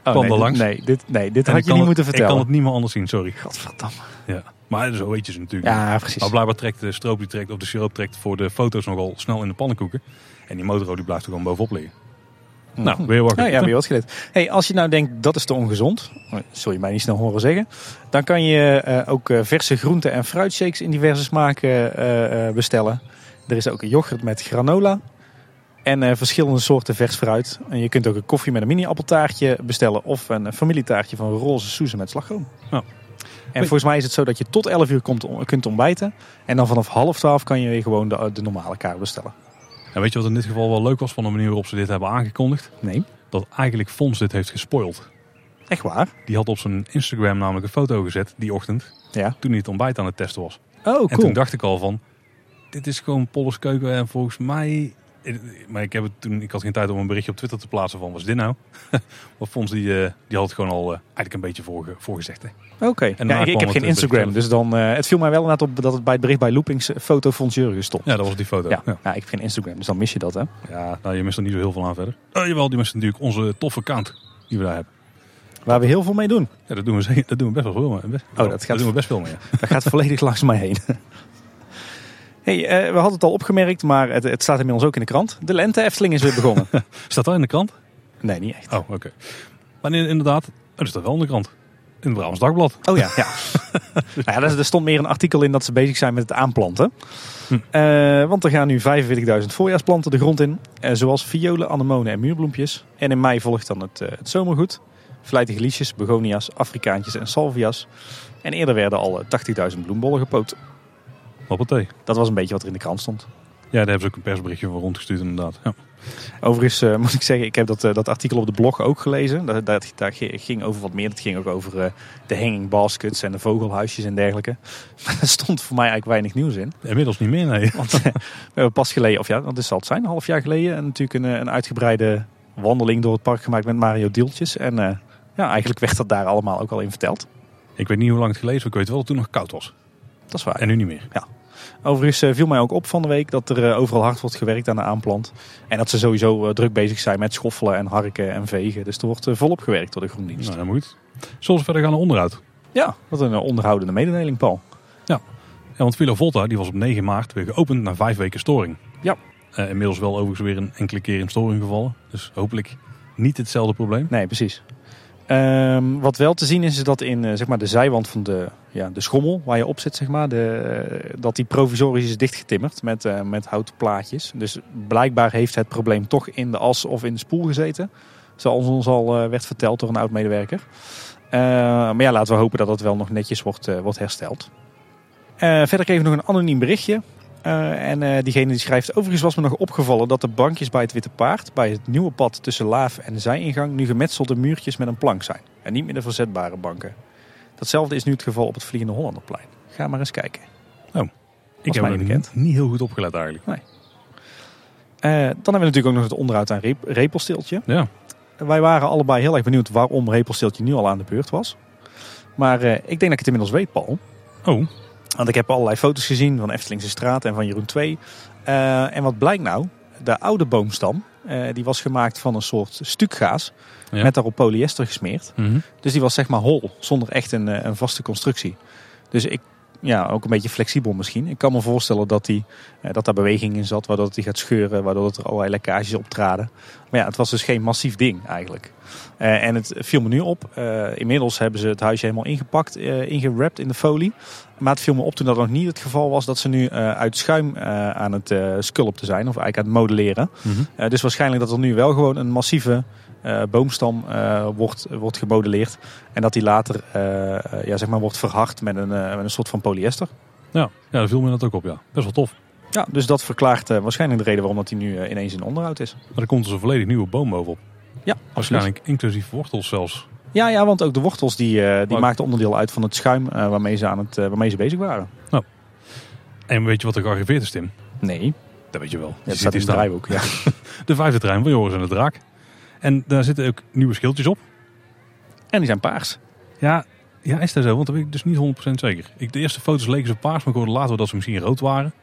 Oh, Kwam nee, er dit- langs. Nee, dit, nee, dit En had je niet het- moeten vertellen. Ik kan het niet meer anders zien, sorry. Godverdamme. Ja. Maar zo weet je ze natuurlijk. Ja, precies. Maar blijkbaar trekt de stroop die trekt, of de siroop trekt voor de foto's nogal snel in de pannenkoeken. En die motorolie blijft er gewoon bovenop liggen. Nou, weer wat Nou ja, weer wat geleerd. Hey, als je nou denkt dat is te ongezond, zul je mij niet snel horen zeggen, dan kan je eh, ook eh, verse groenten en fruitshakes in diverse smaken eh, bestellen. Er is ook een yoghurt met granola en verschillende soorten vers fruit. En je kunt ook een koffie met een mini appeltaartje bestellen of een familietaartje van roze soezen met slagroom. En volgens mij is het zo dat je tot 11 uur komt, kunt ontbijten. En dan vanaf half 12 kan je weer gewoon de, de normale kaart bestellen. En weet je wat in dit geval wel leuk was van de manier waarop ze dit hebben aangekondigd? Nee, Dat eigenlijk Fons dit heeft gespoild. echt waar? Die had op zijn Instagram namelijk een foto gezet die ochtend. Ja. Toen hij het ontbijt aan het testen was. Oh, En cool. toen dacht ik al van, dit is gewoon Polles keuken. En volgens mij, maar ik, heb het toen, ik had geen tijd om een berichtje op Twitter te plaatsen van, wat is dit nou? [LAUGHS] maar Fons die, eh, die had het gewoon al eh, eigenlijk een beetje voorge, voorgezegd. Hè. Oké, ja, ik, heb geen Instagram, dus dan, eh, het viel mij wel inderdaad op dat het bij het bericht bij Loopings foto van Jurgen stond. Ja, dat was die foto. Ja, Ja. ja. ik heb geen Instagram, dus dan mis je dat hè. Ja, nou, je mist er niet zo heel veel aan verder. Oh, jawel, die mist natuurlijk onze toffe account die we daar hebben. Waar we heel veel mee doen. Ja, dat doen we, zeker- dat doen we best wel veel mee. Best, Oh, dat gaat- daar doen we best veel mee. [LAUGHS] Dat gaat volledig langs mij heen. Hey, eh, we hadden het al opgemerkt, maar het, het staat inmiddels ook in de krant. De lente Efteling is weer begonnen. [LAUGHS] Staat dat in de krant? nee, niet echt. Oh, oké. Maar in- inderdaad, dat staat wel in de krant. In het Brabants Dagblad. Oh ja, ja. [LAUGHS] nou ja er, er stond meer een artikel in dat ze bezig zijn met het aanplanten. Hm. Eh, want er gaan nu 45.000 voorjaarsplanten de grond in. eh, zoals violen, anemonen en muurbloempjes. En in mei volgt dan het, het zomergoed. Vlijtige liesjes, begonia's, afrikaantjes en salvia's. En eerder werden al eh, 80.000 bloembollen gepoot. Hoppatee. Dat was een beetje wat er in de krant stond. Ja, daar hebben ze ook een persberichtje van rondgestuurd inderdaad. Ja. Overigens eh, [LAUGHS] moet ik zeggen, ik heb dat, eh, dat artikel op de blog ook gelezen. Dat, dat, daar gi- ging over wat meer. Het ging ook over eh, de hanging baskets en de vogelhuisjes en dergelijke. [LAUGHS] Maar er stond voor mij eigenlijk weinig nieuws in. Inmiddels niet meer, nee. Want [LAUGHS] we hebben pas geleden, of ja, wat is zal het zijn, een half jaar geleden, en natuurlijk een, een uitgebreide wandeling door het park gemaakt met Mario Dieltjes. En ja, eigenlijk werd dat daar allemaal ook al in verteld. Ik weet niet hoe lang het gelezen, maar ik weet wel dat het toen nog koud was. Dat is waar. En nu niet meer. Overigens eh, viel mij ook op van de week dat er eh, overal hard wordt gewerkt aan de aanplant. En dat ze sowieso eh, druk bezig zijn met schoffelen en harken en vegen. Dus er wordt volop gewerkt door de GroenDienst. Nou, dat moet. Zullen we verder gaan naar onderhoud? Ja, wat een onderhoudende mededeling, Paul. Ja, want Villa Volta die was op 9 maart weer geopend na vijf weken storing. Ja. Inmiddels wel overigens weer een enkele keer in storing gevallen. Dus hopelijk niet hetzelfde probleem. Nee, precies. Ehm, wat wel te zien is, is dat in eh, zeg maar de zijwand van de, ja, de schommel waar je op zit, zeg maar, de, eh, dat die provisorisch is dichtgetimmerd met, eh, met houten plaatjes. Dus blijkbaar heeft het probleem toch in de as of in de spoel gezeten. Zoals ons al werd verteld door een oud-medewerker. Eh, maar ja, laten we hopen dat het wel nog netjes wordt, wordt hersteld. Verder we nog een anoniem berichtje. Eh, en eh, diegene die schrijft, overigens was me nog opgevallen dat de bankjes bij het Witte Paard, bij het nieuwe pad tussen Laaf en de zijingang, nu gemetselde muurtjes met een plank zijn. En niet meer de verzetbare banken. Datzelfde is nu het geval op het Vliegende Hollanderplein. Ga maar eens kijken. Ik heb mij niet, niet heel goed opgelet eigenlijk. Eh, dan hebben we natuurlijk ook nog het onderhoud aan rep repelsteeltje. Ja, Wij waren allebei heel erg benieuwd waarom repelsteeltje nu al aan de beurt was. Maar ik denk dat ik het inmiddels weet, Paul. Oh, Want ik heb allerlei foto's gezien van Eftelingse Straat en van Jeroen 2. Eh, en wat blijkt nou? De oude boomstam, eh, die was gemaakt van een soort stukgaas. Ja. Met daarop polyester gesmeerd. mhm. Dus die was zeg maar hol, zonder echt een, eh, een vaste constructie. Dus ik, ja, ook een beetje flexibel misschien. Ik kan me voorstellen dat, die, eh, dat daar beweging in zat, waardoor hij gaat scheuren, waardoor er allerlei lekkages optraden. Maar ja, het was dus geen massief ding eigenlijk. Eh, en het viel me nu op. eh, inmiddels hebben ze het huisje helemaal ingepakt, ingewrapt in de folie. Maar het viel me op toen dat nog niet het geval was dat ze nu uit schuim aan het sculpten zijn, of eigenlijk aan het modelleren. Eh, dus waarschijnlijk dat er nu wel gewoon een massieve boomstam eh, wordt, wordt gemodelleerd. En dat die later eh, eh, ja, zeg maar wordt verhard met een, eh, met een soort van polyester. Ja, ja, daar viel me dat ook op, ja. Best wel tof. Ja, dus dat verklaart eh, waarschijnlijk de reden waarom dat hij nu eh, ineens in onderhoud is. Maar er komt dus een volledig nieuwe boom bovenop. Ja, Waarschijnlijk inclusief wortels zelfs. Ja, ja, want ook de wortels die, eh, die maakten onderdeel uit van het schuim eh, waarmee, ze aan het, eh, waarmee ze bezig waren. En weet je wat er gearriveerd is, Tim? Nee, Dat weet je wel. ja, Je dat ziet staat in het draaiboek. Ja. [LAUGHS] De vijfde trein van Joris en de Draak. En daar zitten ook nieuwe schildjes op. En die zijn paars. Ja, ja, is dat zo? Want dat weet ik dus niet 100% zeker. Ik, de eerste foto's leken ze paars, maar ik hoorde later dat ze misschien rood waren.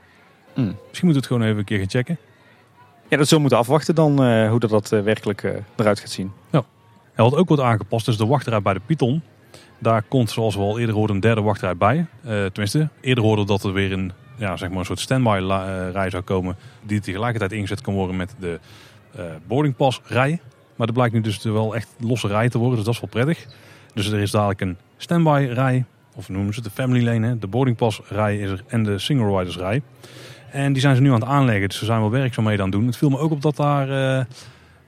Mm. Misschien moeten we het gewoon even een keer gaan checken. Ja, dat zullen we moeten afwachten dan eh, hoe dat, dat eh, werkelijk eh, eruit gaat zien. En wat ook wordt aangepast is de wachtrij bij de Python. Daar komt, zoals we al eerder hoorden, een derde wachtrij bij. Tenminste, eerder hoorden we dat er weer een, ja, zeg maar een soort standby rij zou komen. Die tegelijkertijd ingezet kan worden met de eh boardingpass rij. Maar dat blijkt nu dus wel echt losse rij te worden, dus dat is wel prettig. Dus er is dadelijk een standby rij, of noemen ze het de family lane. Hè? De boardingpass rij is er en de single riders rij. En die zijn ze nu aan het aanleggen, dus ze zijn wel werkzaamheden aan het doen. Het viel me ook op dat daar... eh,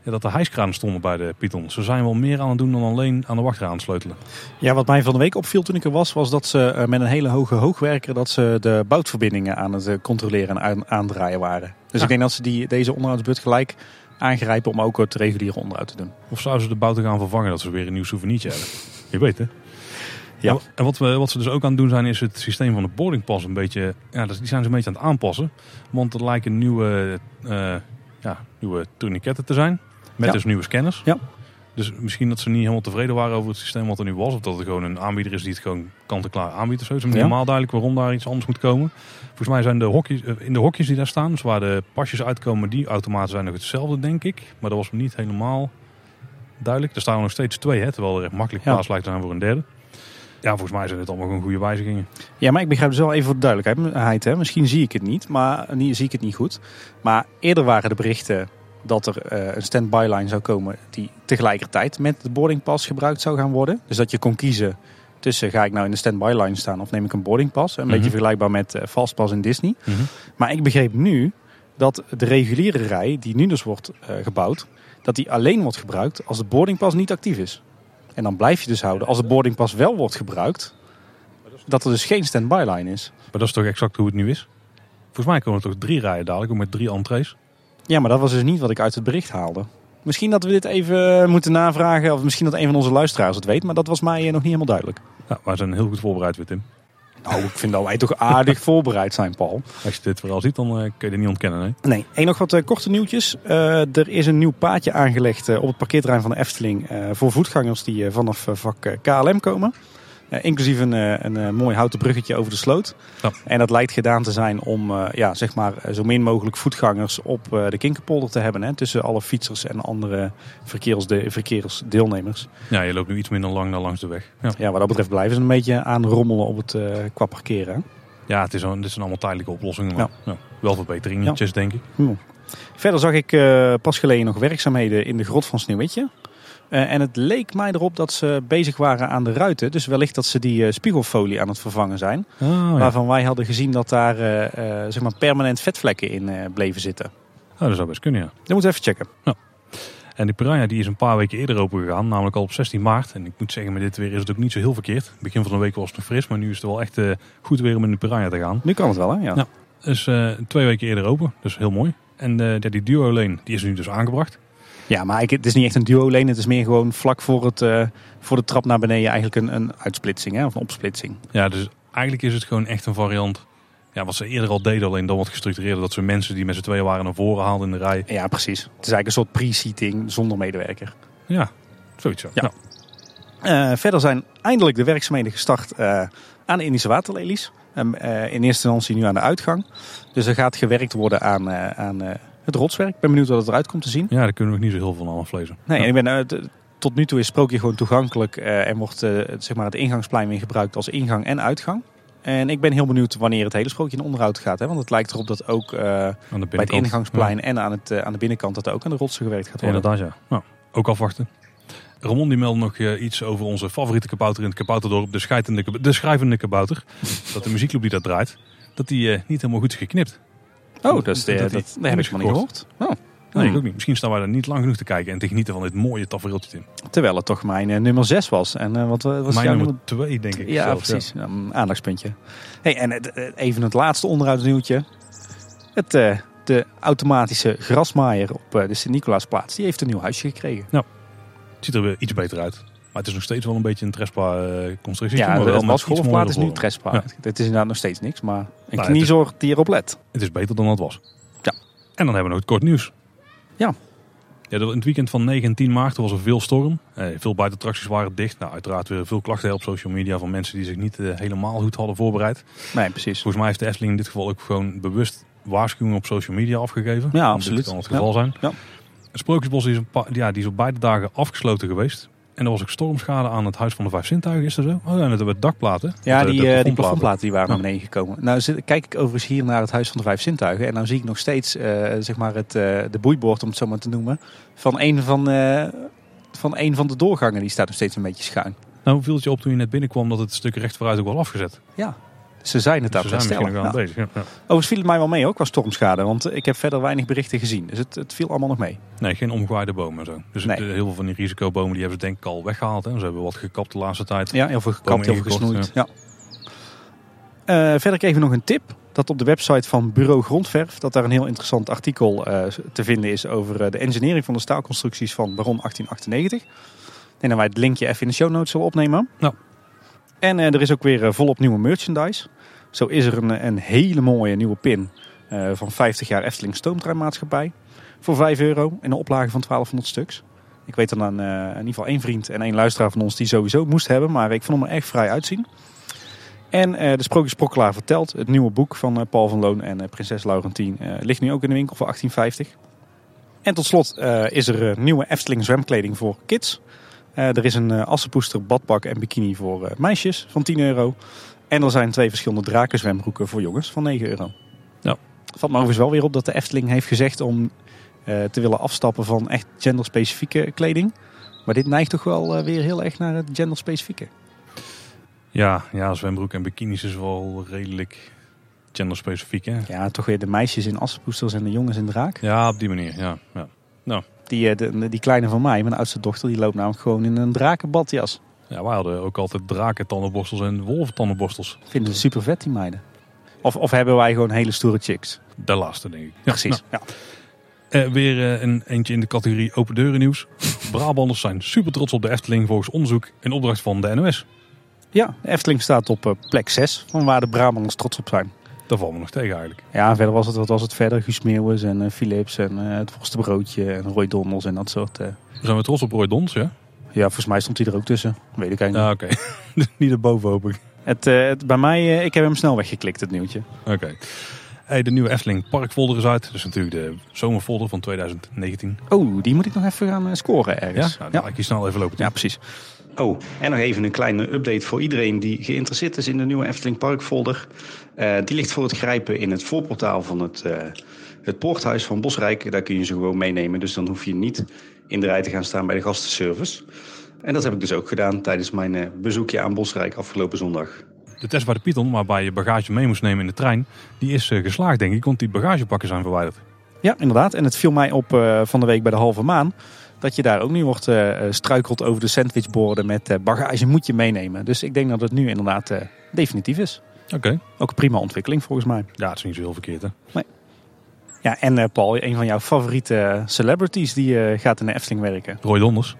ja, dat de hijskranen stonden bij de Python. Ze zijn wel meer aan het doen dan alleen aan de wachtrij aan het sleutelen. Ja, wat mij van de week opviel toen ik er was, was dat ze eh, met een hele hoge hoogwerker dat ze de boutverbindingen aan het eh, controleren en aan- aandraaien waren. Dus Ja. ik denk dat ze die, deze onderhoudsbeurt gelijk aangrijpen om ook het reguliere onderhoud te doen. Of zouden ze de bouten gaan vervangen dat ze weer een nieuw souvenirtje hebben? Je weet hè? Ja. En wat, we, wat ze dus ook aan het doen zijn, is het systeem van de boardingpas een beetje... Ja, die zijn ze een beetje aan het aanpassen. Want er lijken nieuwe, eh ja, nieuwe tourniquetten te zijn. Met Ja. dus nieuwe scanners. Ja. Dus misschien dat ze niet helemaal tevreden waren over het systeem wat er nu was. Of dat het gewoon een aanbieder is die het gewoon kant-en-klaar aanbiedt of zo. Het is Ja. duidelijk waarom daar iets anders moet komen. Volgens mij zijn de hokjes, eh, in de hokjes die daar staan, dus waar de pasjes uitkomen, die automaten zijn nog hetzelfde, denk ik. Maar dat was me niet helemaal duidelijk. Er staan nog steeds twee, hè, terwijl er echt makkelijk Ja. plaats lijkt te zijn voor een derde. Ja, volgens mij zijn dit allemaal gewoon goede wijzigingen. Ja, maar ik begrijp dus wel even voor de duidelijkheid. Hè. Misschien zie ik het niet, maar niet, zie ik het niet goed. Maar eerder waren de berichten dat er eh, een standby line zou komen die tegelijkertijd met de boardingpas gebruikt zou gaan worden. Dus dat je kon kiezen tussen ga ik nou in de standby line staan of neem ik een boardingpas. Een Mhm. beetje vergelijkbaar met eh, Fastpass in Disney. Maar ik begreep nu dat de reguliere rij, die nu dus wordt eh, gebouwd, dat die alleen wordt gebruikt als de boardingpas niet actief is. En dan blijf je dus houden als de boardingpas wel wordt gebruikt, dat er dus geen standby line is. Maar dat is toch exact hoe het nu is? Volgens mij komen er toch drie rijen dadelijk, ook met drie entrees. Ja, maar dat was dus niet wat ik uit het bericht haalde. Misschien dat we dit even moeten navragen, of misschien dat een van onze luisteraars het weet, maar dat was mij eh, nog niet helemaal duidelijk. Ja, wij zijn heel goed voorbereid weer, Tim. Nou, ik vind dat wij toch aardig [LAUGHS] voorbereid zijn, Paul. Als je dit verhaal ziet, dan eh, kun je dit niet ontkennen. Nee? Nee, en nog wat eh, korte nieuwtjes. Eh, er is een nieuw paadje aangelegd op het parkeerterrein van de Efteling voor voetgangers die vanaf vak KLM komen. Eh, inclusief een, eh, een eh, mooi houten bruggetje over de sloot. Ja. En dat lijkt gedaan te zijn om ja, zeg maar, zo min mogelijk voetgangers op de Kinkerpolder te hebben. Hè, tussen alle fietsers en andere verkeersde verkeersdeelnemers. Ja, je loopt nu iets minder lang naar langs de weg. Ja, Ja, wat dat betreft blijven ze een beetje aan rommelen op het, qua parkeren. hè. ja het is een, dit zijn allemaal tijdelijke oplossingen. Maar, ja. wel verbeteringetjes, denk ik. Verder zag ik pas geleden nog werkzaamheden in de grot van Sneeuwwitje. Eh, en het leek mij erop dat ze bezig waren aan de ruiten. Dus wellicht dat ze die eh, spiegelfolie aan het vervangen zijn. Oh, ja. Waarvan wij hadden gezien dat daar eh, zeg maar permanent vetvlekken in bleven zitten. Oh, dat zou best kunnen, ja. Dat moeten we even checken. En die Piranha die is een paar weken eerder open gegaan, namelijk al op 16 maart. En ik moet zeggen, met dit weer is het ook niet zo heel verkeerd. Begin van de week was het nog fris, maar nu is het wel echt goed weer om in de Piranha te gaan. Nu kan het wel, hè? Ja. Dus twee weken eerder open, dus heel mooi. En die duo lane die is nu dus aangebracht. Ja, maar het is niet echt een duo-lane. Het is meer gewoon vlak voor, het, eh, voor de trap naar beneden eigenlijk een, een uitsplitsing. Hè? Of een opsplitsing. Ja, dus eigenlijk is het gewoon echt een variant. Ja, wat ze eerder al deden, alleen dan wat gestructureerder. Dat ze mensen die met z'n tweeën waren naar voren haalden in de rij. Ja, precies. Het is eigenlijk een soort pre-seating zonder medewerker. Ja, zoiets. Ja. Ja. Eh, verder zijn eindelijk de werkzaamheden gestart eh, aan de Indische waterlelies. In eerste instantie nu aan de uitgang. Dus er gaat gewerkt worden aan, aan het rotswerk. Ik ben benieuwd wat het eruit komt te zien. ja, daar kunnen we nog niet zo heel veel van aflezen. Nee, Ja. en ik ben, eh, tot nu toe is Sprookje gewoon toegankelijk. eh, en wordt eh, het- zeg maar het ingangsplein weer gebruikt als ingang en uitgang. En ik ben heel benieuwd wanneer het hele sprookje in onderhoud gaat. Hè? Want het lijkt erop dat ook bij het ingangsplein en aan, het, aan de binnenkant dat er ook aan de rotsen gewerkt gaat Ja, worden. inderdaad, ja. Nou, ook afwachten. Ramon die meldde nog iets over onze favoriete kabouter in het kabouterdorp, de, de schrijvende kabouter. [LAUGHS] dat de muziekclub die dat draait, dat die niet helemaal goed is geknipt. Oh, dat, is de, Dat dat, die dat heb ik maar niet gehoord. Oh. Nee, ik Hmm. ook niet. Misschien staan wij er niet lang genoeg te kijken en te genieten van dit mooie tafereeltje, Tim. Terwijl het toch mijn eh, nummer 6 was. En eh, wat wat was Mijn nummer twee, denk ik. Ja, zelfs, precies. Ja, een aandachtspuntje. Hey, en even het laatste onderhoudsnieuwtje. Het, eh, de automatische grasmaaier op eh, de Sint-Nicolaasplaats, die heeft een nieuw huisje gekregen. Het ziet er weer iets beter uit. Maar het is nog steeds wel een beetje een Trespa-constructie. Ja, maar de wel mooiere is nu. Trespa. Ja. Het is inderdaad nog steeds niks, maar een het is- kniezorg die erop let. Het is beter dan het was. Ja. En dan hebben we nog het kort nieuws. Ja. Ja, in het weekend van 9 en 10 maart was er veel storm. Eh, veel buitenattracties waren dicht. Nou, uiteraard weer veel klachten op social media van mensen die zich niet eh, helemaal goed hadden voorbereid. Nee, precies. Volgens mij heeft de Efteling in dit geval ook gewoon bewust waarschuwingen op social media afgegeven. Ja, absoluut. Dit kan het geval zijn. Ja. Het Sprookjesbos is, een pa- ja, die is op beide dagen afgesloten geweest. En er was ook stormschade aan het Huis van de Vijf Zintuigen, is dat zo? Oh ja, en het hebben dakplaten. Ja, De- de die, eh, die die waren Ja. naar beneden gekomen. Nou zit, kijk ik overigens hier naar het Huis van de Vijf Zintuigen. En nou zie ik nog steeds eh, zeg maar het, eh, de boeiboord, om het zo maar te noemen, van een van, eh, van een van de doorgangen. Die staat nog steeds een beetje schuin. Nou, viel het je op toen je net binnenkwam dat het stuk recht vooruit ook wel afgezet. Ja, ze zijn het Dus daar herstellen. aan bezig. Ja. Ja. Overigens viel het mij wel mee ook qua stormschade, want ik heb verder weinig berichten gezien. Dus het, het viel allemaal nog mee. Nee, geen omgewaaide bomen en zo. Dus Nee. het- heel veel van die risicobomen die hebben ze denk ik al weggehaald. Hè. Ze hebben wat gekapt de laatste tijd. Ja, heel veel gekapt, heel veel gesnoeid. Ja. Eh, verder kreeg ik nog een tip. Dat op de website van Bureau Grondverf, dat daar een heel interessant artikel eh, te vinden is over eh, de engineering van de staalconstructies van Baron 1898. Ik denk dat wij het linkje even in de show notes zullen opnemen. Ja. En eh, er is ook weer eh, volop nieuwe merchandise. Zo is er een, een hele mooie nieuwe pin eh, van 50 jaar Efteling Stoomtreinmaatschappij. Voor 5 euro in een oplage van 1200 stuks. Ik weet dan aan eh, in ieder geval één vriend en één luisteraar van ons die sowieso moest hebben. Maar ik vond hem er echt vrij uitzien. En eh, de Sprookjesprokkelaar vertelt, het nieuwe boek van eh, Paul van Loon en eh, prinses Laurentien, eh, ligt nu ook in de winkel voor 1850. En tot slot eh, is er eh, nieuwe Efteling zwemkleding voor kids. Eh, er is een eh, assenpoester, badpak en bikini voor eh, meisjes van 10 euro. En er zijn twee verschillende drakenzwembroeken voor jongens van 9 euro. Ja. Valt me overigens wel weer op dat de Efteling heeft gezegd om te willen afstappen van echt genderspecifieke kleding. Maar dit neigt toch wel weer heel erg naar het genderspecifieke. Ja, ja, zwembroek en bikinis is wel redelijk genderspecifiek. Hè? Ja, toch weer de meisjes in assenpoesters en de jongens in draak. Ja, op die manier. Ja, ja. Die, eh, de, die kleine van mij, mijn oudste dochter, die loopt namelijk gewoon in een drakenbadjas. ja, wij hadden ook altijd draken tandenborstels en wolven tandenborstels. Vinden ze super vet, die meiden. Of, of hebben wij gewoon hele stoere chicks? De laatste, denk ik. Ja, Precies. Ja. eh, weer eh, een eentje in de categorie open deuren nieuws. Brabanders zijn super trots op de Efteling volgens onderzoek en opdracht van de NOS. ja, de Efteling staat op plek 6 van waar de Brabanders trots op zijn. Daar vallen we nog tegen eigenlijk. Ja, verder was het, wat was het verder? Guus Meeuwis en eh, Philips en eh, het Worstenbroodje en Roy Dondels en dat soort... eh. Zijn we trots op Roy ja? Ja, volgens mij stond hij er ook tussen. Weet ik eigenlijk Ja, oké. [LAUGHS] Dus Niet erboven hoop ik. Het, het, bij mij, ik heb hem snel weggeklikt, het nieuwtje. Oké. Hey, de nieuwe Efteling Parkfolder is uit. Dus natuurlijk de zomerfolder van 2019. Oh, die moet ik nog even gaan scoren Ja, ergens. nou, dan laat ik je snel even lopen. ja precies. Oh, en nog even een kleine update voor iedereen die geïnteresseerd is in de nieuwe Efteling Parkfolder. Eh, die ligt voor het grijpen in het voorportaal van het, eh, het poorthuis van Bosrijk. Daar kun je ze gewoon meenemen, dus dan hoef je niet in de rij te gaan staan bij de gastenservice. En dat heb ik dus ook gedaan tijdens mijn eh, bezoekje aan Bosrijk afgelopen zondag. De test bij de Python, waarbij je bagage mee moest nemen in de trein, die is eh, geslaagd denk ik, want die bagagepakken zijn verwijderd. Ja, inderdaad. En het viel mij op eh, van de week bij de halve maan. Dat je daar ook nu wordt eh, struikeld over de sandwichborden met eh, bagage moet je meenemen. Dus ik denk dat het nu inderdaad eh, definitief is. Oké. Ook een prima ontwikkeling volgens mij. Ja, het is niet zo heel verkeerd hè. Ja, en eh, Paul, een van jouw favoriete eh, celebrities die eh, gaat in de Efteling werken. Roy Donders.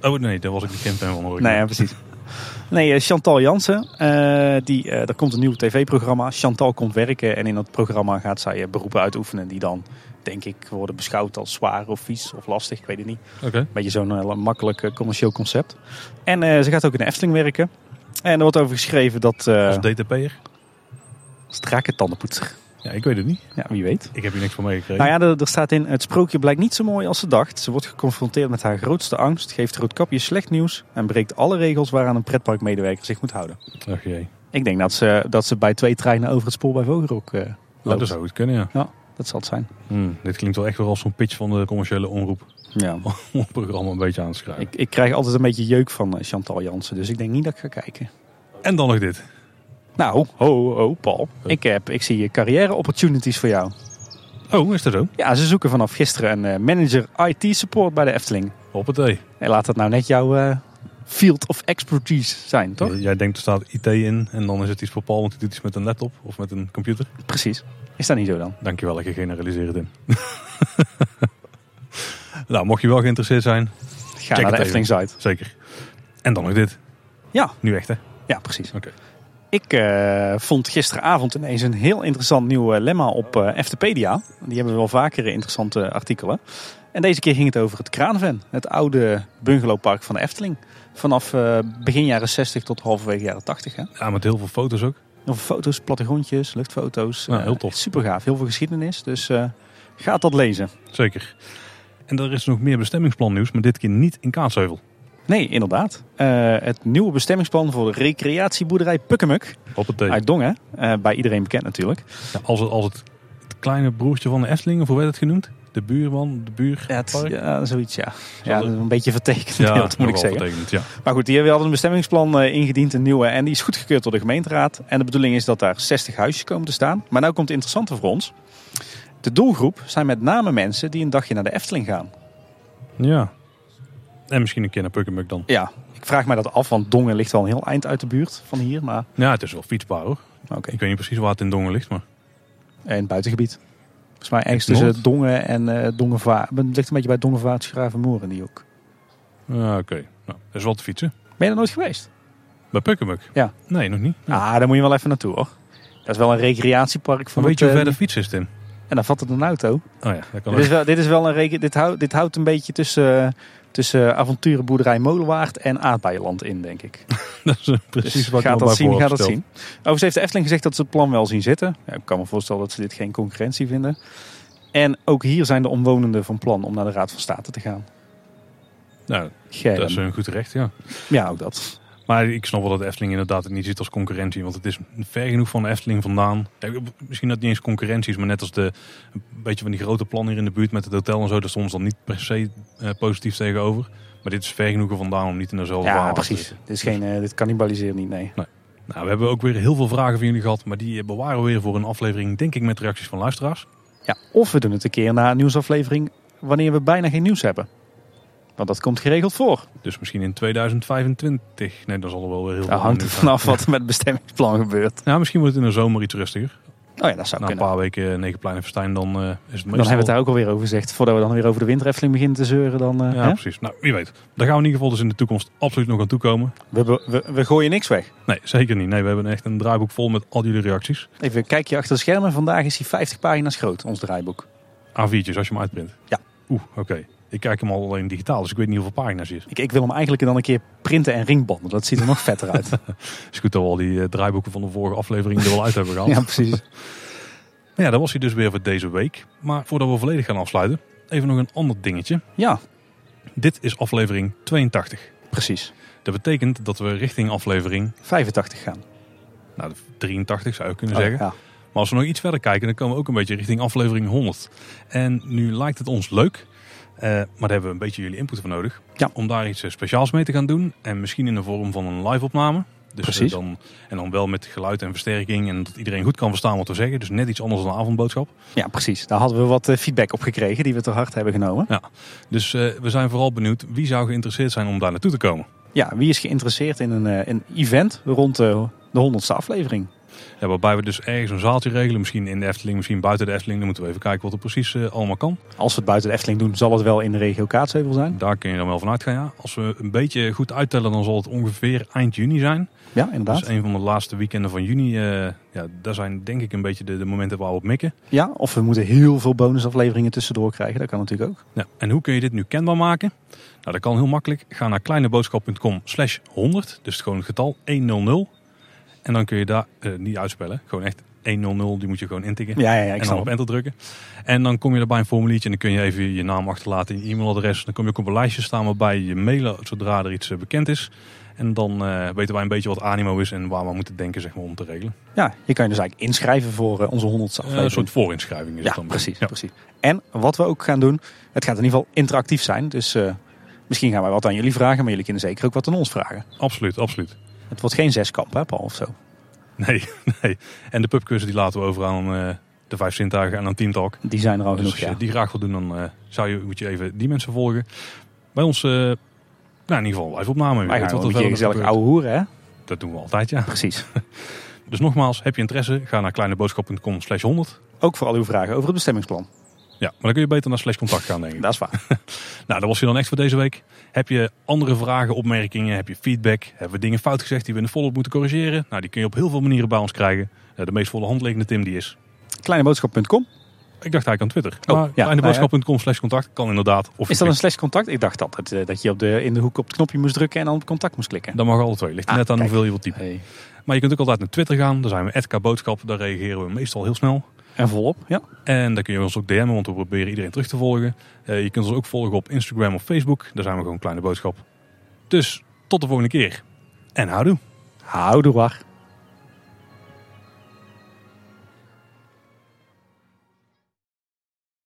Oh nee, daar was ik de campaign van. Ik Nee, niet. ja, precies. Nee, eh, Chantal Jansen, eh, die, eh, er komt een nieuw tv-programma. Chantal komt werken en in dat programma gaat zij eh, beroepen uitoefenen die dan, denk ik, worden beschouwd als zwaar of vies of lastig. Ik weet het niet. Oké. Beetje zo'n eh, makkelijk eh, commercieel concept. En eh, ze gaat ook in de Efteling werken. En er wordt over geschreven dat... Als DTP'er? als drakentandenpoetser. Ja, ik weet het niet. Ja, wie weet. Ik heb hier niks van meegekregen. Nou ja, er, er staat in, het sprookje blijkt niet zo mooi als ze dacht. Ze wordt geconfronteerd met haar grootste angst, geeft Roodkapje slecht nieuws en breekt alle regels waaraan een pretparkmedewerker zich moet houden. Ach jee. Ik denk dat ze, dat ze bij twee treinen over het spoor bij Vogelrok Oh, loopt. dat zou goed kunnen, ja. Dat zal het zijn. Hmm, dit klinkt wel echt weer als zo'n pitch van de commerciële omroep. Ja. [LAUGHS] Om het programma een beetje aan te schrijven. Ik, ik krijg altijd een beetje jeuk van eh, Chantal Jansen, dus ik denk niet dat ik ga kijken. En dan nog dit. Nou, ho, ho, Paul. Ik, heb, ik zie carrière opportunities voor jou. Oh, is dat zo? Ja, ze zoeken vanaf gisteren een eh, manager IT support bij de Efteling. Hoppatee. En laat dat nou net jouw eh, field of expertise zijn, toch? Jij denkt er staat IT in en dan is het iets voor Paul, want hij doet iets met een laptop of met een computer. Precies. Is dat niet zo dan? Dankjewel dat je generaliseert in. [LAUGHS] nou, mocht je wel geïnteresseerd zijn, Ga naar de. Efteling site. zeker. En dan nog dit. Ja. Nu echt hè? Ja, precies. Oké. Ik eh, vond gisteravond ineens een heel interessant nieuw eh, lemma op eh Eftepedia. Die hebben wel vaker interessante artikelen. En deze keer ging het over het Kraanven. Het oude bungalowpark van de Efteling. Vanaf begin jaren 60 tot halverwege jaren 80. Hè? Ja, met heel veel foto's ook. Heel veel foto's, plattegrondjes, luchtfoto's. Ja, heel tof. Super gaaf. Heel veel geschiedenis. Dus eh ga dat lezen. Zeker. En er is nog meer bestemmingsplan nieuws, maar dit keer niet in Kaatsheuvel. Nee, inderdaad. Eh, het nieuwe bestemmingsplan voor de recreatieboerderij Pukkemuk. Uit Dongen. Eh, bij iedereen bekend natuurlijk. Ja, als, het, als het, het kleine broertje van de Efteling, of hoe werd het genoemd? De buurman, de buur. Ja, het, park? ja zoiets ja. Ja, een beetje vertekend Ja, beeld, [LAUGHS] moet ik zeggen. vertekend, ja. Maar goed, die hebben hadden een bestemmingsplan eh, ingediend, een nieuwe. En die is goedgekeurd door de gemeenteraad. En de bedoeling is dat daar 60 huisjes komen te staan. Maar nou komt het interessante voor ons. De doelgroep zijn met name mensen die een dagje naar de Efteling gaan. ja. En misschien een keer naar Pukkemuk dan. Ja, ik vraag mij dat af, want Dongen ligt wel een heel eind uit de buurt van hier. Maar Ja, het is wel fietsbaar hoor. oké, Ik weet niet precies waar het in Dongen ligt, maar... het buitengebied. Volgens mij ergens Noord? tussen Dongen en eh Dongenvaart. Het ligt een beetje bij Dongenvaart, Schravenmoer en die ook. Ja, oké. Nou, dat is wel te fietsen. Ben je er nooit geweest? Bij Pukkemuk? Ja. Nee, nog niet. Ja. Ah, daar moet je wel even naartoe hoor. Dat is wel een recreatiepark van Maar weet je hoe het, ver eh, de fiets is, Tim? En dan vat het een auto. Oh ja, dat kan Dit is, wel, dit is wel een reken, dit, houdt, dit houdt een beetje tussen, tussen avonturenboerderij Molenwaard en Aardbeienland in, denk ik. [LAUGHS] Dat is eh, precies Dus wat ik gaat dat bij zien, gaat dat zien. Overigens heeft de Efteling gezegd dat ze het plan wel zien zitten. Ja, ik kan me voorstellen dat ze dit geen concurrentie vinden. En ook hier zijn de omwonenden van plan om naar de Raad van State te gaan. Nou, dat is een goed recht, ja. Ja, ook dat. Maar ik snap wel dat de Efteling inderdaad het niet ziet als concurrentie. Want het is ver genoeg van de Efteling vandaan. Ja, misschien dat het niet eens concurrentie is, maar net als de, een beetje van die grote plannen hier in de buurt met het hotel en zo. Daar ze dan niet per se eh, positief tegenover. Maar dit is ver genoeg er vandaan om niet in dezelfde Ja, precies. Dit, is geen, eh, dit cannibaliseert niet, nee. Nou, we hebben ook weer heel veel vragen van jullie gehad. Maar die eh, bewaren we weer voor een aflevering, denk ik, met reacties van luisteraars. Ja, of we doen het een keer na een nieuwsaflevering wanneer we bijna geen nieuws hebben. Want dat komt geregeld voor. Dus misschien in 2025. Nee, dan zal er wel weer heel Dat veel hangt er vanaf wat er met het bestemmingsplan gebeurt. Ja, misschien wordt het in de zomer iets rustiger. Oh ja, dat zou Na een kunnen. paar weken Negenplein en Verstijn, dan eh, is het meestal... Dan hebben we het daar ook alweer over gezegd. Voordat we dan weer over de winterefteling beginnen te zeuren. Dan, eh, Ja, hè? precies. Nou, wie weet. Daar gaan we in ieder geval dus in de toekomst absoluut nog aan toekomen. we, we, we, we gooien niks weg. Nee, zeker niet. Nee, we hebben echt een draaiboek vol met al jullie reacties. Even een kijkje achter de schermen. Vandaag is hij 50 pagina's groot, ons draaiboek. A4'tjes als je hem uitprint. Ja. Oeh, oké. Ik kijk hem al alleen digitaal, dus ik weet niet hoeveel pagina's is. Ik, ik wil hem eigenlijk dan een keer printen en ringbanden. Dat ziet er nog vetter uit. [LAUGHS] Is goed dat we al die eh, draaiboeken van de vorige aflevering er wel uit hebben gehaald. [LAUGHS] ja, precies. Maar [LAUGHS] ja, dat was hij dus weer voor deze week. Maar voordat we volledig gaan afsluiten, even nog een ander dingetje. Ja, Dit is aflevering 82. precies. Dat betekent dat we richting aflevering 85 gaan. nou, de 83 zou je kunnen Oh, zeggen. ja. Maar als we nog iets verder kijken, dan komen we ook een beetje richting aflevering 100. En nu lijkt het ons leuk, eh, maar daar hebben we een beetje jullie input voor nodig. Ja. Om daar iets eh, speciaals mee te gaan doen. En misschien in de vorm van een live opname. Dus eh, Precies. dan, en dan wel met geluid en versterking. En dat iedereen goed kan verstaan wat we zeggen. Dus net iets anders dan een avondboodschap. ja, precies. Daar hadden we wat feedback op gekregen die we te hard hebben genomen. Dus eh, we zijn vooral benieuwd wie zou geïnteresseerd zijn om daar naartoe te komen. Ja, wie is geïnteresseerd in een, een event rond de, de 100ste aflevering? Ja, waarbij we dus ergens een zaaltje regelen. Misschien in de Efteling, misschien buiten de Efteling. Dan moeten we even kijken wat er precies eh, allemaal kan. Als we het buiten de Efteling doen, zal het wel in de regio Kaatsheuvel zijn. Daar kun je dan wel van uitgaan. Ja. Als we een beetje goed uittellen, dan zal het ongeveer eind juni zijn. Ja, inderdaad. Dus een van de laatste weekenden van juni. eh ja, daar zijn denk ik een beetje de, de momenten waar we op mikken. Ja, of we moeten heel veel bonusafleveringen tussendoor krijgen. Dat kan natuurlijk ook. Ja, en hoe kun je dit nu kenbaar maken? Nou, dat kan heel makkelijk. Ga naar kleineboodschap.com slash 100. Dus gewoon het getal 100. En dan kun je daar eh, niet uitspellen. Gewoon echt 100. Die moet je gewoon intikken. Ja, ja, ja ik en dan op enter drukken. En dan kom je er bij een formuliertje en dan kun je even je naam achterlaten en je e-mailadres. Dan kom je ook op een lijstje staan waarbij je mailen zodra er iets eh, bekend is. En dan eh, weten wij een beetje wat animo is en waar we moeten denken zeg maar, om te regelen. Ja, je kan je dus eigenlijk inschrijven voor onze 100ste Eh, aflevering. een soort voorinschrijving is ja, het dan. precies, Ja. precies. En wat we ook gaan doen, het gaat in ieder geval interactief zijn. Dus misschien gaan wij wat aan jullie vragen, maar jullie kunnen zeker ook wat aan ons vragen. Absoluut, absoluut. Het wordt geen zeskamp, hè Paul, of zo. Nee, [LAUGHS] nee. En de pubquizzen die laten we over aan eh, de vijf zintuigen en aan Team Talk. Die zijn er al Dus genoeg, als je ja. die graag wil doen, dan eh, zou je, moet je even die mensen volgen. Bij ons, eh, nou in ieder geval live opname. Wij gaan wel een gezellig ouwe hoeren, hè? Dat doen we altijd, ja. Precies. [LAUGHS] Dus nogmaals, heb je interesse, ga naar kleineboodschap.com slash 100. Ook voor al uw vragen over het bestemmingsplan. Ja, maar dan kun je beter naar slash contact gaan, denk ik. [LAUGHS] Dat is waar. [LAUGHS] Nou, dat was je dan echt voor deze week. Heb je andere vragen, opmerkingen, heb je feedback? Hebben we dingen fout gezegd die we in de follow-up moeten corrigeren? Nou, die kun je op heel veel manieren bij ons krijgen. Eh, de meest volle handliggende Tim die is. Kleineboodschap.com. Ik dacht eigenlijk aan Twitter. Oh, maar ja, kleineboodschap.com slash contact kan inderdaad. Of Is dat een slash contact? Ik dacht altijd eh, dat je op de, in de hoek op het knopje moest drukken en dan op contact moest klikken. Dat mag alle twee. Ligt er Ah, net aan kijk. hoeveel je wilt typen. Hey. Maar je kunt ook altijd naar Twitter gaan. Daar zijn we @kboodschap. Daar reageren we meestal heel snel. En volop, ja. En daar kun je ons ook DM'en, want we proberen iedereen terug te volgen. Eh, je kunt ons ook volgen op Instagram of Facebook. Daar zijn we gewoon Kleine Boodschap. Dus tot de volgende keer. En houdoe. Houdoe waar.